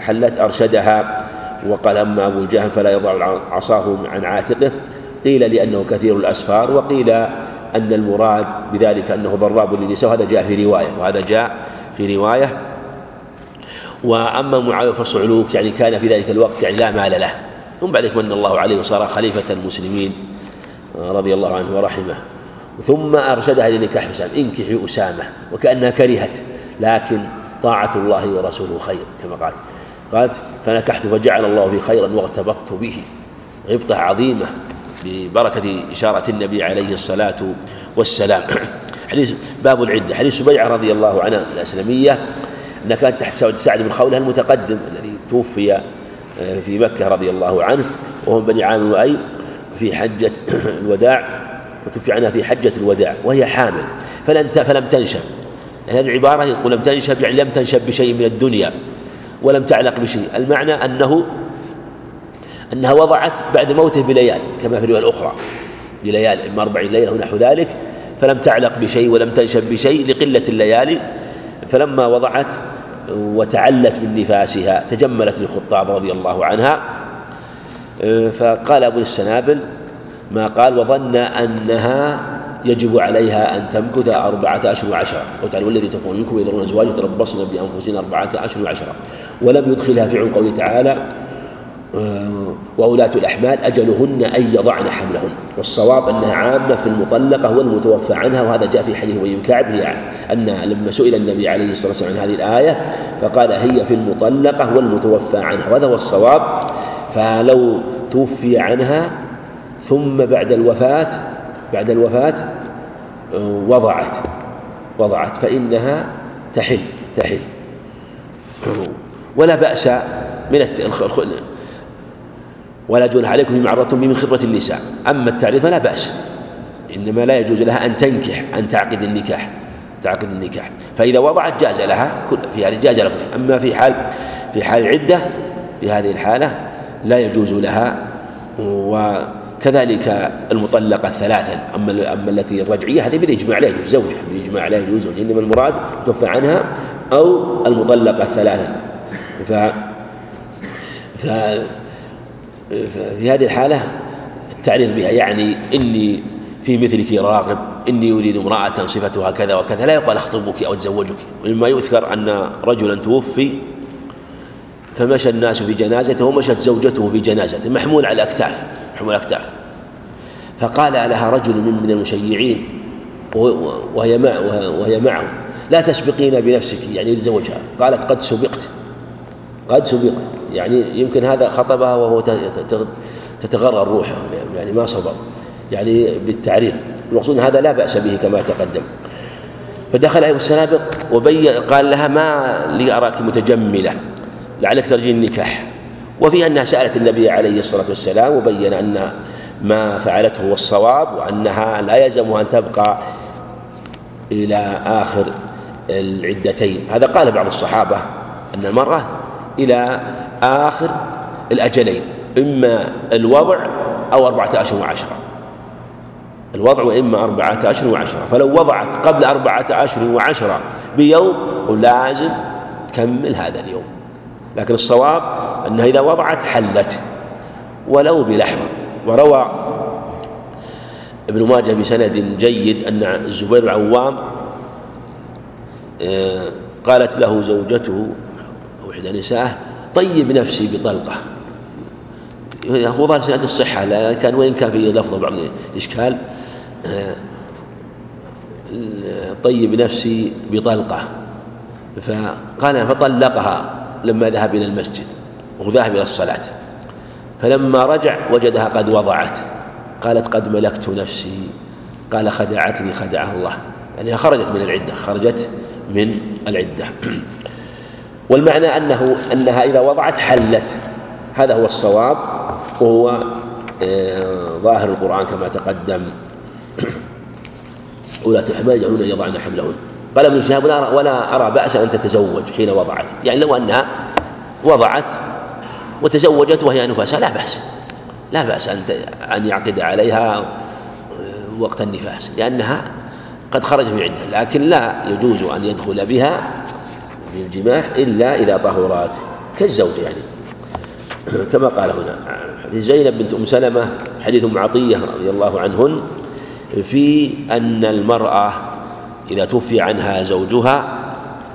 حلت أرشدها وقال أما أبو الجهم فلا يضع عصاه عن عاتقه قيل لأنه كثير الأسفار وقيل أن المراد بذلك أنه ضراب للنساء وهذا جاء في رواية وهذا جاء في رواية وأما معاوية فصعلوك يعني كان في ذلك الوقت يعني لا مال له. ثم بعد ذلك من الله عليه وصار خليفة المسلمين رضي الله عنه ورحمه. ثم أرشدها لنكاح أسامة انكحي أسامة وكأنها كرهت لكن طاعة الله ورسوله خير كما قالت. قالت فنكحت فجعل الله في خيرا واغتبطت به. غبطة عظيمة ببركة إشارة النبي عليه الصلاة والسلام. حديث باب العدة حديث سبيعة رضي الله عنها الأسلمية أنها كانت تحت سعد بن خولة المتقدم الذي توفي آه، في مكة رضي الله عنه وهم بني عامر وأي في حجة الوداع وتوفي عنها في حجة الوداع وهي حامل فلم فلم تنشب هذه العبارة يقول لم تنشب يعني لم تنشب بشيء من الدنيا ولم تعلق بشيء. المعنى أنه أنها وضعت بعد موته بليال كما في الرواية الأخرى بليال إما أربعين ليلة ونحو ذلك فلم تعلق بشيء ولم تنشب بشيء لقلة الليالي فلما وضعت وتعلت من نفاسها تجملت للخطاب رضي الله عنها. فقال أبو السنابل ما قال وظن أنها يجب عليها أن تمكث أربعة أشهر وعشرة وتعالى والذي تفون منكم يذرون أزواج يتربصن بأنفسهن أربعة أشهر وعشرة ولم يدخلها في عن قوله تعالى. وأولاة الأحمال أجلهن أن يضعن حملهن. والصواب أنها عامة في المطلقة والمتوفى عنها وهذا جاء في حديث أبي كعب هي أن لما سئل النبي عليه الصلاة والسلام عن هذه الآية فقال هي في المطلقة والمتوفى عنها. وهذا هو الصواب. فلو توفي عنها ثم بعد الوفاة بعد الوفاة آه، وضعت وضعت فإنها تحل تحل. ولا بأس من ولا جناح عليكم فيما عرضتم من خطبة النساء. أما التعريف فلا بأس. إنما لا يجوز لها أن تنكح أن تعقد النكاح تعقد النكاح. فإذا وضعت جاز لها في هذه جاز لها أما في حال في حال العدة في هذه الحالة لا يجوز لها. وكذلك المطلقة الثلاثا أما أما التي الرجعية هذه بالإجماع لا يجوز زوجها بالإجماع لا يجوز. إنما المراد توفى عنها أو المطلقة الثلاثا ف ف في هذه الحالة التعريض بها يعني إني في مثلك راغب إني أريد امرأة صفتها كذا وكذا لا يقال أخطبك أو أتزوجك ومما يذكر أن رجلا توفي فمشى الناس في جنازته ومشت زوجته في جنازته محمول على الأكتاف محمول على الأكتاف. فقال لها رجل من من المشيعين وهي مع وهي معه لا تسبقين بنفسك يعني يتزوجها. قالت قد سبقت قد سبقت. يعني يمكن هذا خطبها وهو تتغرر روحه يعني ما صبر يعني بالتعريض. المقصود هذا لا بأس به كما تقدم. فدخل عليه السنابق وبين قال لها ما لي أراك متجملة لعلك ترجين النكاح. وفي أنها سألت النبي عليه الصلاة والسلام وبين أن ما فعلته هو الصواب وأنها لا يلزمها أن تبقى إلى آخر العدتين. هذا قال بعض الصحابة أن المرأة إلى آخر الأجلين إما الوضع أو أربعة أشهر وعشرة. الوضع وإما أربعة أشهر وعشرة. فلو وضعت قبل أربعة أشهر وعشرة بيوم ولازم تكمل هذا اليوم. لكن الصواب أنها إذا وضعت حلت ولو بلحظة. وروى ابن ماجه بسند جيد أن الزبير العوام آه، قالت له زوجته أو إحدى نسائه طيب نفسي بطلقة. هو ظاهر سنة الصحة لا كان وين كان في لفظ بعض الإشكال طيب نفسي بطلقة. فقال فطلقها لما ذهب إلى المسجد وذهب إلى الصلاة. فلما رجع وجدها قد وضعت. قالت قد ملكت نفسي. قال خدعتني خدعها الله. يعني خرجت من العدة خرجت من العدة. والمعنى أنه أنها إذا وضعت حلت. هذا هو الصواب وهو آه، ظاهر القرآن كما تقدم. ولا الأحمال يجعلون يضعن حملهن. قال ابن شهاب ولا أرى, بأسا أن تتزوج حين وضعت. يعني لو أنها وضعت وتزوجت وهي نفاسها لا بأس. لا بأس أن أن يعقد عليها آه، وقت النفاس لأنها قد خرج من عدة لكن لا يجوز أن يدخل بها بالجماع إلا إذا طهرات كالزوج يعني. كما قال هنا زينب بنت أم سلمة حديث أم عطية رضي الله عنهن في أن المرأة إذا توفي عنها زوجها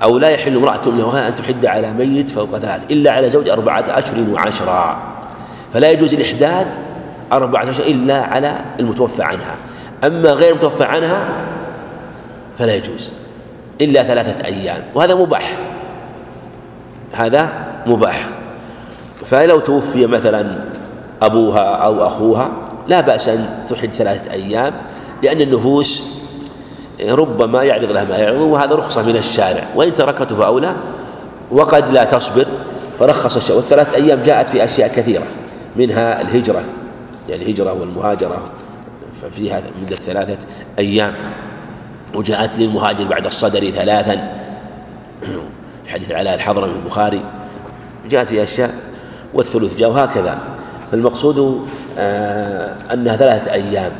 أو لا يحل امرأة له أن تحد على ميت فوق ثلاث إلا على زوج أربعة أشهر وعشرا فلا يجوز الإحداد أربعة أشهر إلا على المتوفى عنها. أما غير المتوفى عنها فلا يجوز. إلا ثلاثة أيام. وهذا مباح. هذا مباح. فلو توفي مثلا أبوها أو أخوها لا بأس أن تحد ثلاثة أيام لأن النفوس ربما يعرض لها ما يعرض وهذا رخصة من الشارع. وإن تركته فأولى وقد لا تصبر. فرخص الشارع والثلاث أيام جاءت في أشياء كثيرة منها الهجرة. يعني الهجرة والمهاجرة ففيها مدة ثلاثة أيام. وجاءت للمهاجر بعد الصدر ثلاثا. في حديث علاء الحضرمي البخاري. جاءت أشياء والثلث جاء وهكذا. فالمقصود آه أنها ثلاثة أيام.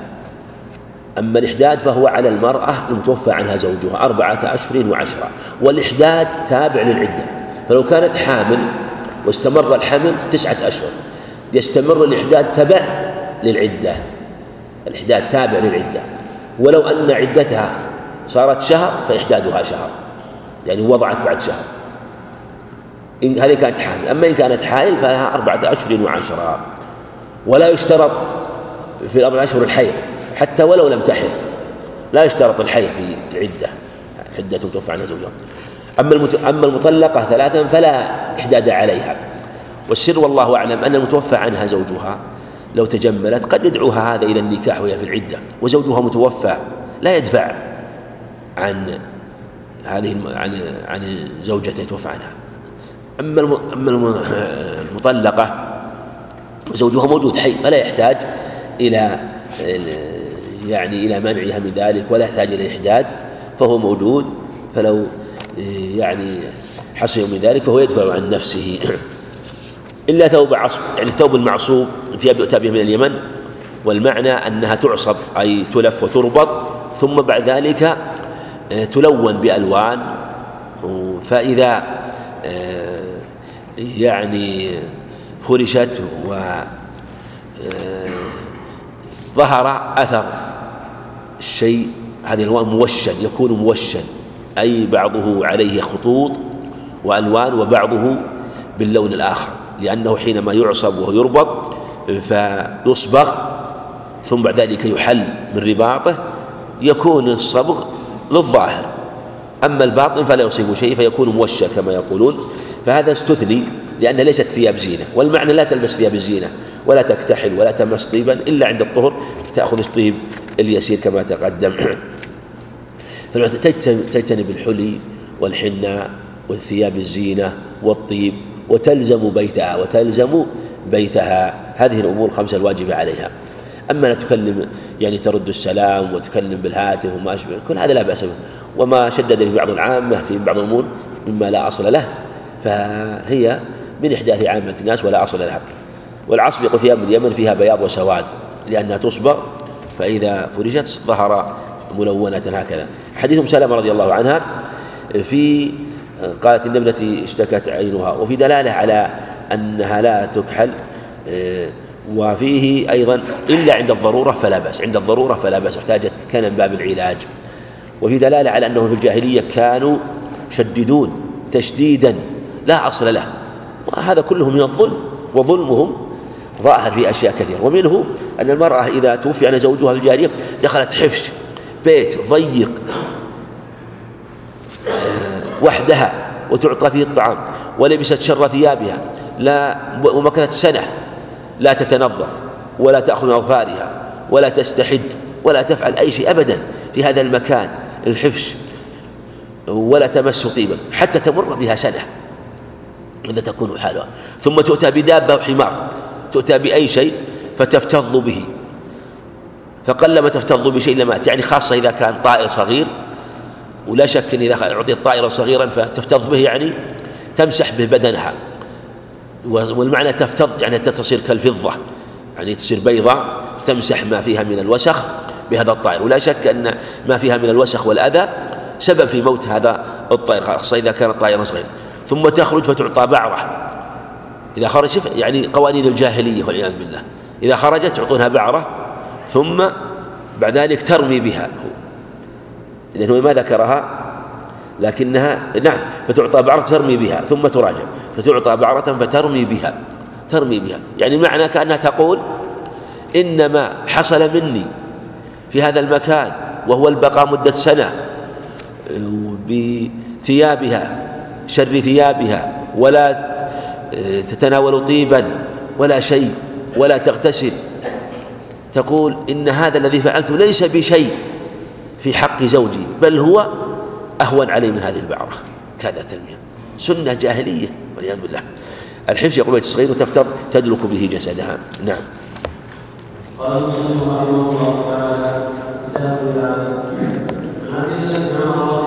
أما الإحداد فهو على المرأة المتوفى عنها زوجها أربعة أشهر وعشرة. والإحداد تابع للعدة. فلو كانت حامل واستمر الحمل تسعة أشهر. يستمر الإحداد تبع للعدة. الإحداد تابع للعدة. ولو أن عدتها صارت شهر فإحدادها شهر يعني وضعت بعد شهر. إن هذه كانت حامل. أما إن كانت حائل فلها أربعة أشهر وعشرة. ولا يشترط في الأربع أشهر الحيض حتى ولو لم تحض. لا يشترط الحيض في العدة عدة توفى عنها زوجها. أما أما المطلقة ثلاثا فلا إحداد عليها. والسر والله أعلم أن المتوفى عنها زوجها لو تجملت قد يدعوها هذا إلى النكاح وهي في العدة وزوجها متوفى لا يدفع. عن هذه عن عن زوجته توفى عنها. أما أما المطلقة زوجها موجود حي فلا يحتاج إلى يعني إلى منعها من ذلك ولا يحتاج إلى إحداد فهو موجود فلو يعني حصل من ذلك فهو يدفع عن نفسه. إلا ثوب عصب يعني الثوب المعصوب ثياب يؤتى به من اليمن والمعنى أنها تعصب أي تلف وتربط ثم بعد ذلك تلون بألوان. فإذا آه، يعني فرشت و آه، ظهر أثر الشيء هذه الألوان موشى يكون موشى أي بعضه عليه خطوط وألوان وبعضه باللون الآخر. لأنه حينما يعصب وهو يربط فيصبغ ثم بعد ذلك يحل من رباطه يكون الصبغ للظاهر. أما الباطن فلا يصيب شيء فيكون موشى كما يقولون. فهذا استثني لأن ليست ثياب زينة والمعنى لا تلبس ثياب الزينة ولا تكتحل ولا تمس طيبا إلا عند الطهر تأخذ الطيب اليسير كما تقدم. فتجتنب الحلي والحناء والثياب الزينة والطيب وتلزم بيتها وتلزم بيتها. هذه الأمور الخمسة الواجبة عليها. أما لا تكلم يعني ترد السلام وتكلم بالهاتف وما أشبه كل هذا لا بأس به. وما شدد في بعض العامة في بعض الأمور مما لا أصل له. فهي من إحداث عامة الناس ولا أصل لها. والعصب يقول ثياب اليمن فيها بياض وسواد لأنها تصبغ فإذا فرجت ظهر ملونة هكذا. حديث أم سلمة رضي الله عنها في قالت ابنتي اشتكت عينها وفي دلالة على أنها لا تكحل وفيه أيضا إلا عند الضرورة فلا بأس. عند الضرورة فلا بأس. احتاجت كان من باب العلاج. وفي دلالة على أنهم في الجاهلية كانوا يشددون تشديدا. لا أصل له. وهذا كله من الظلم وظلمهم ظاهر في أشياء كثيرة. ومنه أن المرأة إذا توفي عن زوجها في الجارية دخلت حفش بيت ضيق وحدها وتعطى فيه الطعام ولبست شر ثيابها لا ومكثت سنة. لا تتنظف ولا تأخذ أظفارها ولا تستحد ولا تفعل أي شيء أبدا في هذا المكان الحفش ولا تمس طيبا حتى تمر بها سنة ماذا تكون حالها. ثم تؤتى بدابة وحمار تؤتى بأي شيء فتفتض به. فقلما تفتض بشيء لمات يعني خاصة إذا كان طائر صغير ولا شك أن إذا أعطيت طائرا صغيرا فتفتض به يعني تمسح به بدنها. والمعنى تفتض يعني تصير كالفضة. يعني تصير بيضاء تمسح ما فيها من الوسخ بهذا الطائر. ولا شك أن ما فيها من الوسخ والأذى سبب في موت هذا الطائر خاصة إذا كان طائرا صغيرا ثم تخرج فتعطى بعرة. إذا خرج يعني قوانين الجاهلية والعياذ بالله. إذا خرجت يعطونها بعرة ثم بعد ذلك ترمي بها. لأنه ما ذكرها لكنها نعم فتعطى بعرة ترمي بها ثم تراجع فتعطى بعرة فترمي بها ترمي بها. يعني معنى كأنها تقول إنما حصل مني في هذا المكان وهو البقاء مدة سنة بثيابها شر ثيابها ولا تتناول طيبا ولا شيء ولا تغتسل. تقول إن هذا الذي فعلته ليس بشيء في حق زوجي بل هو أهون علي من هذه البعرة كذا تنمية. سنة جاهلية والعياذ بالله. الحفظ بيت الصغير وتفتر تدلك به جسدها. نعم. قال المسلم رحمه الله تعالى كتاب العبد عن عبد الله بن عمر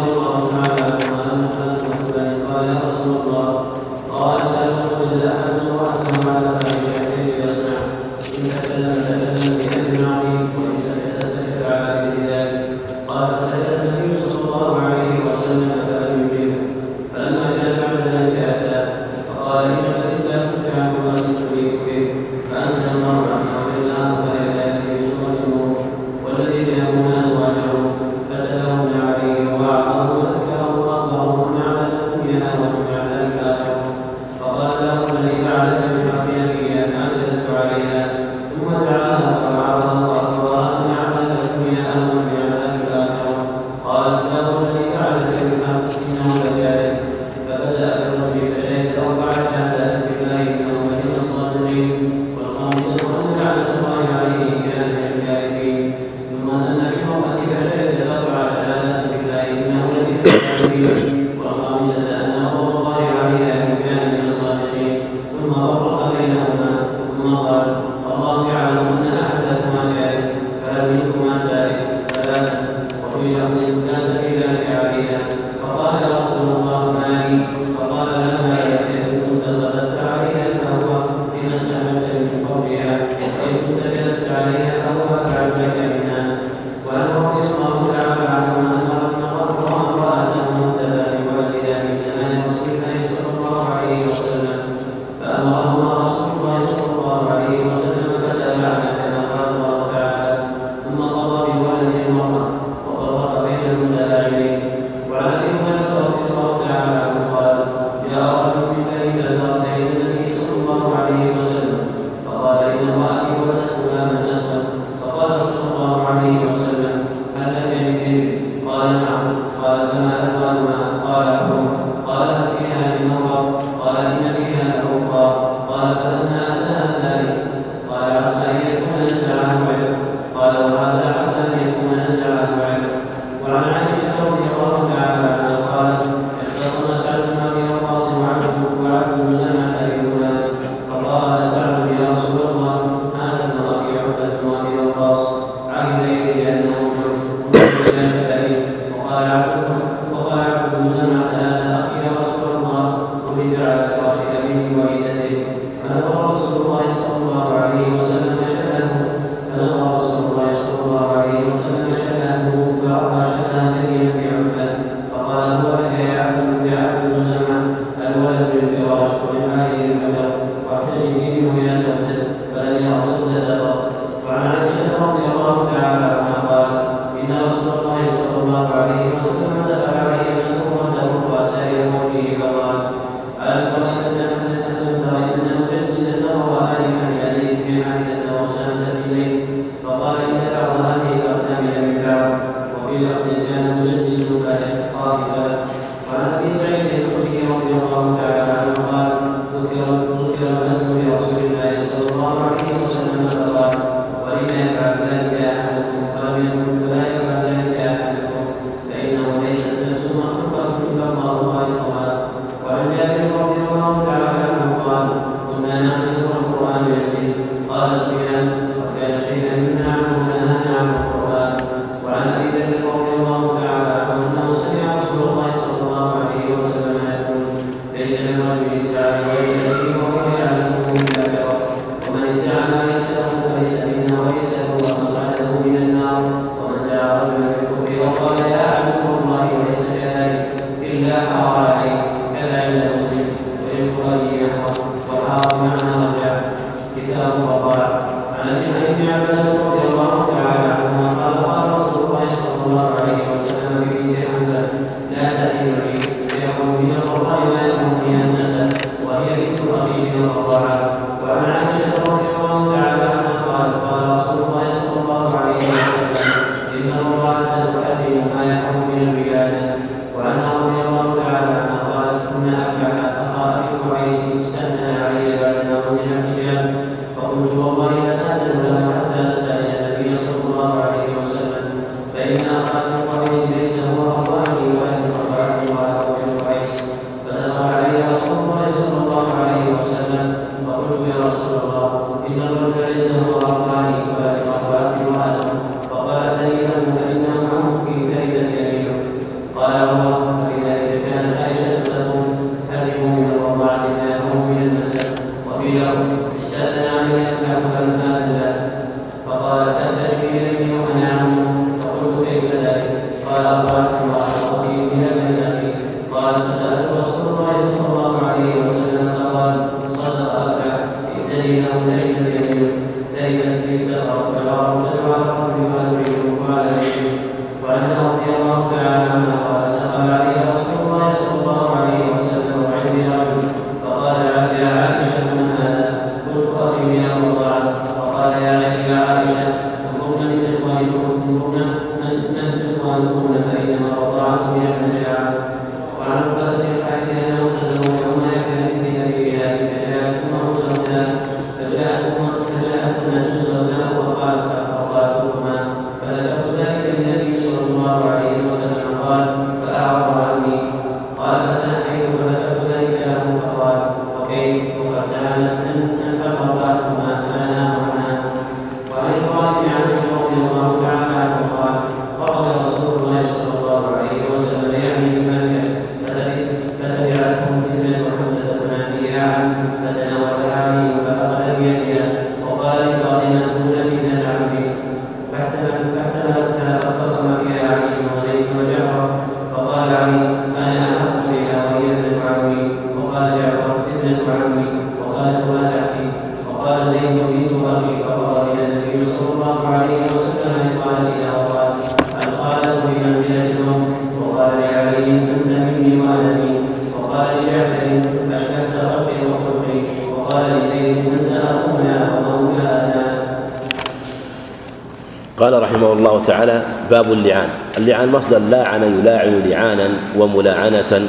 باب اللعان. اللعان مصدر لاعن يلاعن لعانا وملاعنة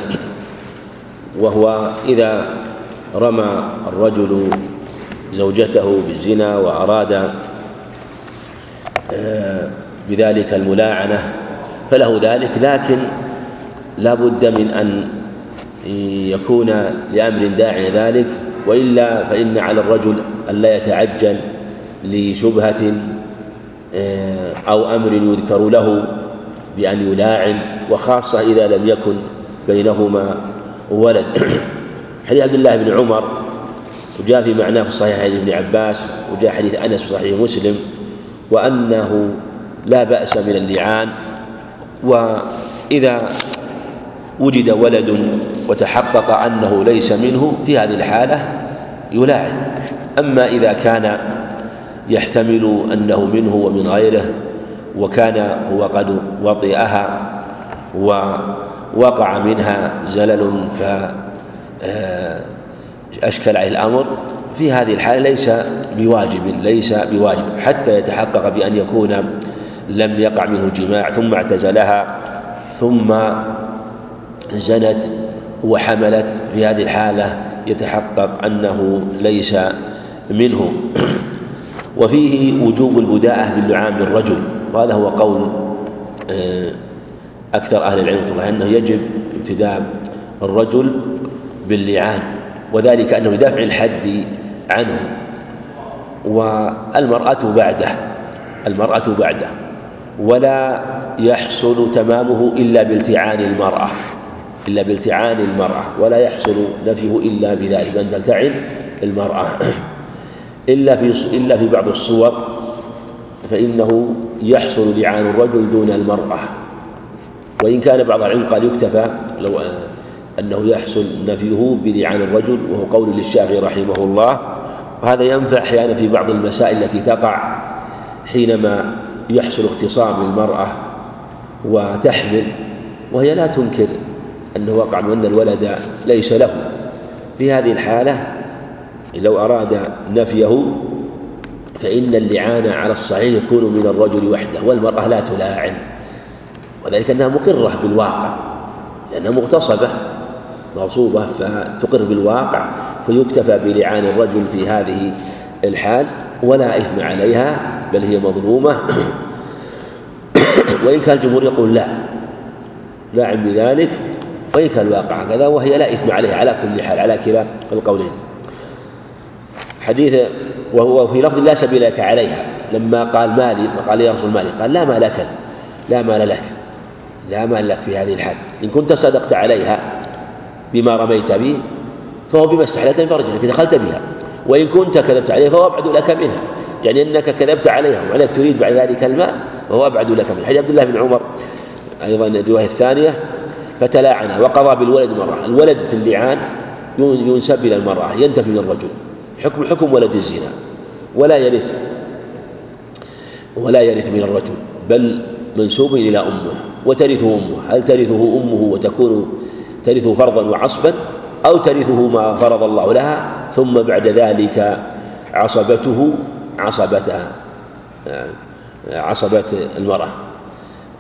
وهو إذا رمى الرجل زوجته بالزنا وأراد آه، بذلك الملاعنة فله ذلك لكن لا بد من أن يكون لأمر داعي ذلك وإلا فإن على الرجل ألا يتعجل لشبهة أو أمر يذكر له بأن يلاعن وخاصة إذا لم يكن بينهما ولد. حديث عبد الله بن عمر وجاء في معناه في صحيح حديث ابن عباس وجاء حديث أنس في صحيح مسلم وأنه لا بأس من اللعان وإذا وجد ولد وتحقق أنه ليس منه في هذه الحالة يلاعن. أما إذا كان يحتمل أنه منه ومن غيره وكان هو قد وطئها ووقع منها زلل فأشكل آه، عليه الأمر. في هذه الحالة ليس بواجب ليس بواجب حتى يتحقق بأن يكون لم يقع منه جماع ثم اعتزلها ثم زنت وحملت. في هذه الحالة يتحقق أنه ليس منه. وفيه وجوب البداءة باللعام للرجل وهذا هو قول آه، أكثر أهل العلم الله أنه يجب ابتداء الرجل باللعان وذلك أنه يدافع الحد عنه. والمرأة بعده المرأة بعده ولا يحصل تمامه إلا بالتعان المرأة إلا بالتعان المرأة ولا يحصل نفيه إلا بذلك أن تلتعن المرأة. إلا في إلا في بعض الصور فإنه يحصل لعان الرجل دون المرأة. وإن كان بعض العلم قال يكتفى لو آه، أنه يحصل نفيه بلعان الرجل وهو قول للشافعي رحمه الله. وهذا ينفع أحيانا في بعض المسائل التي تقع حينما يحصل اختصام المرأة وتحمل وهي لا تنكر أنه وقع من أن الولد ليس له. في هذه الحالة لو أراد نفيه فإن اللعان على الصحيح يكون من الرجل وحده والمرأة لا تلاعن. وذلك أنها مقرة بالواقع لأنها مغتصبة مغصوبة فتقر بالواقع فيكتفى بلعان الرجل في هذه الحال ولا إثم عليها بل هي مظلومة. وإن كان الجمهور يقول لا لاعن بذلك وإن كان الواقع كذا وهي لا إثم عليها على كل حال على كلا القولين. حديث وهو في لفظ لا سبيل لك عليها. لما قال مالي فقال يا رسول مالي قال لا مال لك لا مال لك لا مال لك في هذه الحال. إن كنت صدقت عليها بما رميت به فهو بما استحلت فرجك دخلت بها. وإن كنت كذبت عليها فهو أبعد لك منها. يعني أنك كذبت عليها وعليك تريد بعد ذلك الماء وهو أبعد لك منها. حديث عبد الله بن عمر أيضا الرواية الثانية فتلاعن وقضى بالولد مرة. الولد في اللعان ينسب إلى المرأة ينتفي من الرجل حكم حكم ولد الزنا. ولا يرث ولا يرث من الرجل بل منسوب إلى أمه وترثه أمه. هل ترثه أمه وتكون ترثه فرضا وعصبا أو ترثه ما فرض الله لها ثم بعد ذلك عصبته عصبتها عصبة المرأة؟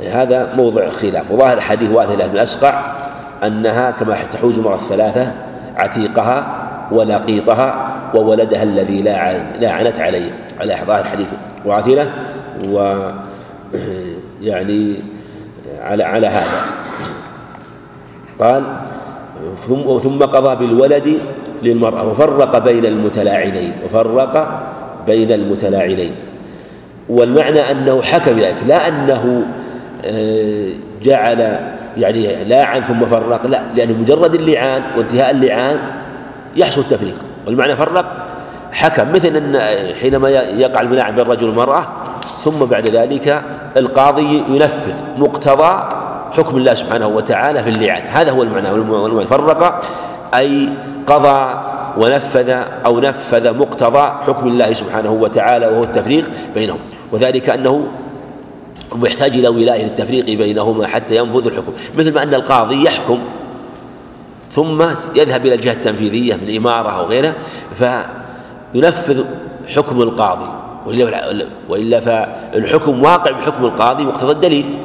هذا موضع خلاف. وظاهر الحديث واثلة بن أسقع أنها كما تحوز المرأة الثلاثة عتيقها ولقيطها وولدها الذي لا عنت عليه على ظاهر الحديث واثلة و يعني على على هذا. قال ثم ثم قضى بالولد للمرأة وفرق بين المتلاعنين وفرق بين المتلاعنين. والمعنى أنه حكم ذلك لا أنه آه، جعل يعني لاعن ثم فرق لا لأن مجرد اللعان وانتهاء اللعان يحصل التفريق. والمعنى فرق. حكم مثل أن حينما يقع الملاعن بين الرجل والمرأة ثم بعد ذلك القاضي ينفذ مقتضى حكم الله سبحانه وتعالى في اللعان. هذا هو المعنى والمعنى فرق أي قضى ونفذ أو نفذ مقتضى حكم الله سبحانه وتعالى وهو التفريق بينهم. وذلك أنه محتاج إلى ولاية للتفريق بينهما حتى ينفذ الحكم. مثل ما أن القاضي يحكم ثم يذهب إلى الجهة التنفيذية من إمارة أو غيرها فينفذ حكم القاضي. وإلا, فالحكم واقع بحكم القاضي مقتضى الدليل.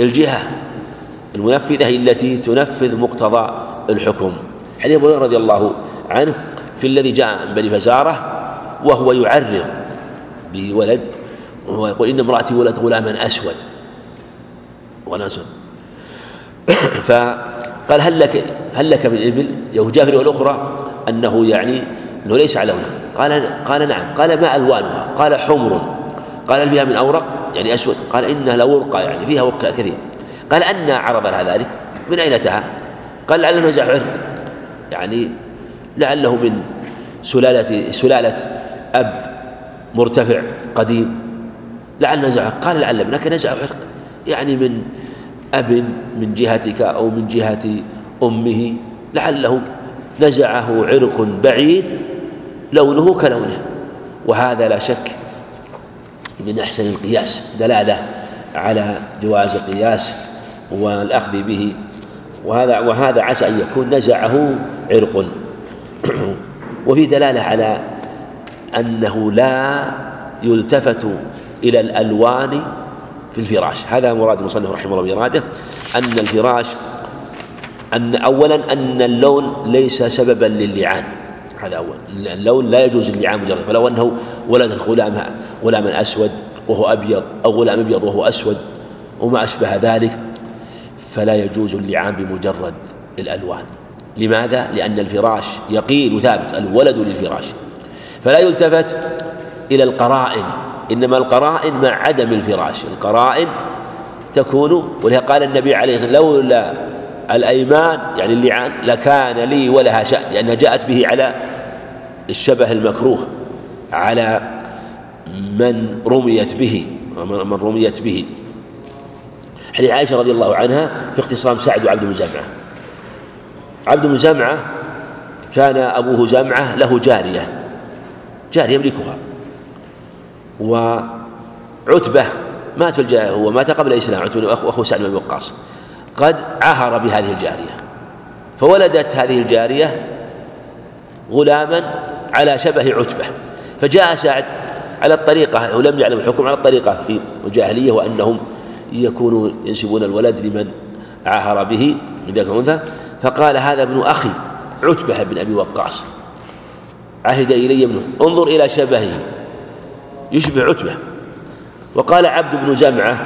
الجهة المنفذة هي التي تنفذ مقتضى الحكم. حديث أبو رضي الله عنه في الذي جاء من بني فزارة وهو يعرض بولد وهو يقول إن امرأتي ولد غلاما أسود ولا أسود فقال هل لك هل لك من إبل؟ جاء في الأخرى أنه يعني أنه ليس على لونه قال قال نعم. قال ما ألوانها؟ قال حمر. قال هل فيها من أورق؟ يعني أسود. قال إنها لورقة يعني فيها ورق كثير. قال أن عرض لها ذلك. من أين أتاها؟ قال لعله نزع عرق يعني لعله من سلالة سلالة أب مرتفع قديم. لعل نزع قال لعل ابنك نزع عرق يعني من أب من جهتك أو من جهة أمه لعله نزعه عرق بعيد لونه كلونه وهذا لا شك من أحسن القياس دلالة على جواز القياس والأخذ به وهذا وهذا عسى أن يكون نزعه عرق. وفي دلالة على أنه لا يلتفت إلى الألوان في الفراش. هذا مراد المصنف رحمه الله بإراده أن الفراش أن أولا أن اللون ليس سببا للعان هذا أول. اللون لا يجوز اللعان مجرد فلو أنه ولد الغلام غلاما أسود وهو أبيض أو غلام أبيض وهو أسود وما أشبه ذلك فلا يجوز اللعان بمجرد الألوان. لماذا؟ لأن الفراش يقين وثابت الولد للفراش. فلا يلتفت إلى القرائن. إنما القرائن مع عدم الفراش. القرائن تكون ولهذا قال النبي عليه الصلاة والسلام لولا الأيمان يعني اللعان لكان لي ولها شأن لأنها جاءت به على الشبه المكروه على من رميت به من رميت به. حديث عائشة رضي الله عنها في اختصام سعد وعبد بن جمعة. عبد بن زمعة كان أبوه زمعة له جارية جارية يملكها. وعتبة مات في الجاهلية هو مات قبل الإسلام عتبة أخو سعد بن وقاص. قد عهر بهذه الجارية. فولدت هذه الجارية غلاما على شبه عتبة. فجاء سعد على الطريقة ولم يعلم الحكم على الطريقة في الجاهلية وأنهم يكونوا ينسبون الولد لمن عاهر به من ذاك الأنثى. فقال هذا ابن أخي عتبة بن أبي وقاص عهد إلي ابنه انظر إلى شبهه. يشبه عتبة. وقال عبد بن جمعة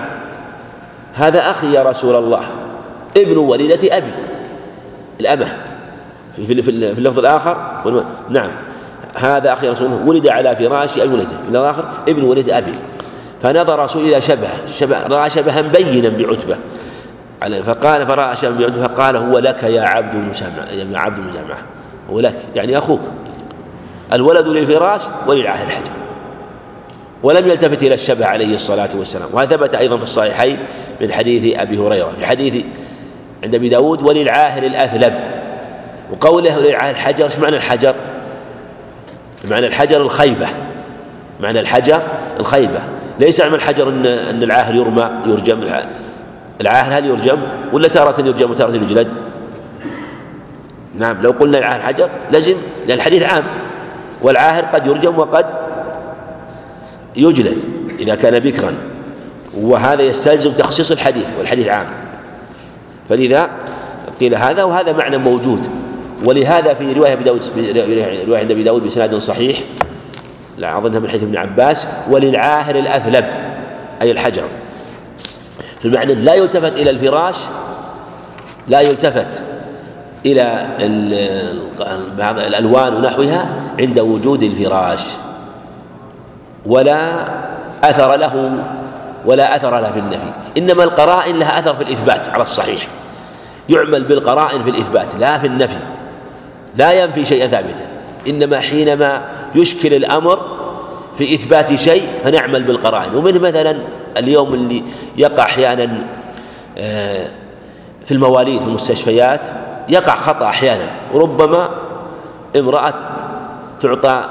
هذا أخي يا رسول الله ابن وليدة أبي الأمة. في, في, في اللفظ الآخر نعم. هذا أخي رسول الله ولد على فراش أبي ولده في الآخر ابن ولد أبي. فنظر رسول إلى شبه شبه رأى شبها بينا بعتبة. فقال فرأى شبها بعتبة فقال هو لك يا عبد بن جمعة يا عبد بن جمعة هو لك يعني أخوك. الولد للفراش وللعاهل الحجر. ولم يلتفت إلى الشبه عليه الصلاة والسلام. وهذا ثبت أيضا في الصحيحين من حديث أبي هريرة في حديث عند أبي داود وللعاهر الأثلب وقوله وللعاهر الحجر إيش معنى الحجر؟ معنى الحجر الخيبة. معنى الحجر الخيبة. ليس معنى الحجر أن أن العاهر يرمى يرجم. العاهر هل يرجم؟ ولا تارة يرجم وتارة يجلد؟ نعم لو قلنا العاهر حجر لازم لأن الحديث عام. والعاهر قد يرجم وقد يجلد إذا كان بكرا وهذا يستلزم تخصيص الحديث والحديث عام. فلذا قيل هذا وهذا معنى موجود. ولهذا في رواية أبي داود رواية أبي داود بسناد صحيح لا أظنها من حديث ابن عباس وللعاهر الأثلب أي الحجر. المعنى لا يلتفت إلى الفراش لا يلتفت إلى بعض الألوان ونحوها عند وجود الفراش. ولا أثر له ولا أثر له في النفي. إنما القرائن لها أثر في الإثبات على الصحيح. يعمل بالقرائن في الإثبات لا في النفي. لا ينفي شيئا ثابتا. إنما حينما يشكل الأمر في إثبات شيء فنعمل بالقرائن. ومنه مثلا اليوم اللي يقع أحيانا آه، في المواليد في المستشفيات يقع خطأ أحيانا. وربما امرأة تعطى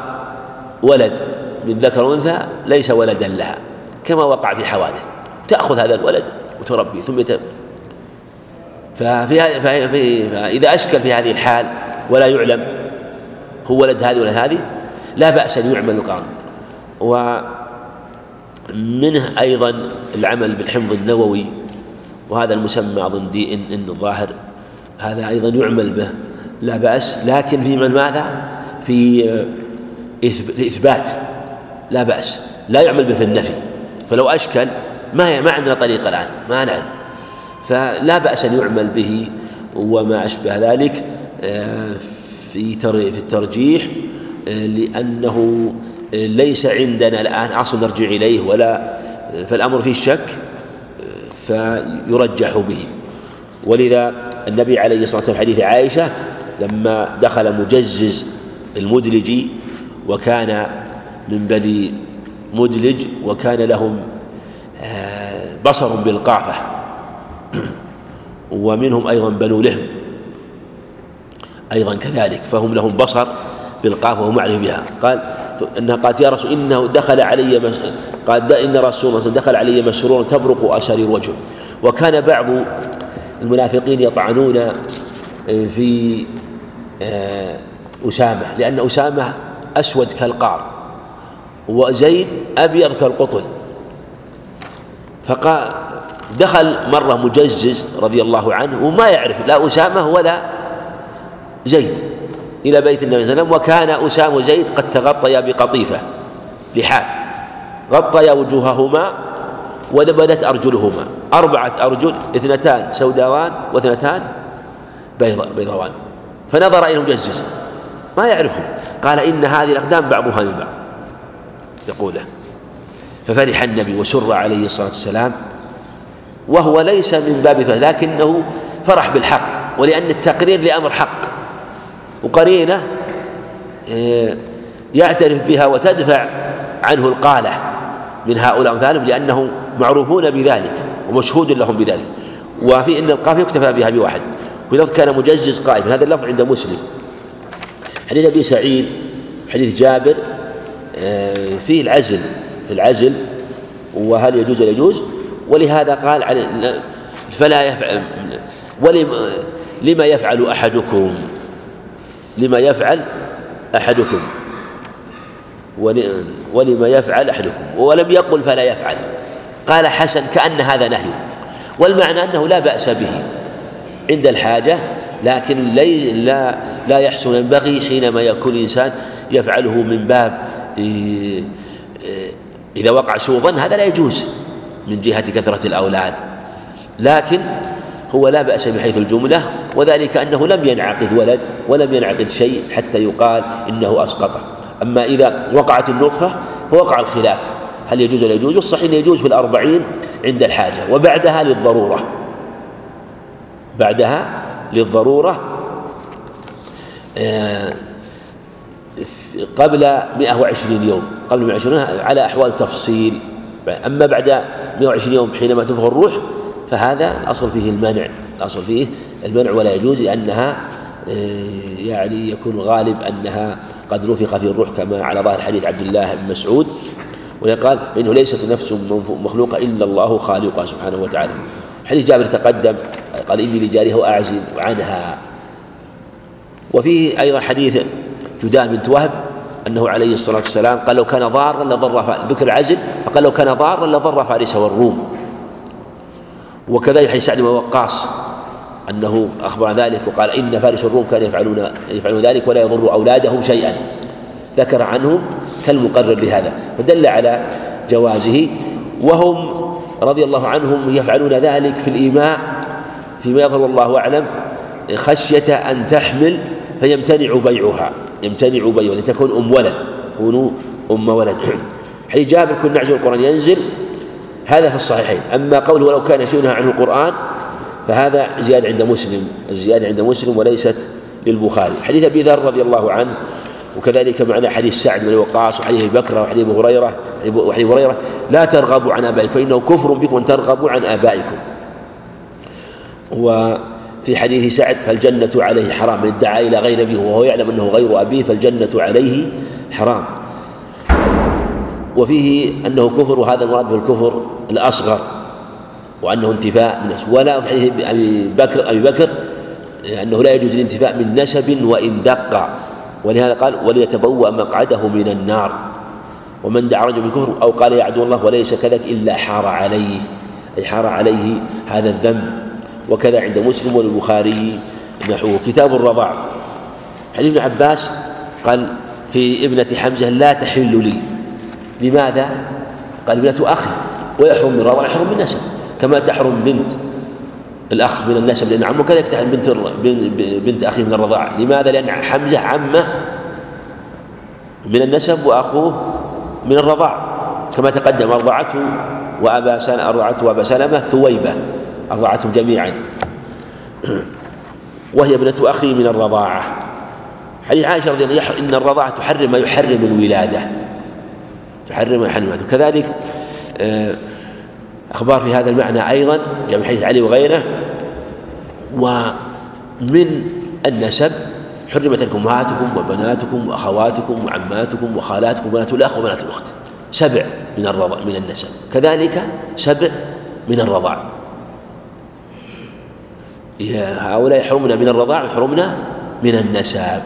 ولد من ذكر وانثى ليس ولدا لها كما وقع في حوادث. تأخذ هذا الولد وتربيه ثم يت... ففي فإذا أشكل في هذه الحال ولا يعلم هو ولد هذه ولا هذه لا بأس أن يعمل القانون ومنه أيضا العمل بالحفظ النووي وهذا المسمى أظن دي إن, إن الظاهر هذا أيضا يعمل به لا بأس. لكن في من ماذا؟ في إثبات لا بأس لا يعمل به في النفي. فلو أشكل ما ما عندنا طريقة الآن ما نعلم. فلا بأس أن يعمل به وما أشبه ذلك آه، في في الترجيح آه، لأنه ليس عندنا الآن أصل نرجع إليه ولا فالأمر فيه شك فيرجح به. ولذا النبي عليه الصلاة والسلام حديث عائشة لما دخل مجزز المدلجي وكان من بني مدلج وكان لهم آه، بصر بالقافة ومنهم أيضا بنو لهم. أيضا كذلك فهم لهم بصر بالقافة وهم أعرف بها. قال أنها قالت يا رسول إنه دخل علي مس... قال إن رسول الله دخل علي مسرورا تبرق أسارير وجهه وكان بعض المنافقين يطعنون آه، في آه، أسامة لأن أسامة أسود كالقار. وزيد أبيض كالقطن. فقال دخل مرة مجزز رضي الله عنه وما يعرف لا أسامة ولا زيد إلى بيت النبي صلى الله عليه وسلم وكان أسامة وزيد قد تغطيا بقطيفة لحاف. غطيا وجوههما وبدت أرجلهما. أربعة أرجل اثنتان سوداوان واثنتان بيضاوان. فنظر إلى المجزز. ما يعرفهم. قال إن هذه الأقدام بعضها من بعض. يقوله ففرح النبي وسر عليه الصلاة والسلام وهو ليس من باب فهم لكنه فرح بالحق ولأن التقرير لأمر حق. وقرينة آه، يعترف بها وتدفع عنه القالة من هؤلاء أمثالهم لأنهم معروفون بذلك ومشهود لهم بذلك. وفي أن القافية يكتفى بها بواحد ولفظ كان مجزز قائم. هذا اللفظ عند مسلم. حديث أبي سعيد حديث جابر فيه العزل في العزل وهل يجوز ولا يجوز؟ ولهذا قال فلا يفعل لما يفعل أحدكم لما يفعل أحدكم ولما يفعل أحدكم ولم يقل فلا يفعل. قال حسن كأن هذا نهي. والمعنى أنه لا بأس به عند الحاجة لكن لا لا يحسن ينبغي حينما يكون الإنسان يفعله من باب إذا وقع سوء ظن هذا لا يجوز من جهة كثرة الأولاد. لكن هو لا بأس من حيث الجملة وذلك أنه لم ينعقد ولد ولم ينعقد شيء حتى يقال إنه أسقطه أما إذا وقعت النطفة فوقع الخلاف. هل يجوز ولا يجوز؟ والصحيح يجوز في الأربعين عند الحاجة وبعدها للضرورة. بعدها للضرورة. آه، قبل 120 يوم قبل 120 على أحوال تفصيل. أما بعد 120 يوم حينما تفغ الروح فهذا الأصل فيه المنع الأصل فيه المنع ولا يجوز لأنها آه، يعني يكون غالب أنها قد نفخ في الروح كما على ظاهر حديث عبد الله بن مسعود ويقال فإنه ليست نفس مخلوقة إلا الله خالقها سبحانه وتعالى. حديث جابر تقدم قال إني لجارها أعزل عنها. وفيه أيضا حديث جدان بنت وهب أنه عليه الصلاة والسلام قال لو كان ضارا لضر ذكر العزل فقال لو كان ضارا لضر فارس والروم. وكذلك حديث سعد بن وقاص أنه أخبر ذلك وقال إن فارس الروم كانوا يفعلون يفعلون ذلك ولا يضر أولادهم شيئا. ذكر عنهم كالمقرر لهذا. فدل على جوازه وهم رضي الله عنهم يفعلون ذلك في الإيماء فيما يظهر والله أعلم خشية أن تحمل فيمتنع بيعها يمتنع بيعها لتكون أم ولد تكون أم ولد. حيث جابر كن نعجل القرآن ينزل هذا في الصحيحين. أما قوله ولو كان يشونها عن القرآن فهذا زيادة عند مسلم الزيادة عند مسلم وليست للبخاري. حديث أبي ذر رضي الله عنه وكذلك معنى حديث سعد بن وقاص وحديث أبي بكر وحديث هريرة وحديث هريرة لا ترغبوا عن آبائكم فإنه كفر بكم ان ترغبوا عن آبائكم. وفي حديث سعد فالجنة عليه حرام من ادعى إلى غير أبيه وهو يعلم أنه غير أبيه فالجنة عليه حرام. وفيه أنه كفر وهذا المراد بالكفر الأصغر وأنه انتفاء من نسب ولا في حديث أبي بكر أبي بكر أنه لا يجوز الانتفاء من نسب وإن دق. ولهذا قال وليتبوأ مقعده من النار ومن دعا رجل بالكفر أو قال يا عدو الله وليس كذلك إلا حار عليه أي حار عليه هذا الذنب. وكذا عند مسلم والبخاري نحوه كتاب الرضاع. حديث ابن عباس قال في ابنة حمزة لا تحل لي. لماذا؟ قال ابنة أخي ويحرم من الرضاع يحرم من نسب كما تحرم بنت الأخ من النسب لأن عمه كذلك تحرم بنت بنت أخيه من الرضاعة لماذا؟ لأن حمزة عمه من النسب وأخوه من الرضاع. كما تقدم أرضعته وأبا سلمة أرضعته وأبا سلمة ثويبة. أرضعتهم جميعا. وهي ابنة أخي من الرضاعة. حديث عائشة رضي الله عنها إن الرضاعة تحرم ما يحرم الولادة. تحرم ما يحرم الولادة. كذلك آه، أخبار في هذا المعنى أيضا جاء من حديث علي وغيره. ومن النسب حرمت لكم أمهاتكم وبناتكم وأخواتكم وعماتكم وخالاتكم وبنات الأخ وبنات الأخت. سبع من الرضا من النسب. كذلك سبع من الرضاع. هؤلاء يحرمنا من الرضاع ويحرمنا من النسب.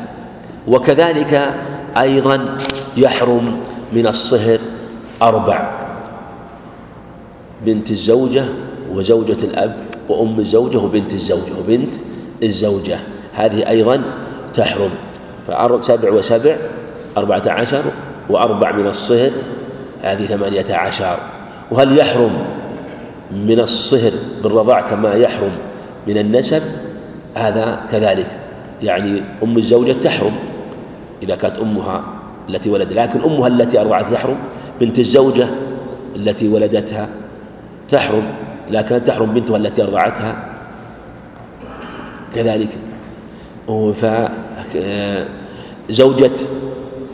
وكذلك أيضا يحرم من الصهر أربع بنت الزوجة وزوجة الأب وأم الزوجة وبنت الزوجة وبنت الزوجة. هذه أيضا تحرم. فأربع سبع وسبع أربعة عشر وأربع من الصهر هذه ثمانية عشر. وهل يحرم من الصهر بالرضاع كما يحرم من النسب هذا كذلك. يعني أم الزوجة تحرم إذا كانت أمها التي ولد لكن أمها التي أرضعت تحرم بنت الزوجة التي ولدتها تحرم لكن تحرم بنتها التي أرضعتها كذلك. فزوجة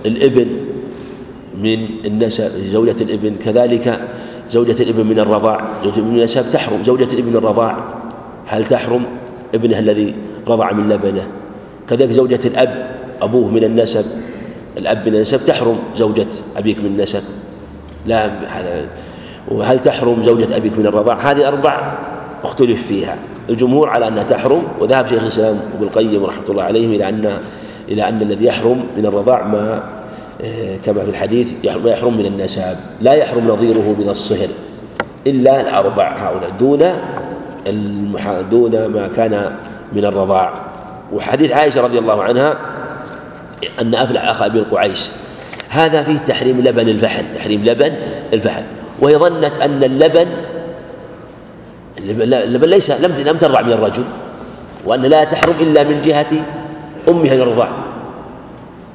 الإبن من النسب زوجة الإبن كذلك زوجة الإبن من الرضاع زوجة من النسب تحرم زوجة الإبن من الرضاع هل تحرم ابنه الذي رضع من لبنه؟ كذلك زوجة الأب أبوه من النسب الأب من النسب تحرم زوجة أبيك من النسب. لا وهل تحرم زوجة أبيك من الرضاع؟ هذه أربع اختلف فيها. الجمهور على أنها تحرم وذهب شيخ الإسلام ابن القيم رحمة الله عليه إلى أن إلى أن الذي يحرم من الرضاع ما آه، كما في الحديث ما يحرم من النسب لا يحرم نظيره من الصهر. إلا الأربع هؤلاء دون دون ما كان من الرضاع. وحديث عائشة رضي الله عنها أن أفلح أخ أبي القعيس هذا فيه تحريم لبن الفحل تحريم لبن الفحل. وهي ظنت أن اللبن اللبن ليس لم لم ترضع من الرجل وأن لا تحرم إلا من جهة أمها من الرضاع.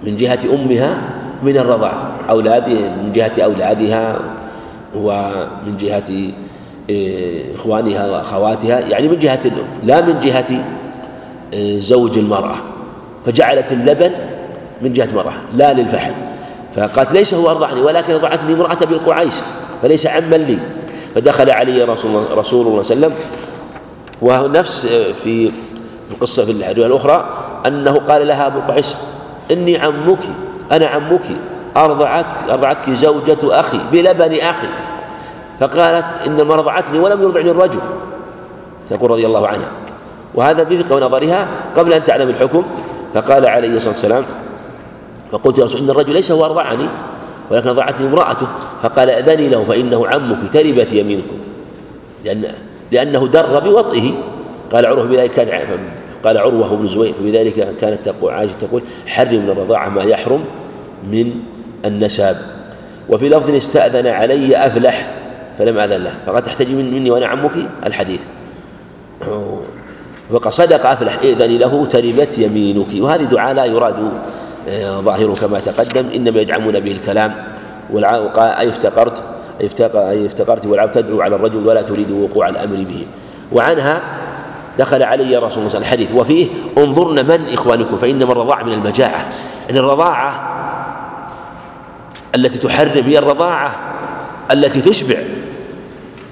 من جهة أمها من الرضاع. أولاد من جهة أولادها ومن جهة إخوانها وأخواتها يعني من جهة الأم لا من جهة إيه، زوج المرأة. فجعلت اللبن من جهة المرأة لا للفحل فقالت ليس هو أرضعني ولكن رضعتني امرأة بالقعيس فليس عما لي. فدخل علي رسول الله رسول الله صلى الله عليه وسلم. وهو نفس في القصة في الرواية الأخرى أنه قال لها أبو القعيس إني عمك أنا عمك أرضعتك أرضعتك زوجة أخي بلبن أخي. فقالت إنما رضعتني ولم يرضعني الرجل. تقول رضي الله عنها. وهذا بفقه نظرها قبل أن تعلم الحكم. فقال عليه الصلاة والسلام فقلت يا رسول إن الرجل ليس هو أرضعني ولكن أرضعتني امرأته. فقال أذني له فإنه عمك تربت يمينكم. لأن لأنه در بوطئه. قال عروة بذلك كان قال عروة بن زويل فبذلك كانت تقول عائشة تقول حرم من الرضاعة ما يحرم من النساب وفي لفظ استأذن علي أفلح فلم أذن له. فقد تحتاج مني وأنا عمك؟ الحديث. وقد صدق أفلح إذن له تربت يمينك. وهذه دعاء لا يراد آه، ظاهره كما تقدم إنما يجعمون به الكلام أي افتقرت أي افتقرت والعبد تدعو على الرجل ولا تريد وقوع الأمر به. وعنها دخل علي رسول الله الحديث وفيه انظرن من إخوانكم فإنما الرضاعة من المجاعة. يعني الرضاعة التي تحرم هي الرضاعة التي تشبع.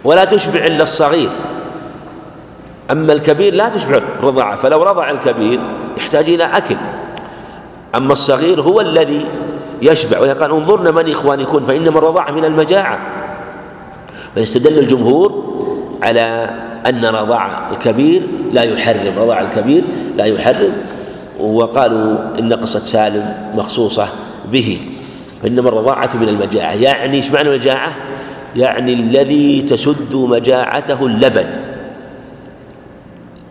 ولا تشبع إلا الصغير. أما الكبير لا تشبع الرضاعة فلو رضع الكبير يحتاج إلى أكل. أما الصغير هو الذي يشبع وقال انظرن من إخوانكم فإنما الرضاعة من المجاعة. فيستدل الجمهور على أن رضاع الكبير لا يحرم. رضاع الكبير لا يحرم وقالوا إن قصة سالم مخصوصة به. فإنما الرضاعة من المجاعة. يعني إيش معنى المجاعة؟ يعني الذي تسد مجاعته اللبن.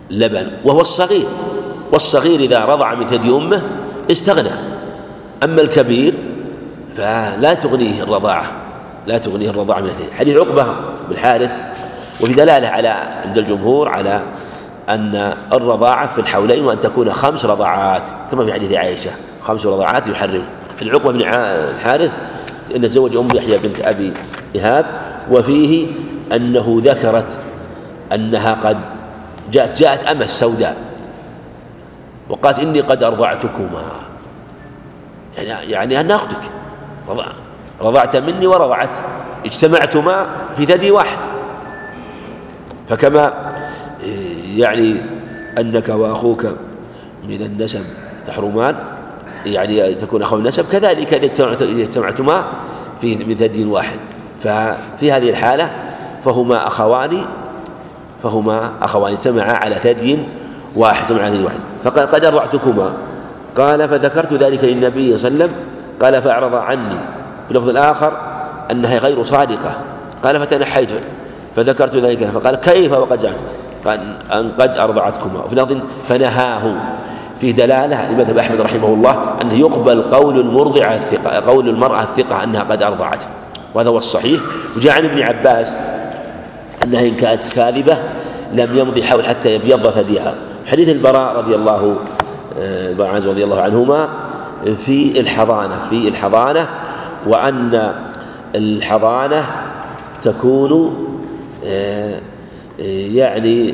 لبن وهو الصغير. والصغير إذا رضع من ثدي أمه استغنى. أما الكبير فلا تغنيه الرضاعة لا تغنيه الرضاعة من الثدي. حديث عقبة بن الحارث وفي دلالة على عند الجمهور على أن الرضاعة في الحولين وأن تكون خمس رضاعات كما في حديث عائشة خمس رضاعات يحرم. في العقبة بن الحارث أن تزوج أم يحيى بنت أبي إهاب وفيه أنه ذكرت أنها قد جاءت جاءت أمس سوداء وقالت إني قد أرضعتكما. يعني يعني أن أختك رضعت مني ورضعت. اجتمعتما في ثدي واحد. فكما يعني أنك وأخوك من النسب تحرمان يعني تكون أخو النسب كذلك إذا اجتمعتما في من ثدي واحد. ففي هذه الحالة فهما أخوان فهما أخوان اجتمعا على ثدي واحد اجتمعا على ثدي واحد. فقال قد أرضعتكما. قال فذكرت ذلك للنبي صلى الله عليه وسلم. قال فأعرض عني. في اللفظ الآخر أنها غير صادقة. قال فتنحيت. فذكرت ذلك. فقال كيف وقد جاءت؟ قال أن قد أرضعتكما. وفي لفظ فنهاه. فيه دلالة لمذهب أحمد رحمه الله أنه يقبل قول المرضعة الثقة قول المرأة الثقة أنها قد أرضعت. وهذا هو الصحيح. وجاء عن ابن عباس أنها إن كانت كاذبة لم يمضي حول حتى يبيض ثديها. حديث البراء رضي الله آه، البراء رضي الله عنهما في الحضانة في الحضانة وأن الحضانة تكون آه، آه، يعني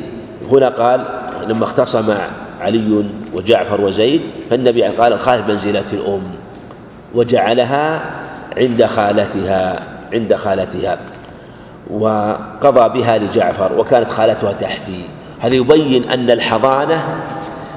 هنا قال لما اختصم علي وجعفر وزيد فالنبي قال الخالف منزلة الأم. وجعلها عند خالتها عند خالتها. وقضى بها لجعفر وكانت خالتها تحتي. هذا يبين أن الحضانة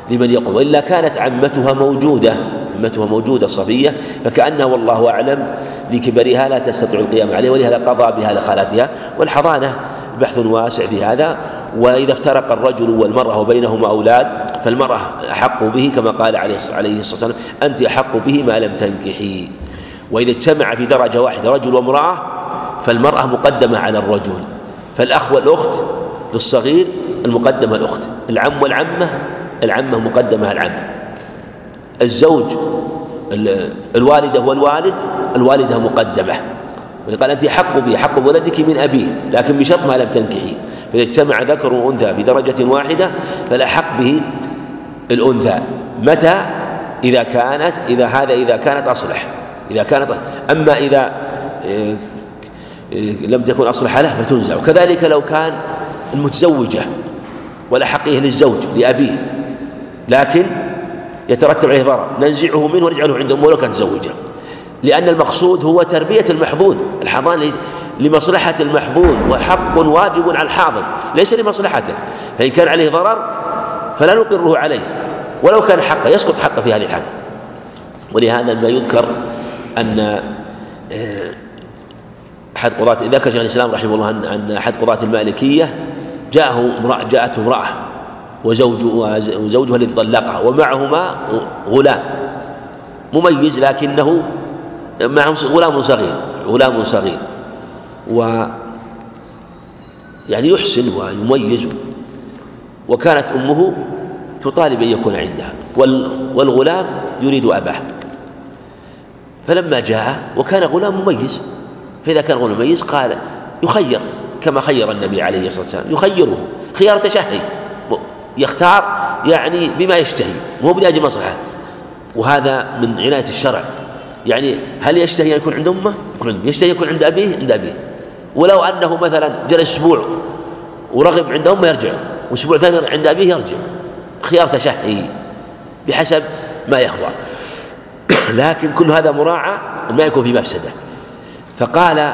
لمن يقوم وإلا كانت عمتها موجودة عمتها موجودة صفية فكأنها والله أعلم لكبرها لا تستطيع القيام عليه ولهذا قضى بها لخالتها. والحضانة بحث واسع في هذا. وإذا افترق الرجل والمرأة وبينهما أولاد فالمرأة أحق به كما قال عليه الصلاة والسلام أنت أحق به ما لم تنكحي. وإذا اجتمع في درجة واحدة رجل وامرأة فالمرأة مقدمة على الرجل. فالأخ والأخت للصغير المقدمة الأخت العم والعمة العمة مقدمة على العم. الزوج الوالدة والوالد الوالدة مقدمة. قال أنت حق به حق ولدك من أبيه لكن بشرط ما لم تنكحي. فإذا اجتمع ذكر وأنثى في درجة واحدة فالأحق به الأنثى. متى؟ إذا كانت إذا هذا إذا كانت أصلح. إذا كانت أما إذا آه، آه، لم تكن أصلح له فتنزع. وكذلك لو كان المتزوجة والأحقية للزوج لأبيه. لكن يترتب عليه ضرر. ننزعه منه ونجعله عند أمه ولو كانت متزوجة. لأن المقصود هو تربية المحظوظ الحضانة لمصلحة المحظوظ وحق واجب على الحاضر ليس لمصلحته. فإن كان عليه ضرر فلا نقره عليه ولو كان حقه يسقط حقه في هذه الحال. ولهذا ما يذكر أن آه، أحد قضاة ذكر شيخ الإسلام رحمه الله أن أحد قضاة المالكية جاءه امرأة جاءته امرأة وزوج وزوجها الذي طلقها ومعهما غلام مميز لكنه معهم غلام صغير غلام صغير. و يعني يحسن ويميز. وكانت أمه تطالب أن يكون عندها. والغلام يريد أباه. فلما جاء وكان غلام مميز. فإذا كان غلام مميز قال يخير كما خير النبي عليه الصلاة والسلام. يخيره. خيار تشهي. يختار يعني بما يشتهي. مو بلاجل مصلحة وهذا من عناية الشرع. يعني هل يشتهي أن يكون عند أمه؟ يكون عند يشتهي يكون عند أبيه؟ عند أبيه. ولو أنه مثلا جلس أسبوع ورغب عند أمه يرجع وأسبوع ثاني عند أبيه يرجع. خيار تشهي بحسب ما يهوى. لكن كل هذا مراعى ما يكون في مفسدة. فقال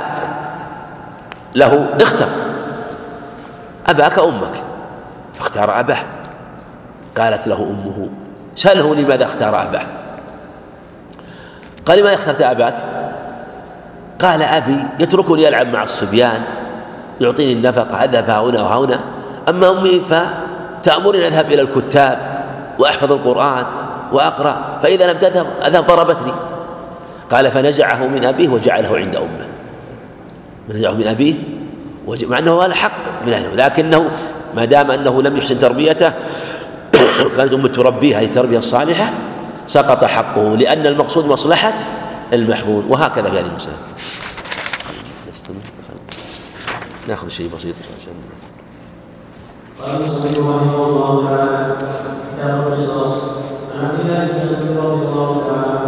له اختر أباك أمك. فاختار أباه. قالت له أمه سأله لماذا اختار أباه؟ قال لماذا اخترت أباك؟ قال أبي يتركني يلعب مع الصبيان يعطيني النفقة أذهب هنا وهنا أما أمي فتأمرني أذهب إلى الكتاب وأحفظ القرآن وأقرأ فإذا لم تذهب أذهب ضربتني. قال فنزعه من أبيه وجعله عند أمه. نزعه من أبيه مع أنه هذا حق من أهله لكنه ما دام أنه لم يحسن تربيته كانت أمه تربيه هذه التربية الصالحة سقط حقه لأن المقصود مصلحة المحظوظ وهكذا في هذه المسألة ناخذ شيء بسيط عشان قال المصنف رحمه الله تعالى كتاب القصص عن عبد الله بن مسعود رضي الله تعالى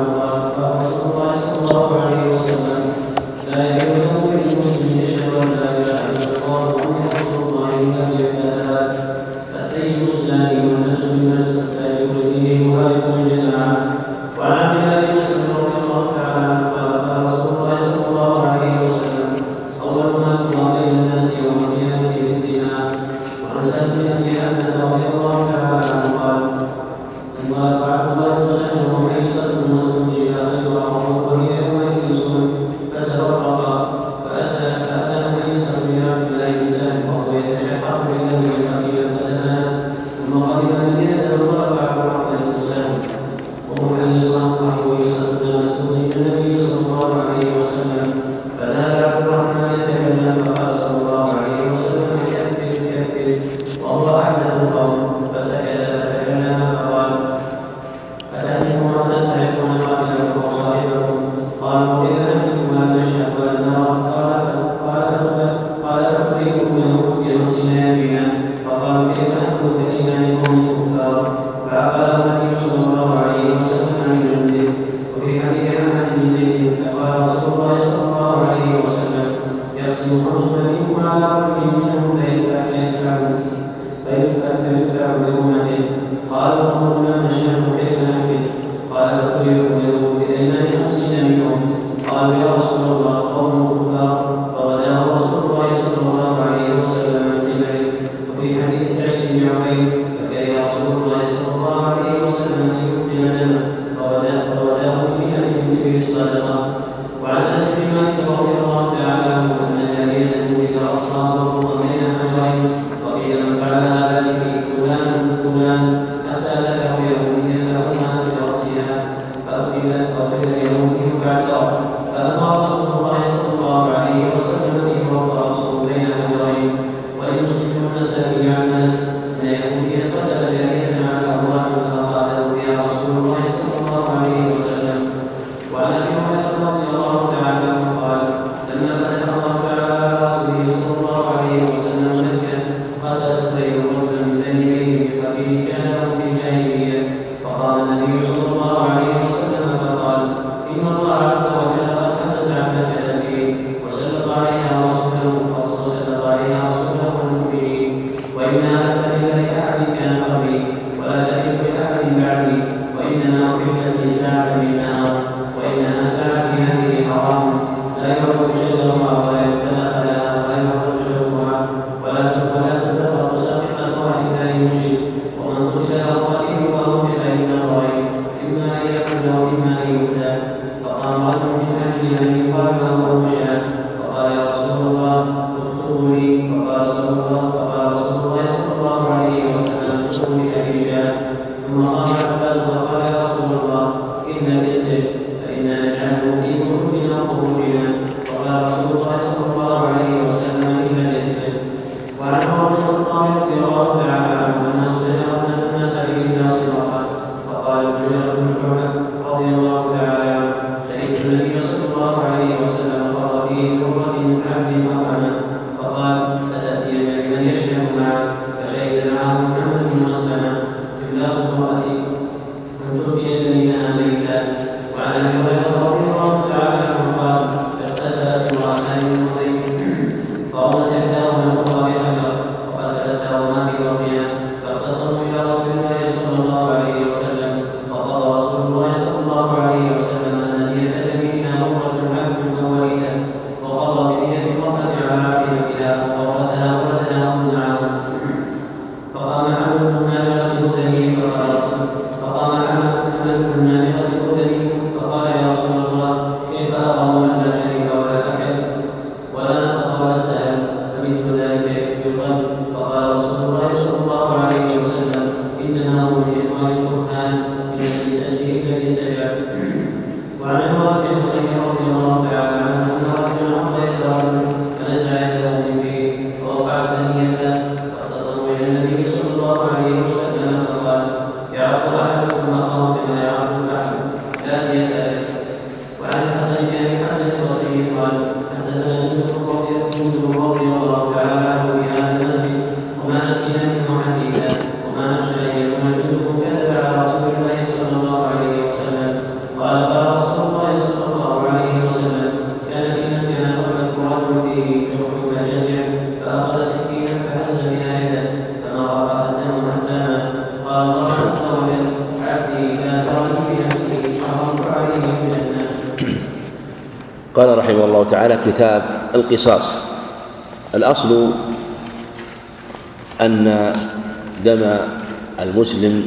الذين آمنت وعن أبي هريرة كتاب القصاص. الأصل أن دم المسلم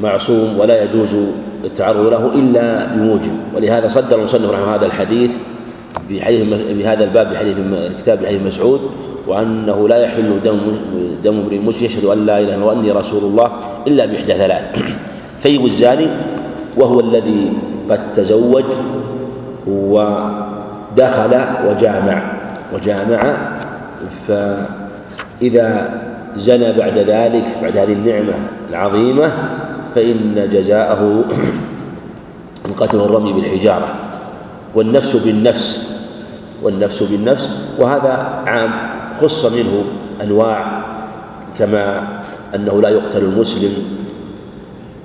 معصوم ولا يجوز التعرض له إلا بموجب. ولهذا صدر المصنف رحمه هذا الحديث بحديث بهذا الباب بحديث الكتاب بحديث مسعود وأنه لا يحل دم دم امرئ مسلم يشهد أن لا إله إلا الله وأني رسول الله إلا بإحدى ثلاث. ثيب الزاني وهو الذي قد تزوج و دخل وجامع وجامع فإذا زنى بعد ذلك بعد هذه النعمة العظيمة فإن جزاءه القتل والرمي بالحجارة. والنفس بالنفس والنفس بالنفس. وهذا عام خص منه أنواع كما أنه لا يقتل المسلم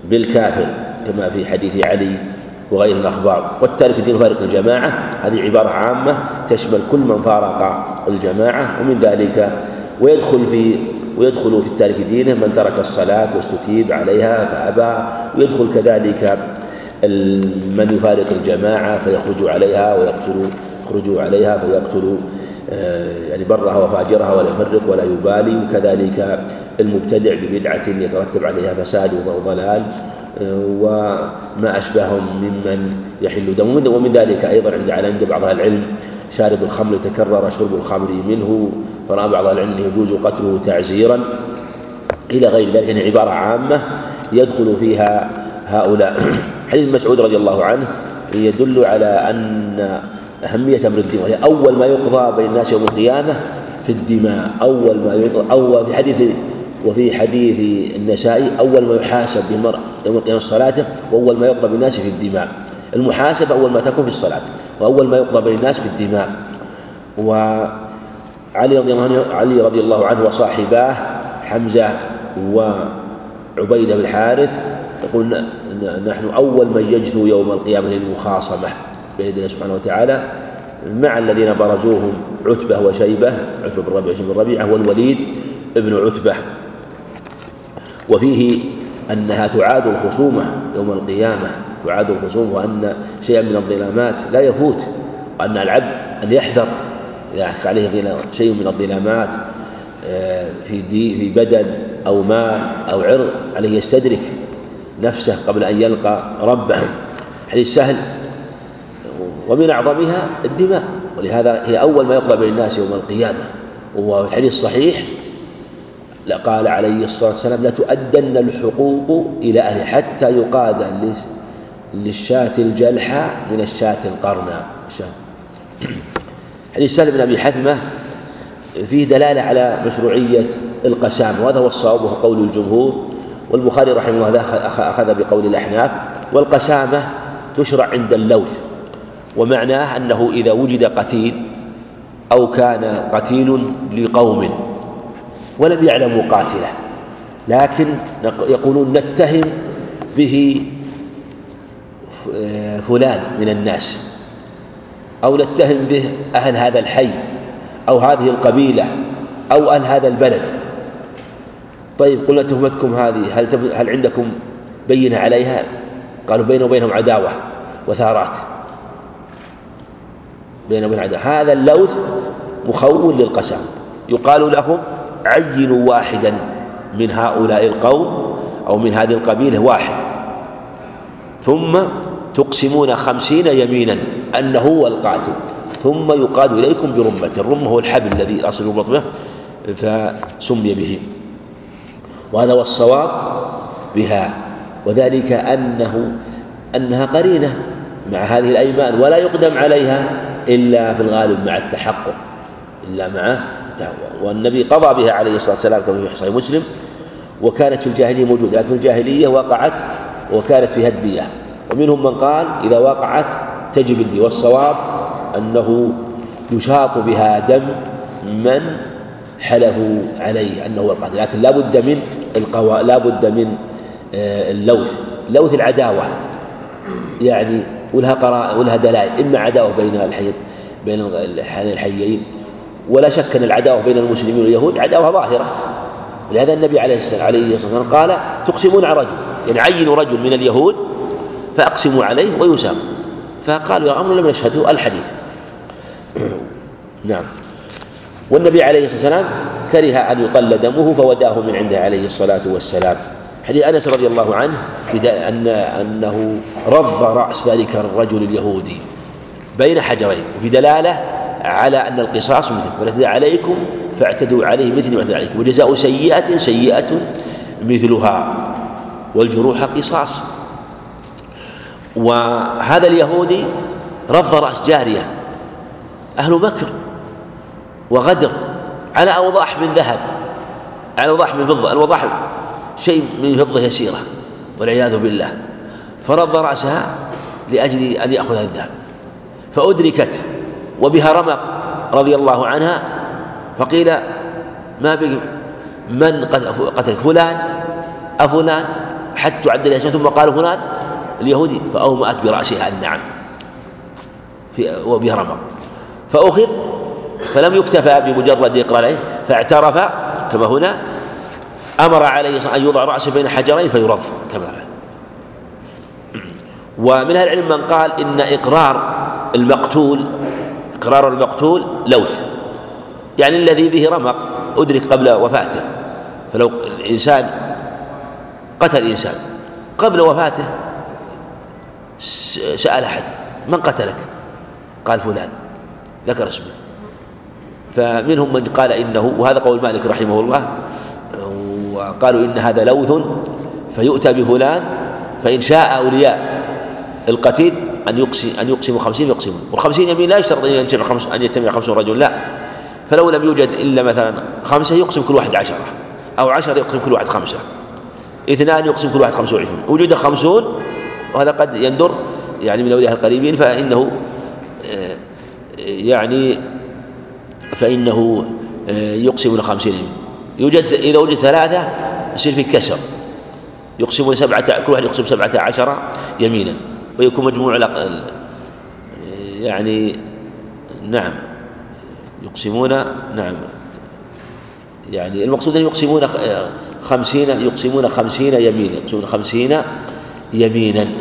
بالكافر كما في حديث علي وغير الأخبار. والتارك الدين فارق الجماعة هذه عبارة عامة تشمل كل من فارق الجماعة ومن ذلك ويدخل في ويدخل في التارك دينه من ترك الصلاة واستتيب عليها فأبى. ويدخل كذلك من يفارق الجماعة فيخرج عليها ويقتل يخرج عليها فيقتل آه، يعني برها وفاجرها ولا يفرق ولا يبالي. وكذلك المبتدع ببدعة يترتب عليها فساد وضلال وما أشبههم ممن يحل دم. ومن ذلك أيضا عند عند بعض أهل العلم شارب الخمر تكرر شرب الخمر منه فرأى بعض أهل العلم يجوز قتله تعزيرا. إلى غير ذلك يعني عبارة عامة يدخل فيها هؤلاء. حديث مسعود رضي الله عنه يدل على أن أهمية أمر الدماء. أول ما يقضى بين الناس يوم القيامة في الدماء. أول ما يقضى أول في حديث وفي حديث النسائي أول ما يحاسب المرء يوم القيامة صلاته وأول ما يقضى بالناس في الدماء. المحاسبة أول ما تكون في الصلاة وأول ما يقضى بين الناس في الدماء. وعلي رضي الله عنه علي رضي الله عنه وصاحباه حمزة وعبيدة بن الحارث يقول نحن أول من يجثو يوم القيامة للمخاصمة بين الله سبحانه وتعالى مع الذين برزوهم عتبة وشيبة عتبة بن ربيعة بن ربيعة والوليد بن عتبة. وفيه أنها تعاد الخصومة يوم القيامة تعاد الخصومة وأن شيئا من الظلامات لا يفوت وأن العبد أن يحذر إذا عليه شيء من الظلامات آه، في دي في بدن أو مال أو عرض عليه يستدرك نفسه قبل أن يلقى ربه. حديث سهل ومن أعظمها الدماء ولهذا هي أول ما يقضى الناس يوم القيامة وهو الحديث الصحيح قال عليه الصلاة والسلام لتؤدن الحقوق إلى أهل حتى يقاد للشاة الجلحة من الشاة القرنى حديث سهل بن أبي حثمة فيه دلالة على مشروعية القسام وهذا هو الصواب وهو قول الجمهور. والبخاري رحمه الله أخذ بقول الأحناف والقسامة تشرع عند اللوث ومعناه أنه إذا وجد قتيل أو كان قتيل لقوم ولم يعلموا قاتله. لكن يقولون نتهم به فلان من الناس. أو نتهم به أهل هذا الحي أو هذه القبيلة أو أهل هذا البلد. طيب قلنا تهمتكم هذه هل هل عندكم بينة عليها؟ قالوا بينه وبينهم عداوة وثارات. بينه وبين عداوة. هذا اللوث مخول للقسم. يقال لهم عينوا واحدا من هؤلاء القوم أو من هذه القبيلة واحد. ثم تقسمون خمسين يمينا أنه هو القاتل. ثم يقاد إليكم برمة الرمة هو الحبل الذي أصل الرمة فسمي به. وهذا هو الصواب بها. وذلك أنه أنها قرينة مع هذه الأيمان ولا يقدم عليها إلا في الغالب مع التحقق إلا مع التحقق والنبي قضى بها عليه الصلاة والسلام كما في صحيح مسلم وكانت في الجاهلية موجودة لكن في الجاهلية وقعت وكانت فيها الدية. ومنهم من قال إذا وقعت تجب الدية والصواب أنه يشاط بها دم من حلفوا عليه أنه هو القاتل لكن لا بد من القوا لا بد من آه، اللوث. لوث العداوة. يعني ولها قراء ولها دلائل. إما عداوة بين الحي بين الحيين ولا شك أن العداوة بين المسلمين واليهود عداوة ظاهرة. لهذا النبي عليه الصلاة والسلام قال تقسمون على رجل يعني عينوا رجل من اليهود فأقسموا عليه ويسام فقالوا يا أمر لم نشهدوا الحديث. نعم. والنبي عليه الصلاة والسلام كره أن يطل دمه فوداه من عنده عليه الصلاة والسلام. حديث أنس رضي الله عنه أن أنه رض رأس ذلك الرجل اليهودي بين حجرين وفي دلالة على أن القصاص مثل والاعتداء عليكم فاعتدوا عليه مثل ما اعتدى عليكم. وجزاء سيئة سيئة مثلها والجروح قصاص. وهذا اليهودي رض رأس جارية أهل مكر وغدر على أوضاح من ذهب على أوضاح من فضة الوضاح شيء من فضة يسيرة والعياذ بالله. فرض رأسها لأجل أن يأخذ الذهب. فأدركت وبها رمق رضي الله عنها فقيل ما بك من قتل فلان أفلان حتى الأسماء ثم قالوا فلان اليهودي فأومأت برأسها النعم في وبها رمق. فأخذ فلم يكتفى بمجرد إقرار فاعترف كما هنا أمر عليه أن يوضع رأسه بين حجرين فيرض كما فعل. ومن أهل العلم من قال إن إقرار المقتول إقرار المقتول لوث. يعني الذي به رمق أدرك قبل وفاته. فلو الإنسان قتل إنسان قبل وفاته سأل أحد من قتلك؟ قال فلان ذكر اسمه. فمنهم من قال إنه وهذا قول مالك رحمه الله وقالوا إن هذا لوث فيؤتى بفلان فإن شاء أولياء القتيل أن يقسم أن يقسم خمسين يقسمون. والخمسين يمين لا يشترط أن يجتمع خمس أن يجتمع خمسون رجل لا. فلو لم يوجد إلا مثلا خمسة يقسم كل واحد عشرة أو عشرة يقسم كل واحد خمسة. اثنان يقسم كل واحد خمسة وعشرون. وجد خمسون وهذا قد يندر يعني من أولياء القريبين فإنه آه، يعني فإنه آه، يقسم خمسين يمين. يوجد إذا وجد ثلاثة يصير في كسر. يقسمون سبعة كل واحد يقسم سبعة عشر يمينا. ويكون مجموع يعني نعم يقسمون نعم. يعني المقصود أن يقسمون خمسين يقسمون خمسين يمينا يقسمون خمسين يمينا.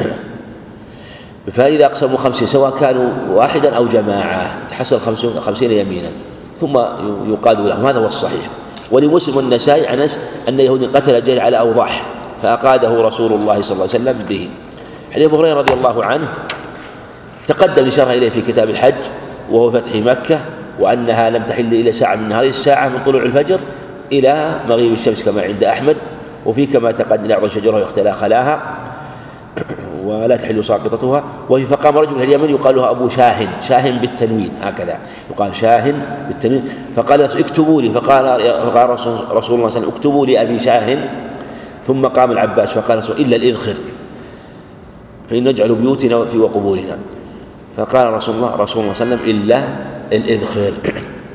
فإذا أقسموا خمسين سواء كانوا واحدا أو جماعة تحصل خمسين, خمسين يمينا. ثم يقال لهم هذا هو الصحيح. ولمسلم والنسائي عن أنس أن يهودي قتل جيل على أوضاح فأقاده رسول الله صلى الله عليه وسلم به. حديث أبو هريرة رضي الله عنه تقدم إشارة إليه في كتاب الحج وهو فتح مكة وأنها لم تحل إلى ساعة من هذه الساعة من طلوع الفجر إلى مغيب الشمس كما عند أحمد وفي كما تقدم يعرض شجرة يختلى خلاها ولا تحل ساقطتها وفي فقام رجل من اليمن يقال له أبو شاهن شاهن بالتنوين هكذا يقال شاهن بالتنوين. فقال اكتبوا لي فقال فقال رسول الله صلى الله عليه وسلم اكتبوا لي أبي شاهن ثم قام العباس فقال رسول إلا الإذخر. فإن نجعل بيوتنا في وقبورنا. فقال رسول الله رسول الله صلى الله عليه وسلم إلا الإذخر.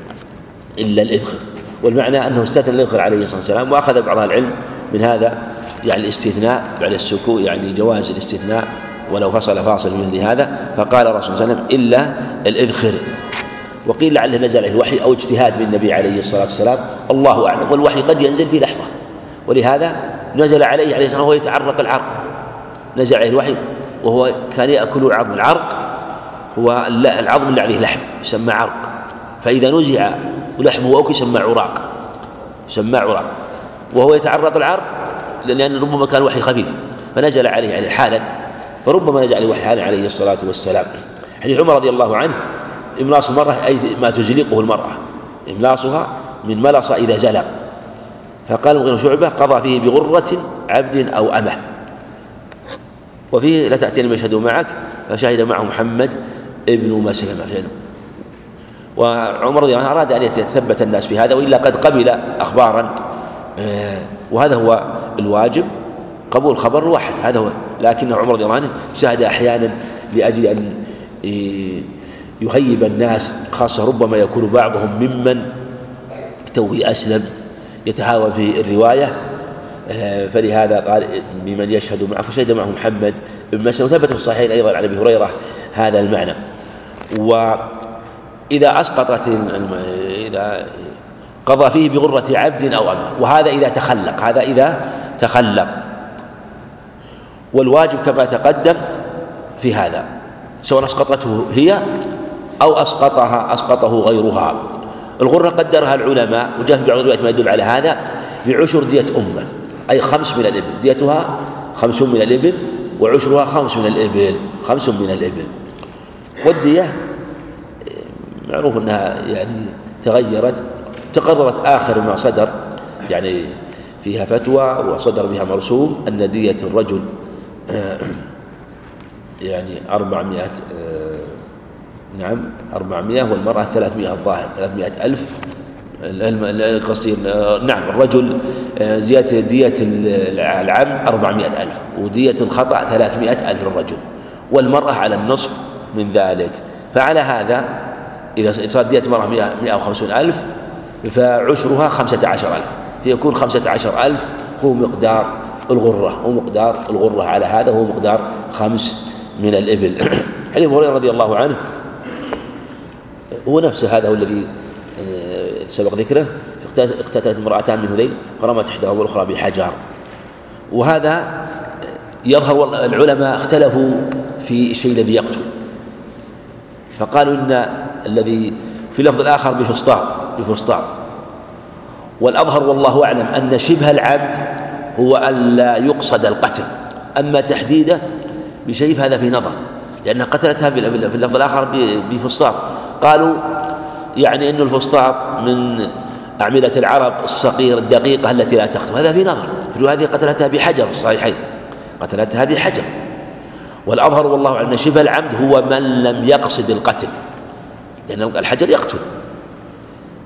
إلا الإذخر. والمعنى أنه استثنى الإذخر عليه الصلاة والسلام وأخذ بعض العلم من هذا يعني الاستثناء بعد السكوت يعني جواز الاستثناء ولو فصل فاصل مثل هذا. فقال الرسول صلى الله عليه وسلم إلا الإذخر. وقيل لعله نزل عليه الوحي أو اجتهاد من النبي عليه الصلاة والسلام. الله أعلم. والوحي قد ينزل في لحظة. ولهذا نزل عليه عليه الصلاة والسلام وهو يتعرق العرق. نزل عليه الوحي وهو كان يأكل عظم العرق هو العظم اللي عليه لحم يسمى عرق. فإذا نزع لحمه أو يسمى عراق يسمى عراق. وهو يتعرق العرق لأن ربما كان وحي خفيف فنزل عليه عليه حالا فربما نزل عليه وحي حالا عليه الصلاة والسلام. حديث عمر رضي الله عنه إملاص المرأة أي ما تزلقه المرأة إملاصها من ملص إذا زلق. فقال مغير شعبة قضى فيه بغرة عبد أو أمة. وفيه لا تأتيني المشهد معك فشهد معه محمد ابن مسلمة وعمر رضي الله عنه أراد أن يتثبت الناس في هذا وإلا قد قبل أخبارا. آه، وهذا هو الواجب قبول خبر واحد هذا هو. لكن عمر رضي الله عنه اجتهد أحيانا لأجل أن يهيب الناس خاصة ربما يكون بعضهم ممن توي أسلم يتهاوى في الرواية. فلهذا قال بمن يشهد معه فشهد معه محمد بن مسلم وثبت في الصحيحين أيضا عن أبي هريرة هذا المعنى. وإذا أسقطت إذا قضى فيه بغرة عبد أو أمة وهذا إذا تخلق هذا إذا تخلق. والواجب كما تقدم في هذا سواء أسقطته هي أو أسقطها أسقطه غيرها. الغرة قدرها العلماء وجاء في بعض الروايات ما يدل على هذا بعشر دية أمة. أي خمس من الإبل. ديتها خمس من الإبل وعشرها خمس من الإبل. خمس من الإبل. والدية معروف أنها يعني تغيرت تقررت آخر ما صدر يعني فيها فتوى وصدر بها مرسوم أن دية الرجل يعني أربعمائة آه، نعم أربعمائة والمرأة ثلاثمائة الظاهر ثلاثمائة ألف. قصدي نعم الرجل آه، زيادة دية العبد أربعمائة ألف ودية الخطأ ثلاثمائة ألف للرجل والمرأة على النصف من ذلك. فعلى هذا إذا صارت دية المرأة مئة وخمسون ألف فعشرها خمسة عشر ألف. فيكون خمسة عشر ألف هو مقدار الغرة هو مقدار الغرة. على هذا هو مقدار خمس من الإبل. حديث هريرة رضي الله عنه هو نفسه هذا هو الذي آه، سبق ذكره اقتتلت امرأتان من هذيل فرمت إحداهما الأخرى بحجر وهذا يظهر العلماء اختلفوا في الشيء الذي يقتل. فقالوا إن الذي في اللفظ الآخر بفسطاط بفسطاط. والأظهر والله أعلم أن شبه العبد هو أن لا يقصد القتل. أما تحديده بشيء فهذا في نظر لأن قتلتها في اللفظ الآخر بفسطاط. قالوا يعني أن الفسطاط من أعمدة العرب الصغير الدقيقة التي لا تخطب هذا في نظر. هذه قتلتها بحجر في الصحيحين. قتلتها بحجر. والأظهر والله أن شبه العمد هو من لم يقصد القتل. لأن الحجر يقتل.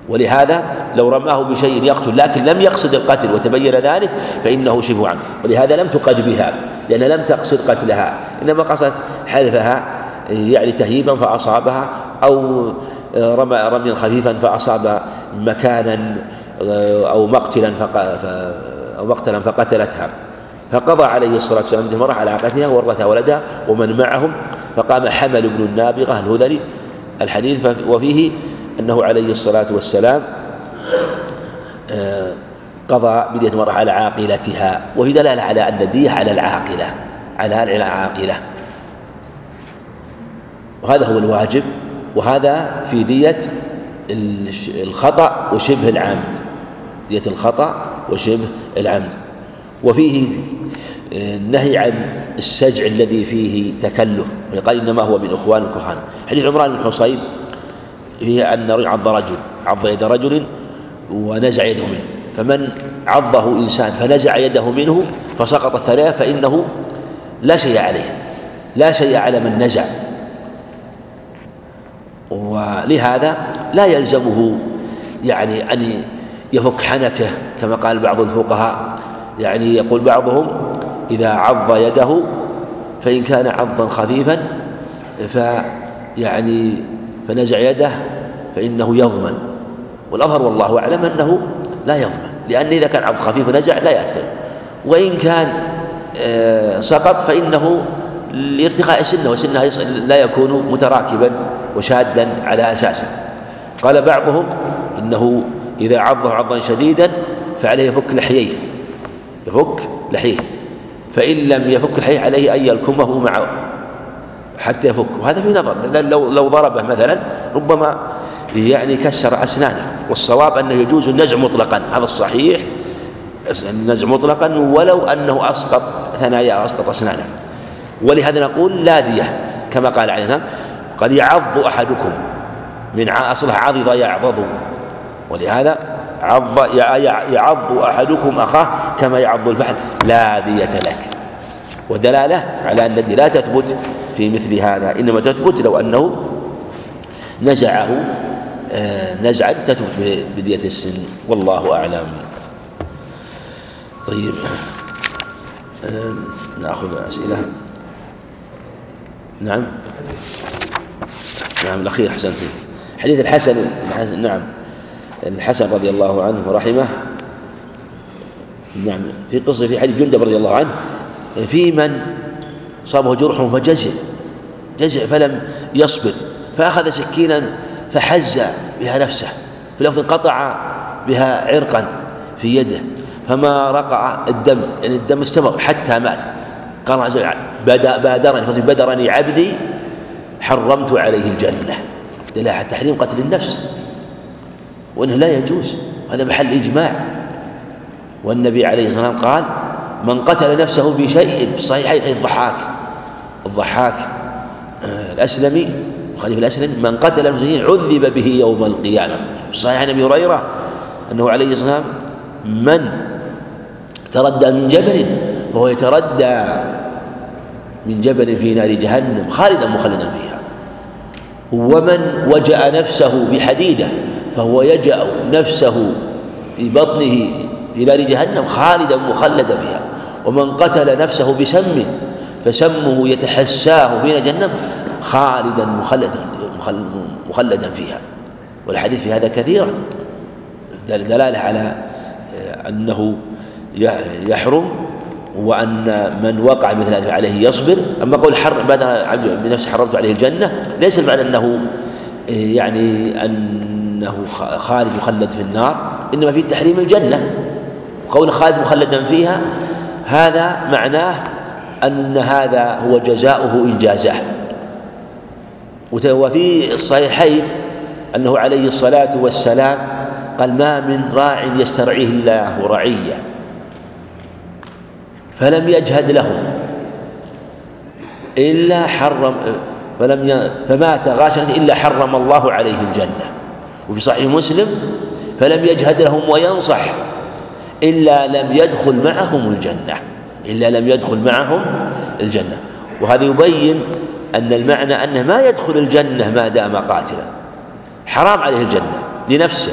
ولهذا لو رماه بشيء يقتل لكن لم يقصد القتل وتبين ذلك فإنه شبه عمد. ولهذا لم تقد بها لأن لم تقصد قتلها. إنما قصدت حذفها يعني تهييبا فأصابها أو رمى رميا خفيفا فأصاب مكانا أو مقتلا أو مقتلا فقتلتها. فقضى عليه الصلاة والسلام المرأة على عقدها وورثها ولدها ومن معهم فقام حمل بن النابغة الهذلي الحديث وفيه أنه عليه الصلاة والسلام آه، قضى بدية المرأة على عاقلتها. وفي دلالة على أن الدية على العاقلة على العاقلة. وهذا هو الواجب. وهذا في دية الخطأ وشبه العمد. دية الخطأ وشبه العمد. وفيه النهي عن السجع الذي فيه تكلف. قال إنما هو من إخوان الكهان. حديث عمران بن حصين فيه أن عض رجل عض يد رجل ونزع يده منه. فمن عضه إنسان فنزع يده منه فسقط الثلاث فإنه لا شيء عليه. لا شيء على من نزع. ولهذا لا يلزمه يعني أن يفك حنكه كما قال بعض الفقهاء. يعني يقول بعضهم إذا عض يده فإن كان عضا خفيفا فيعني فنزع يده فإنه يضمن. والأظهر والله أعلم أنه لا يضمن لأن إذا كان عض خفيف ونزع لا يأثر. وإن كان آه، سقط فإنه لارتقاء سنه وسنه لا يكون متراكبا وشادا على أساسه. قال بعضهم إنه إذا عضه عضا شديدا فعليه يفك لحييه يفك لحيه فإن لم يفك الحيه عليه أن يلكمه مع حتى يفك. وهذا في نظر لو لو ضربه مثلا ربما يعني كسر أسنانه. والصواب أنه يجوز النزع مطلقا. هذا الصحيح النزع مطلقا ولو أنه أسقط ثنايا أسقط أسنانه. ولهذا نقول لا دية كما قال عليه السلام قد يعض أحدكم من أصلها عضض يعضض ولهذا عض يعض أحدكم أخاه كما يعض الفحل. لا دية لك. ودلالة على أن الدي لا تثبت في مثل هذا إنما تثبت لو أنه نزعه آه، نزعا تثبت بدية السن. والله أعلم. طيب آه، نأخذ أسئلة. نعم. نعم الأخير أحسنت. حديث الحسن نعم. الحسن رضي الله عنه ورحمه. نعم في قصة في حديث جندب رضي الله عنه في من صابه جرح فجزع جزع فلم يصبر فأخذ سكينا فحز بها نفسه في لفظ قطع بها عرقا في يده فما رقع الدم يعني الدم استمر حتى مات. قال عز وجل بادرني بدرني عبدي حرمت عليه الجنة. دلاله تحريم قتل النفس. وأنه لا يجوز هذا محل إجماع. والنبي عليه الصلاة والسلام قال من قتل نفسه بشيء حديث الضحاك. الضحاك آه، الأسلمي الخليفة الأسلمي من قتل نفسه عذب به يوم القيامة. صحيح عن أبي هريرة أنه عليه الصلاة والسلام من تردى من جبل فهو يتردى من جبل في نار جهنم خالدا مخلدا فيها. ومن وجأ نفسه بحديدة فهو يجأ نفسه في بطنه في نار جهنم خالدا مخلدا فيها. ومن قتل نفسه بسم فسمه يتحساه في جهنم خالدا مخلدا مخلدا فيها. والحديث في هذا كثيرا دلالة على أنه يحرم وأن من وقع مثل هذا عليه يصبر. أما قول حرم بعد بنفسه حرمت عليه الجنة ليس المعنى أنه يعني أن أنه خالد مخلد في النار إنما في تحريم الجنة. قول خالد مخلدا فيها هذا معناه أن هذا هو جزاؤه إن جازاه وفي الصحيحين أنه عليه الصلاة والسلام قال ما من راع يسترعيه الله رعية. فلم يجهد لهم إلا حرم فلم فمات غاشا إلا حرم الله عليه الجنة. وفي صحيح مسلم فلم يجهد لهم وينصح إلا لم يدخل معهم الجنة إلا لم يدخل معهم الجنة. وهذا يبين أن المعنى أنه ما يدخل الجنة ما دام قاتلا حرام عليه الجنة لنفسه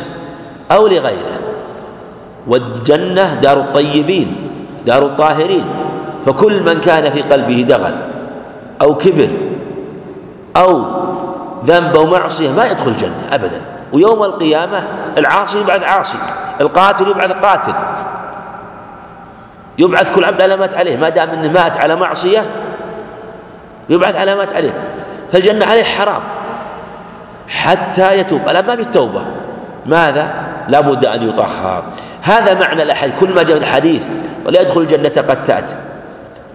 أو لغيره. والجنة دار الطيبين. دار الطاهرين فكل من كان في قلبه دغل أو كبر أو ذنب أو معصية ما يدخل الجنة أبدا. ويوم القيامة العاصي يبعث عاصي القاتل يبعث قاتل. يبعث كل عبد على مات عليه ما دام إنه مات على معصية يبعث على مات عليه. فالجنة عليه حرام حتى يتوب. الآن ما في التوبة. ماذا؟ لابد أن يطهر. هذا معنى الاحاديث كل ما جاء الحديث ولا يدخل الجنة قتات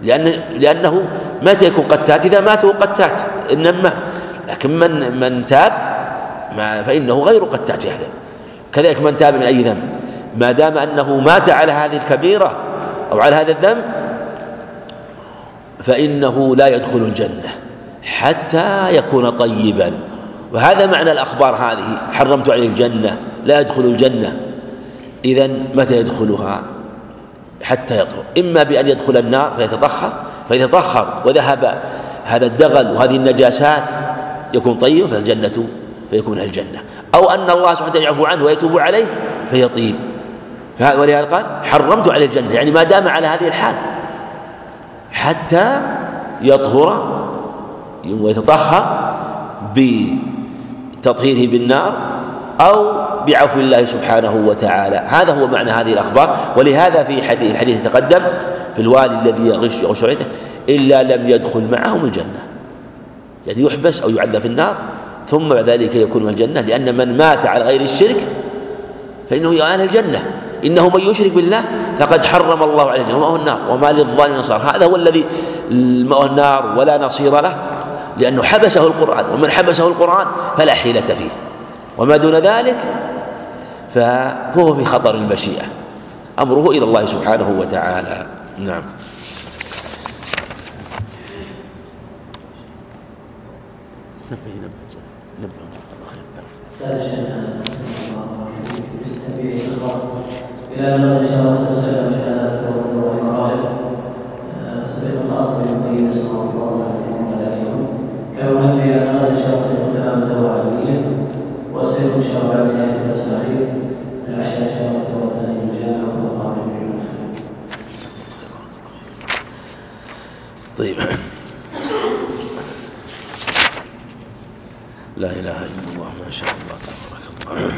لأن لأنه متى يكون قتات إذا مات هو قتات إنما لكن من من تاب ما فإنه غير قتات يعني كذلك من تاب من أي ذنب. ما دام أنه مات على هذه الكبيرة أو على هذا الذنب فإنه لا يدخل الجنة حتى يكون طيبا. وهذا معنى الأخبار هذه. حرمت عليه الجنة لا يدخل الجنة. إذا متى يدخلها؟ حتى يطهر. إما بأن يدخل النار فيتطهر فيتطهر وذهب هذا الدغل وهذه النجاسات يكون طيبا فالجنة فيكون الجنة. أو أن الله سبحانه وتعالى يعفو عنه ويتوب عليه فيطيب. ولهذا قال حرمت عليه الجنة. يعني ما دام على هذه الحال حتى يطهر ويتطهر بتطهيره بالنار أو بعفو الله سبحانه وتعالى. هذا هو معنى هذه الأخبار. ولهذا في حديث الحديث يتقدم في الوالي الذي يغش يغش إلا لم يدخل معهم الجنة. يعني يحبس أو يعذب في النار ثم بعد ذلك يكون من الجنة. لأن من مات على غير الشرك فإنه ينال الجنة. إنه من يشرك بالله فقد حرم الله عليه الجنة. ومأوى النار؟ وما للظالمين نصار هذا هو الذي مأوى النار ولا نصير له. لأنه حبسه القرآن ومن حبسه القرآن فلا حيلة فيه. وما دون ذلك فهو في خطر المشيئة. أمره إلى الله سبحانه وتعالى. نعم. إلى أن إن شاء الله سنسلم شهادات إن شاء الله سيكون تمام الدورة العلمية وسيكون إن شاء الله بعد نهاية الدرس الأخير. العشاء إن شاء الله الدورة الثانية من الجامعة وفوقها من طيب. لا إله إلا الله ما شاء الله تبارك الله.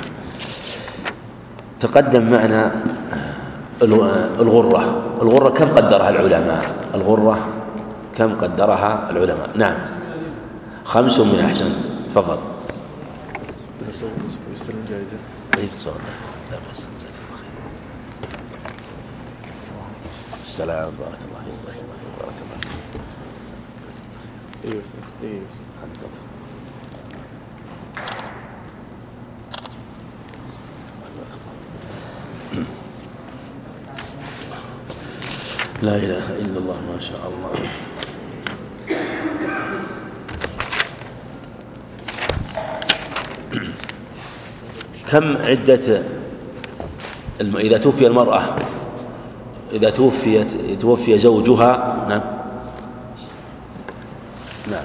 تقدم معنا الغرة. الغرة كم قدرها العلماء؟ الغرة كم قدرها العلماء؟ نعم. خمس من أحسنت تفضل. يستلم جائزة السلام بارك الله فيك بارك الله فيك أيوه أيوه لا إله إلا الله ما شاء الله. كم عدة إذا توفي المرأة إذا توفيت توفي زوجها نعم نعم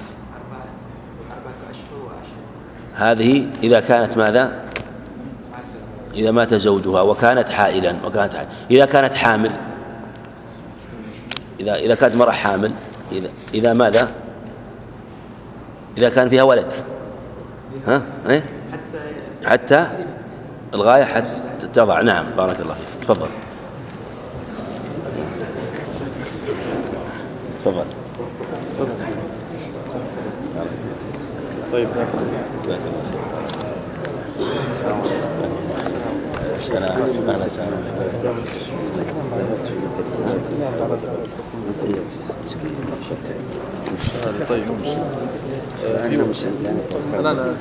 هذه إذا كانت ماذا؟ إذا مات زوجها وكانت حائلا وكانت حائلا إذا كانت حامل إذا إذا كانت مرأة حامل إذا إذا ماذا؟ إذا كان فيها ولد ها؟ إيه؟ حتى الغاية حتى تضع نعم بارك الله فيك تفضل تفضل طيب طيب لا لا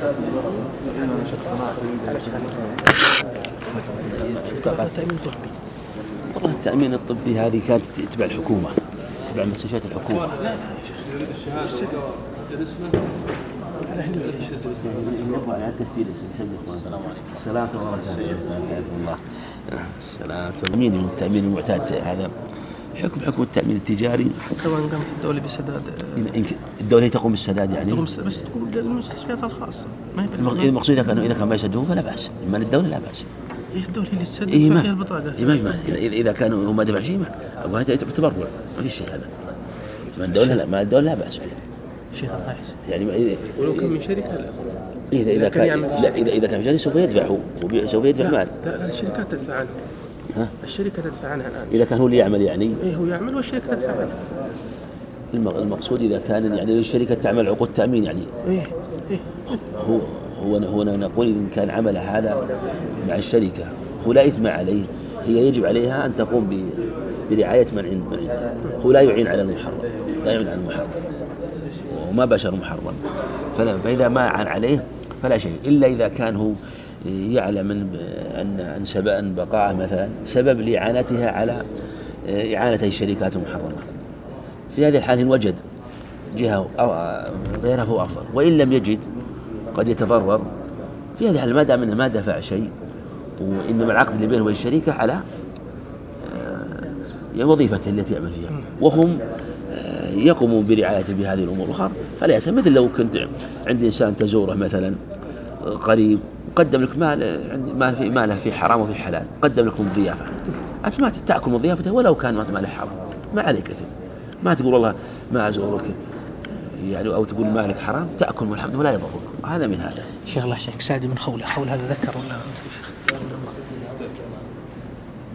التأمين الطبي والله التأمين الطبي هذه كانت تتبع الحكومة تتبع مستشفيات الحكومة لا لا يا شيخ السلام عليكم السلام ورحمة الله السلام التأمين التأمين المعتاد هذا حكم حكم التأمين التجاري. حتى وان قامت الدولة بسداد هي تقوم بالسداد يعني؟ تقوم بس بس تقوم للمستشفيات الخاصة. ما هي. المقصود إذا كانوا إذا كان ما يسدون فلا بأس. أما الدولة لا بأس. هي الدولة هي اللي تسدد إيه فيها البطاقة. إيه ما إذا كانوا هو ما دفع شيء ما هذا تبرع. ما في شيء هذا. ما الدولة لا ما الدولة لا بأس. به شيخ الله يحسن. يعني ولو كان من شركة لا. إذا إذا كان كان لا إذا إذا كان جاري سوف يدفع هو. سوف يدفع مال. لا لا الشركات تدفع عنه. ها؟ الشركة تدفع عنها الآن. إذا كان هو اللي يعمل يعني؟ إيه هو يعمل والشركة تدفع عنه الم- المقصود إذا كان يعني الشركة تعمل عقود تأمين يعني. إيه إيه. هو هو هو نقول إن كان عمل هذا مع الشركة. هو لا إثم عليه. هي يجب عليها أن تقوم برعاية من عند من عندها. هو لا يعين على المحرم. لا يعين على المحرم. وما بشر محرم. فلا فإذا ما عان عليه فلا شيء. إلا إذا كان هو يعلم أن أن أن بقاءه مثلا سبب لإعانتها على إعانة الشركات المحرمة. في هذه الحال إن وجد جهة أو- غيرها فهو أفضل. وإن لم يجد قد يتضرر. في هذه الحال ما دام أنه ما دفع شيء وإنما العقد اللي بينه وبين الشركة على آه، وظيفته التي يعمل فيها. وهم آه، يقومون برعايته بهذه الأمور الأخرى. فلا يأسف مثل لو كنت عند إنسان تزوره مثلا آه، قريب قدم لك مال عند مال في ماله في حرام وفي حلال قدم لكم ضيافة. أنت ما تأكل من ضيافته ولو كان ماله حرام. ما عليك إثم. ما تقول والله ما أزورك. يعني أو تقول مالك حرام تأكل والحمد ولا يضرك. هذا من هذا. شيخ الله يحسنك سعدي من خولة. خول هذا ذكر ولا؟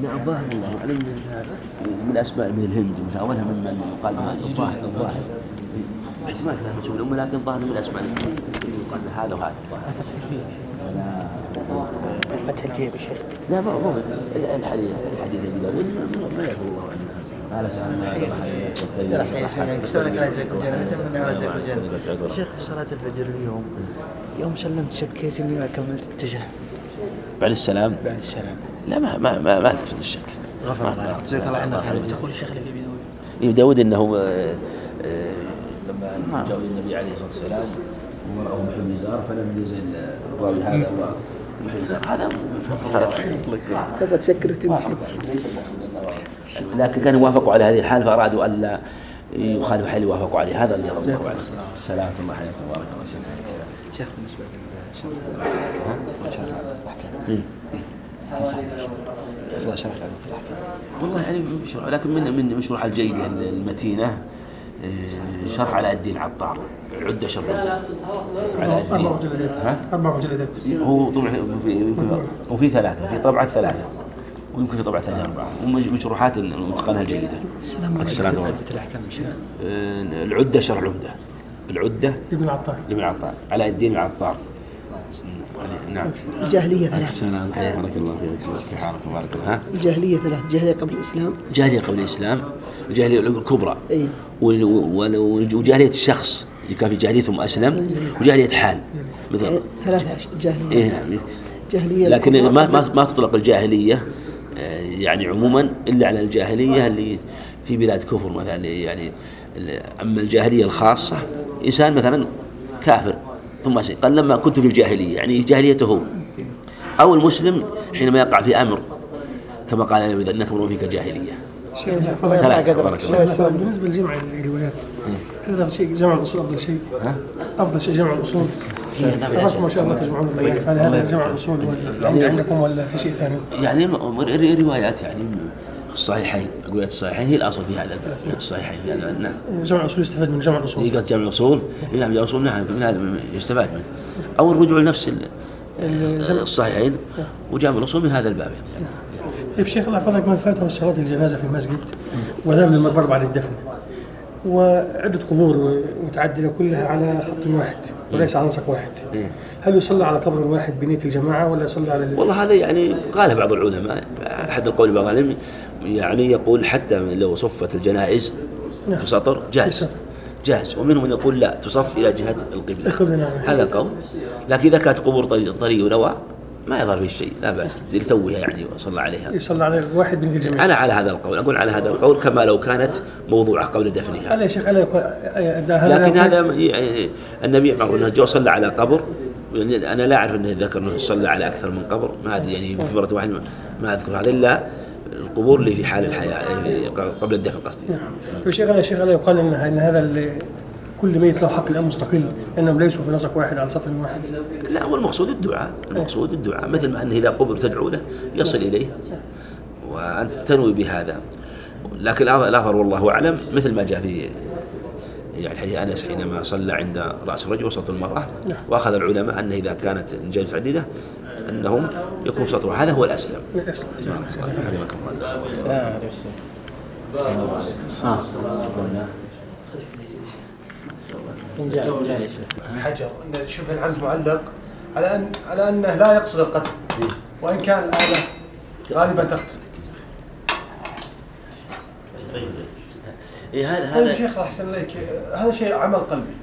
نعم ظاهر الله أعلم من هذا. من من الهند ومن أولها ممن يقال الظاهر الظاهر. احتمال كلام لكن ظاهر من الأسماء يقال هذا وهذا. الظاهر. الفتح الجيب الشيخ لا ما هو الحديث الحديث ابي داود ما- يقول الله عنه شلونك لا يجيك الجنة شيخ صلاة الفجر اليوم يوم سلمت شكيت اني ما كملت التشهد بعد السلام. بعد السلام. لا ما ما ما, ما تثبت الشك. غفر الله لك. جزاك الله عنك تقول الشيخ اللي في ابي داود ابن داود إنه آه، آه، لما جاءوا النبي عليه الصلاة والسلام. محل الازار فلم يزل الراوي هذا هو هذا تبغى تسكر وتمشي لكن كانوا وافقوا على هذه الحال فأرادوا ألا يخالفوا حال يوافقوا عليه. هذا اللي رضي الله عنه السلام الله حياكم وبارك الله. شيخ بالنسبة؟ أفضل شرح لعدة الأحكام والله يعني مشروع لكن من من مشروع الجيدة المتينة آه، شرح على الدين عطار. عدة شرح على الدين. أربع مجلدات؟ أربع مجلدات هو طبعا في يمكن وفي ثلاثة في طبعة ثلاثة. ويمكن في طبعة ثانية أربعة. ومشروحات المتقنة الجيدة. السلام عليكم. السلام الأحكام آه، العدة شرح العمدة العدة ابن العطار. لابن عطار علاء الدين العطار. نعم. الجاهلية ثلاث السلام حياك الله فيك. حالك بارك الله الجاهلية ثلاث الجاهلية قبل الإسلام. جاهلية قبل الإسلام. الجاهلية الكبرى. أي وجاهلية الشخص. كان في جاهلية ثم أسلم وجاهلية حال. مثل يعني ثلاثة أش- جاهلية إيه نعم. جاهلية لكن ما ما ما تطلق الجاهلية آه، يعني عموما إلا على الجاهلية اللي في بلاد كفر مثلا يعني أما الجاهلية الخاصة إنسان مثلا كافر ثم أسلم. قال لما كنت في الجاهلية يعني جاهليته هو. أو المسلم حينما يقع في أمر كما قال النبي إذا إنك امرؤ فيك الجاهلية. شيخ بالنسبة لجمع الروايات أفضل شيء جمع الأصول أفضل شيء. أفضل شيء جمع الأصول. أراكم ما شاء الله تجمعون الروايات هل هذا جمع الأصول ولا عندكم ولا في شيء ثاني؟ يعني روايات يعني الصحيحين روايات الصحيحين هي الأصل في هذا. الصحيحين في هذا نعم. جمع الأصول يستفاد من جمع الأصول. طريقة جمع الأصول. نعم جمع الأصول نعم من هذا يستفاد منه. أو الرجوع لنفس ال- الصحيحين. وجمع الأصول من هذا الباب يعني. طيب شيخ الله يحفظك. من فاته صلاة الجنازة في المسجد وذهب للمقبرة بعد الدفن. وعدة قبور متعددة كلها على خط واحد وليس على نسق واحد. إيه. هل يصلى على قبر واحد بنية الجماعة ولا يصلى على ال- والله هذا يعني قال بعض العلماء أحد القول بعض العلم يعني يقول حتى لو صفت الجنائز في سطر جاهز. جاهز. ومنهم من يقول لا تصف إلى جهة القبلة. القبلة نعم. هذا قول. لكن إذا كانت قبور طري, طري ونوى ما يضر فيه شيء لا بأس لتوها يعني وصلى عليها. يصلى على واحد بنية الجماعة أنا على هذا القول أقول على هذا القول كما لو كانت موضوعة قبل دفنها. هذا يا شيخ لكن هذا يعني النبي معه أنه جو صلى على قبر يعني أنا لا أعرف أنه ذكر أنه صلى على أكثر من قبر ما أدري يعني في مرة واحدة ما- أذكر هذا إلا القبور اللي في حال الحياة اللي قبل الدفن قصدي. نعم. فشيخ يا شيخ لا يقال ان هذا ال- كل ميت له حق الآن مستقل لانهم ليسوا في نسق واحد على سطر واحد. لا هو المقصود الدعاء المقصود الدعاء مثل ما أنه إذا قبر تدعو له يصل إليه وأن تنوي بهذا. لكن الأظهر والله أعلم مثل ما جاء في يعني حديث أنس حينما صلى عند رأس الرجل وسط المرأة وأخذ العلماء أنه إذا كانت الجلسة عديدة أنهم يكون في سطر هذا هو الأسلم. يسلم. حفظكم الله حجر. إن شبه العمد معلق على ان على أنه لا يقصد القتل. وإن كان الاله غالبا تقتل. إيه هذا طيب هذا شيخ أحسن إليك. هذا شيء عمل قلبي.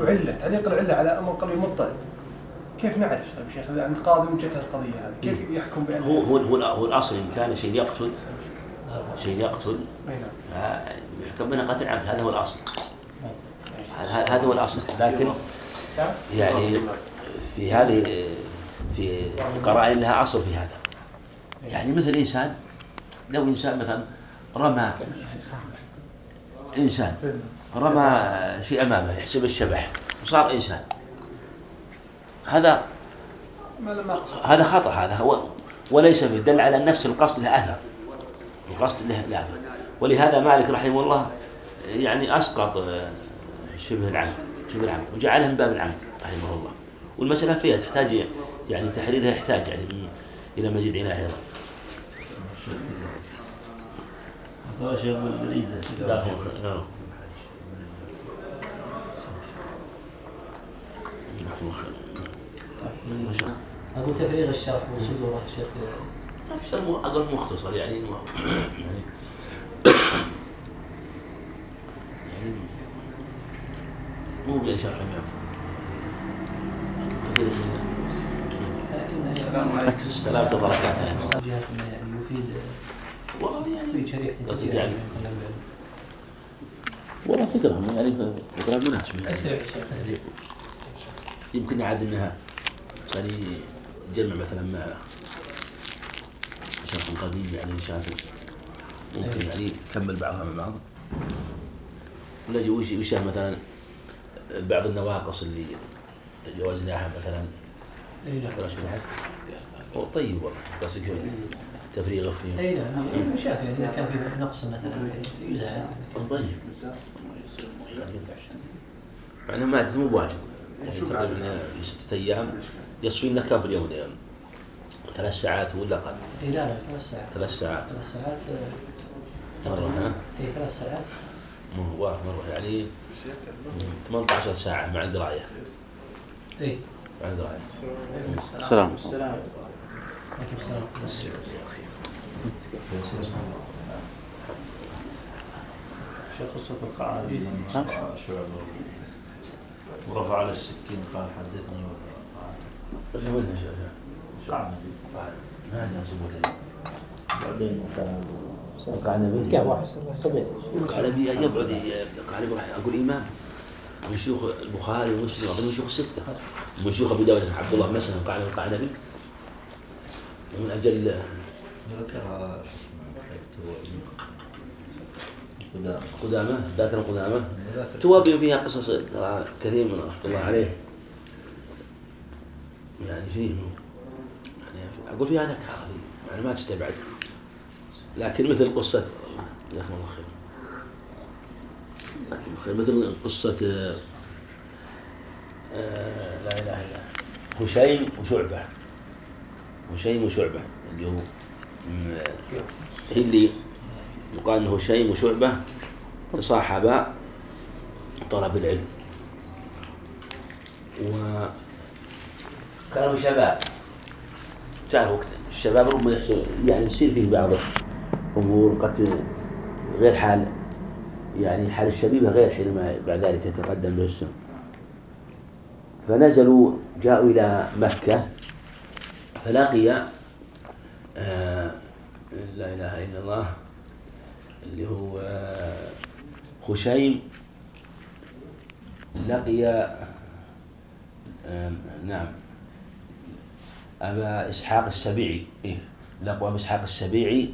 وعلة. تعليق العله على أمر قلبي مضطرب. كيف نعرف؟ طيب شيخ إذا عند قاضي وجهه القضية هذه كيف يحكم بان هو هو هو, هو الأصل إن كان شيء يقتل. شيء يقتل. أي نعم. يحكم بنا قتل عمد هذا هو الأصل. هذا هو الأصل. لكن يعني في هذه في قرائن لها أصل في هذا. يعني مثل إنسان لو إنسان مثلا رمى إنسان رمى شيء أمامه يحسب الشبح وصار إنسان. هذا. هذا خطأ هذا هو وليس فيه دل على نفس القصد له أثر. القصد له أثر. ولهذا مالك رحمه الله يعني أسقط آه، شبه العمد شبه العمد وجعلها من باب العمد رحمه الله. والمسألة فيها تحتاج يعني تحريرها يحتاج يعني إلى مزيد عناية أيضا. نعم. أقول تفريغ الشرح وصدوره شيخ. مو- أقل مختصر يعني يعني يعني مو بشرح كثير من السلام عليكم. السلامة وبركاته. يعني. يعني يفيد والله يعني يعني. والله فكرة يعني فكرة مناسبة استريح يا شيخ استريح يمكن عاد إنها يعني يجمع مثلا مع شرح قديم يعني شافل ممكن يعني يكمل بعضها مع بعض. ولا وش مثلا؟ بعض النواقص اللي تجاوزناها مثلا. أي نعم. طيب والله. بس كذا تفريغه فيه أي نعم. شاف يعني إذا كان في نقص مثلا. يزعل طيب. معناه ما مو بواجد. يعني تقريبا في ستة أيام يصفين لك كم في اليوم اليوم ثلاث ساعات ولا أقل. أي لا لا ثلاث ساعات. ثلاث ساعات. ثلاث ساعات آه، مرة ها؟ اي ثلاث ساعات. مرة. يعني 18 ساعة مع القراية اي مع القراية السلام عليكم السلام. شيخ قصة لما شعب ورفع على السكين قال حدثني شاف شعب ما هذا بعدين وقع النبي. كيف واحد صبيت قال ابي يبعد قال ابي راح أقول إمام. من شيوخ البخاري ومسلم اظن من شيوخ الستة. من شيوخ أبي داود عبد الله مثلا قال قال النبي. ومن أجل ذكر شو اسمه قدام قدامة. ذاكر قدامة؟ توابي فيها قصص كثير من رحمة الله عليه. يعني فيه يعني أقول فيها نكهة. يعني ما تستبعد. لكن مثل قصة جزاكم الله خير. جزاكم الله خير. مثل قصة آه، آه، لا إلا الله. هشيم وشعبة. هشيم وشعبة. اللي هو اللي يقال إنه هشيم وشعبة تصاحبا طلب العلم. وكانوا شباب كان وقت الشباب ربما يحصل يعني يصير فيه بعض أمور قد غير حال يعني حال الشبيبة غير حينما بعد ذلك يتقدم به السن. فنزلوا جاءوا إلى مكة فلقي آه لا إله إلا الله اللي هو آه، خشيم. لقي آه، نعم أبا إسحاق السبيعي. إيه لقوا أبا إسحاق السبيعي.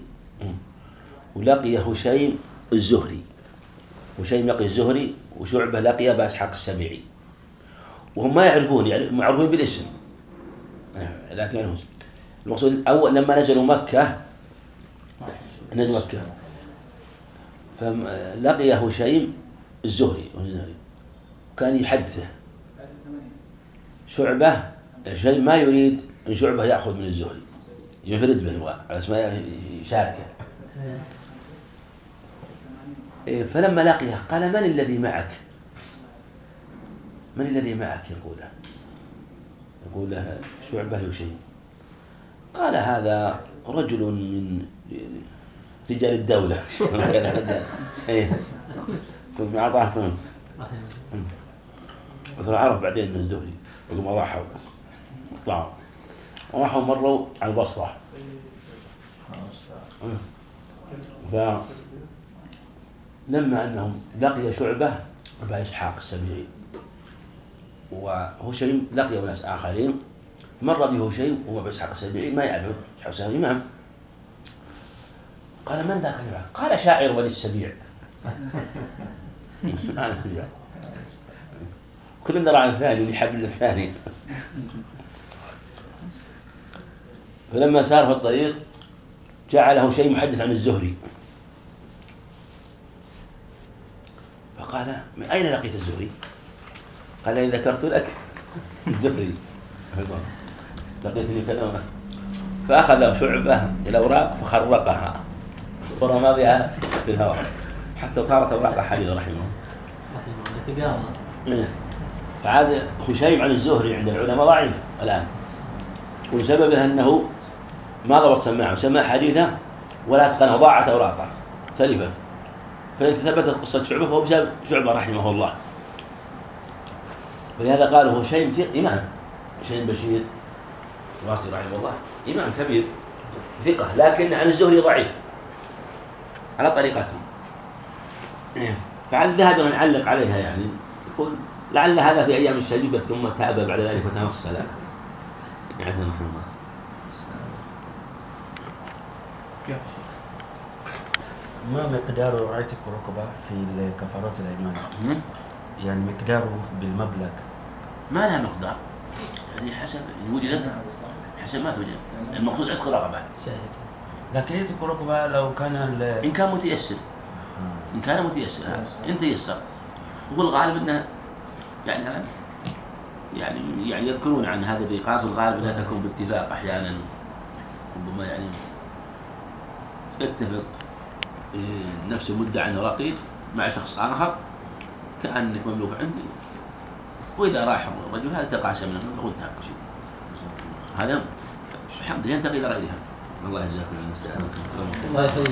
ولقي هشيم الزهري. هشيم لقي الزهري وشعبة لقي أبا إسحاق السبيعي وهم ما يعرفون يعني معروفين بالاسم. آه، لكن يعني المقصود أول لما نزلوا مكة نزل مكة. فلقي هشيم الزهري كان يحدثه. شعبة شيء ما يريد أن شعبة يأخذ من الزهري. ينفرد به يبغى على ما يشاركه. إيه، فلما لقيه قال من الذي معك؟ من الذي معك؟ يقول. له يقول له شعبة هشيم قال هذا رجل من رجال الدولة. إيه. كنت أعطاه مثل عرف بعدين من الزهري ثم راحوا. طلعوا وراحوا مروا على البصرة. فلما أنهم لقي شعبة أبا إسحاق السبيعي. وهشيم لقي ناس آخرين. مر به هشيم وأبا إسحاق السبيعي ما يعرف إسحاق إمام. قال من ذاك قال شاعر بني السبيع. كلنا راعي الثاني لحبل الثاني. فلما سار في الطريق جعله شيء محدث عن الزهري. فقال من أين لقيت الزهري؟ قال إن ذكرت لك الزهري. لقيتني كذا. فأخذ شعبة الأوراق فخرقها. ورمى بها في الهواء. حتى صارت أوراق حديث رحمه. الله إيه. فعاد خشيم عن الزهري عند العلماء ضعيف الآن. وسببه أنه ما ضبط سماعه. سمع حديثه ولا أتقنه ضاعت أوراقه. تلفت. فثبتت قصة شعبه فهو بسبب شعبة رحمه الله. ولهذا قالوا هو شيء ثق إمام شيء بشير الواسطي رحمه الله إمام كبير ثقة لكن عن الزهري ضعيف على طريقته. فعل ذهب نعلق عليها يعني يقول لعل هذا في أيام الشبيبه ثم تاب بعد ذلك وتنصل يعني رحمه الله ما مقدار رعاية الرقبة في الكفارات الأيمان؟ يعني مقداره بالمبلغ. ما لها مقدار. هذه حسب إن وجدت حسب ما توجد. المقصود عتق رقبة. لكن يترك رقبة لو كان إن كان متيسر. إن كان متيسر. إن تيسر. هو الغالب أنه يعني يعني يعني يذكرون عن هذا الإيقاف الغالب لا تكون باتفاق أحيانا. ربما يعني يتفق. نفس المدة عن رقيق مع شخص آخر كأنك مملوك عندي. وإذا راح الرجل هذا تقاسم منه وانتهى. هذا الحمد لله ينتقل إلى غيرها الله يجزاكم السلامة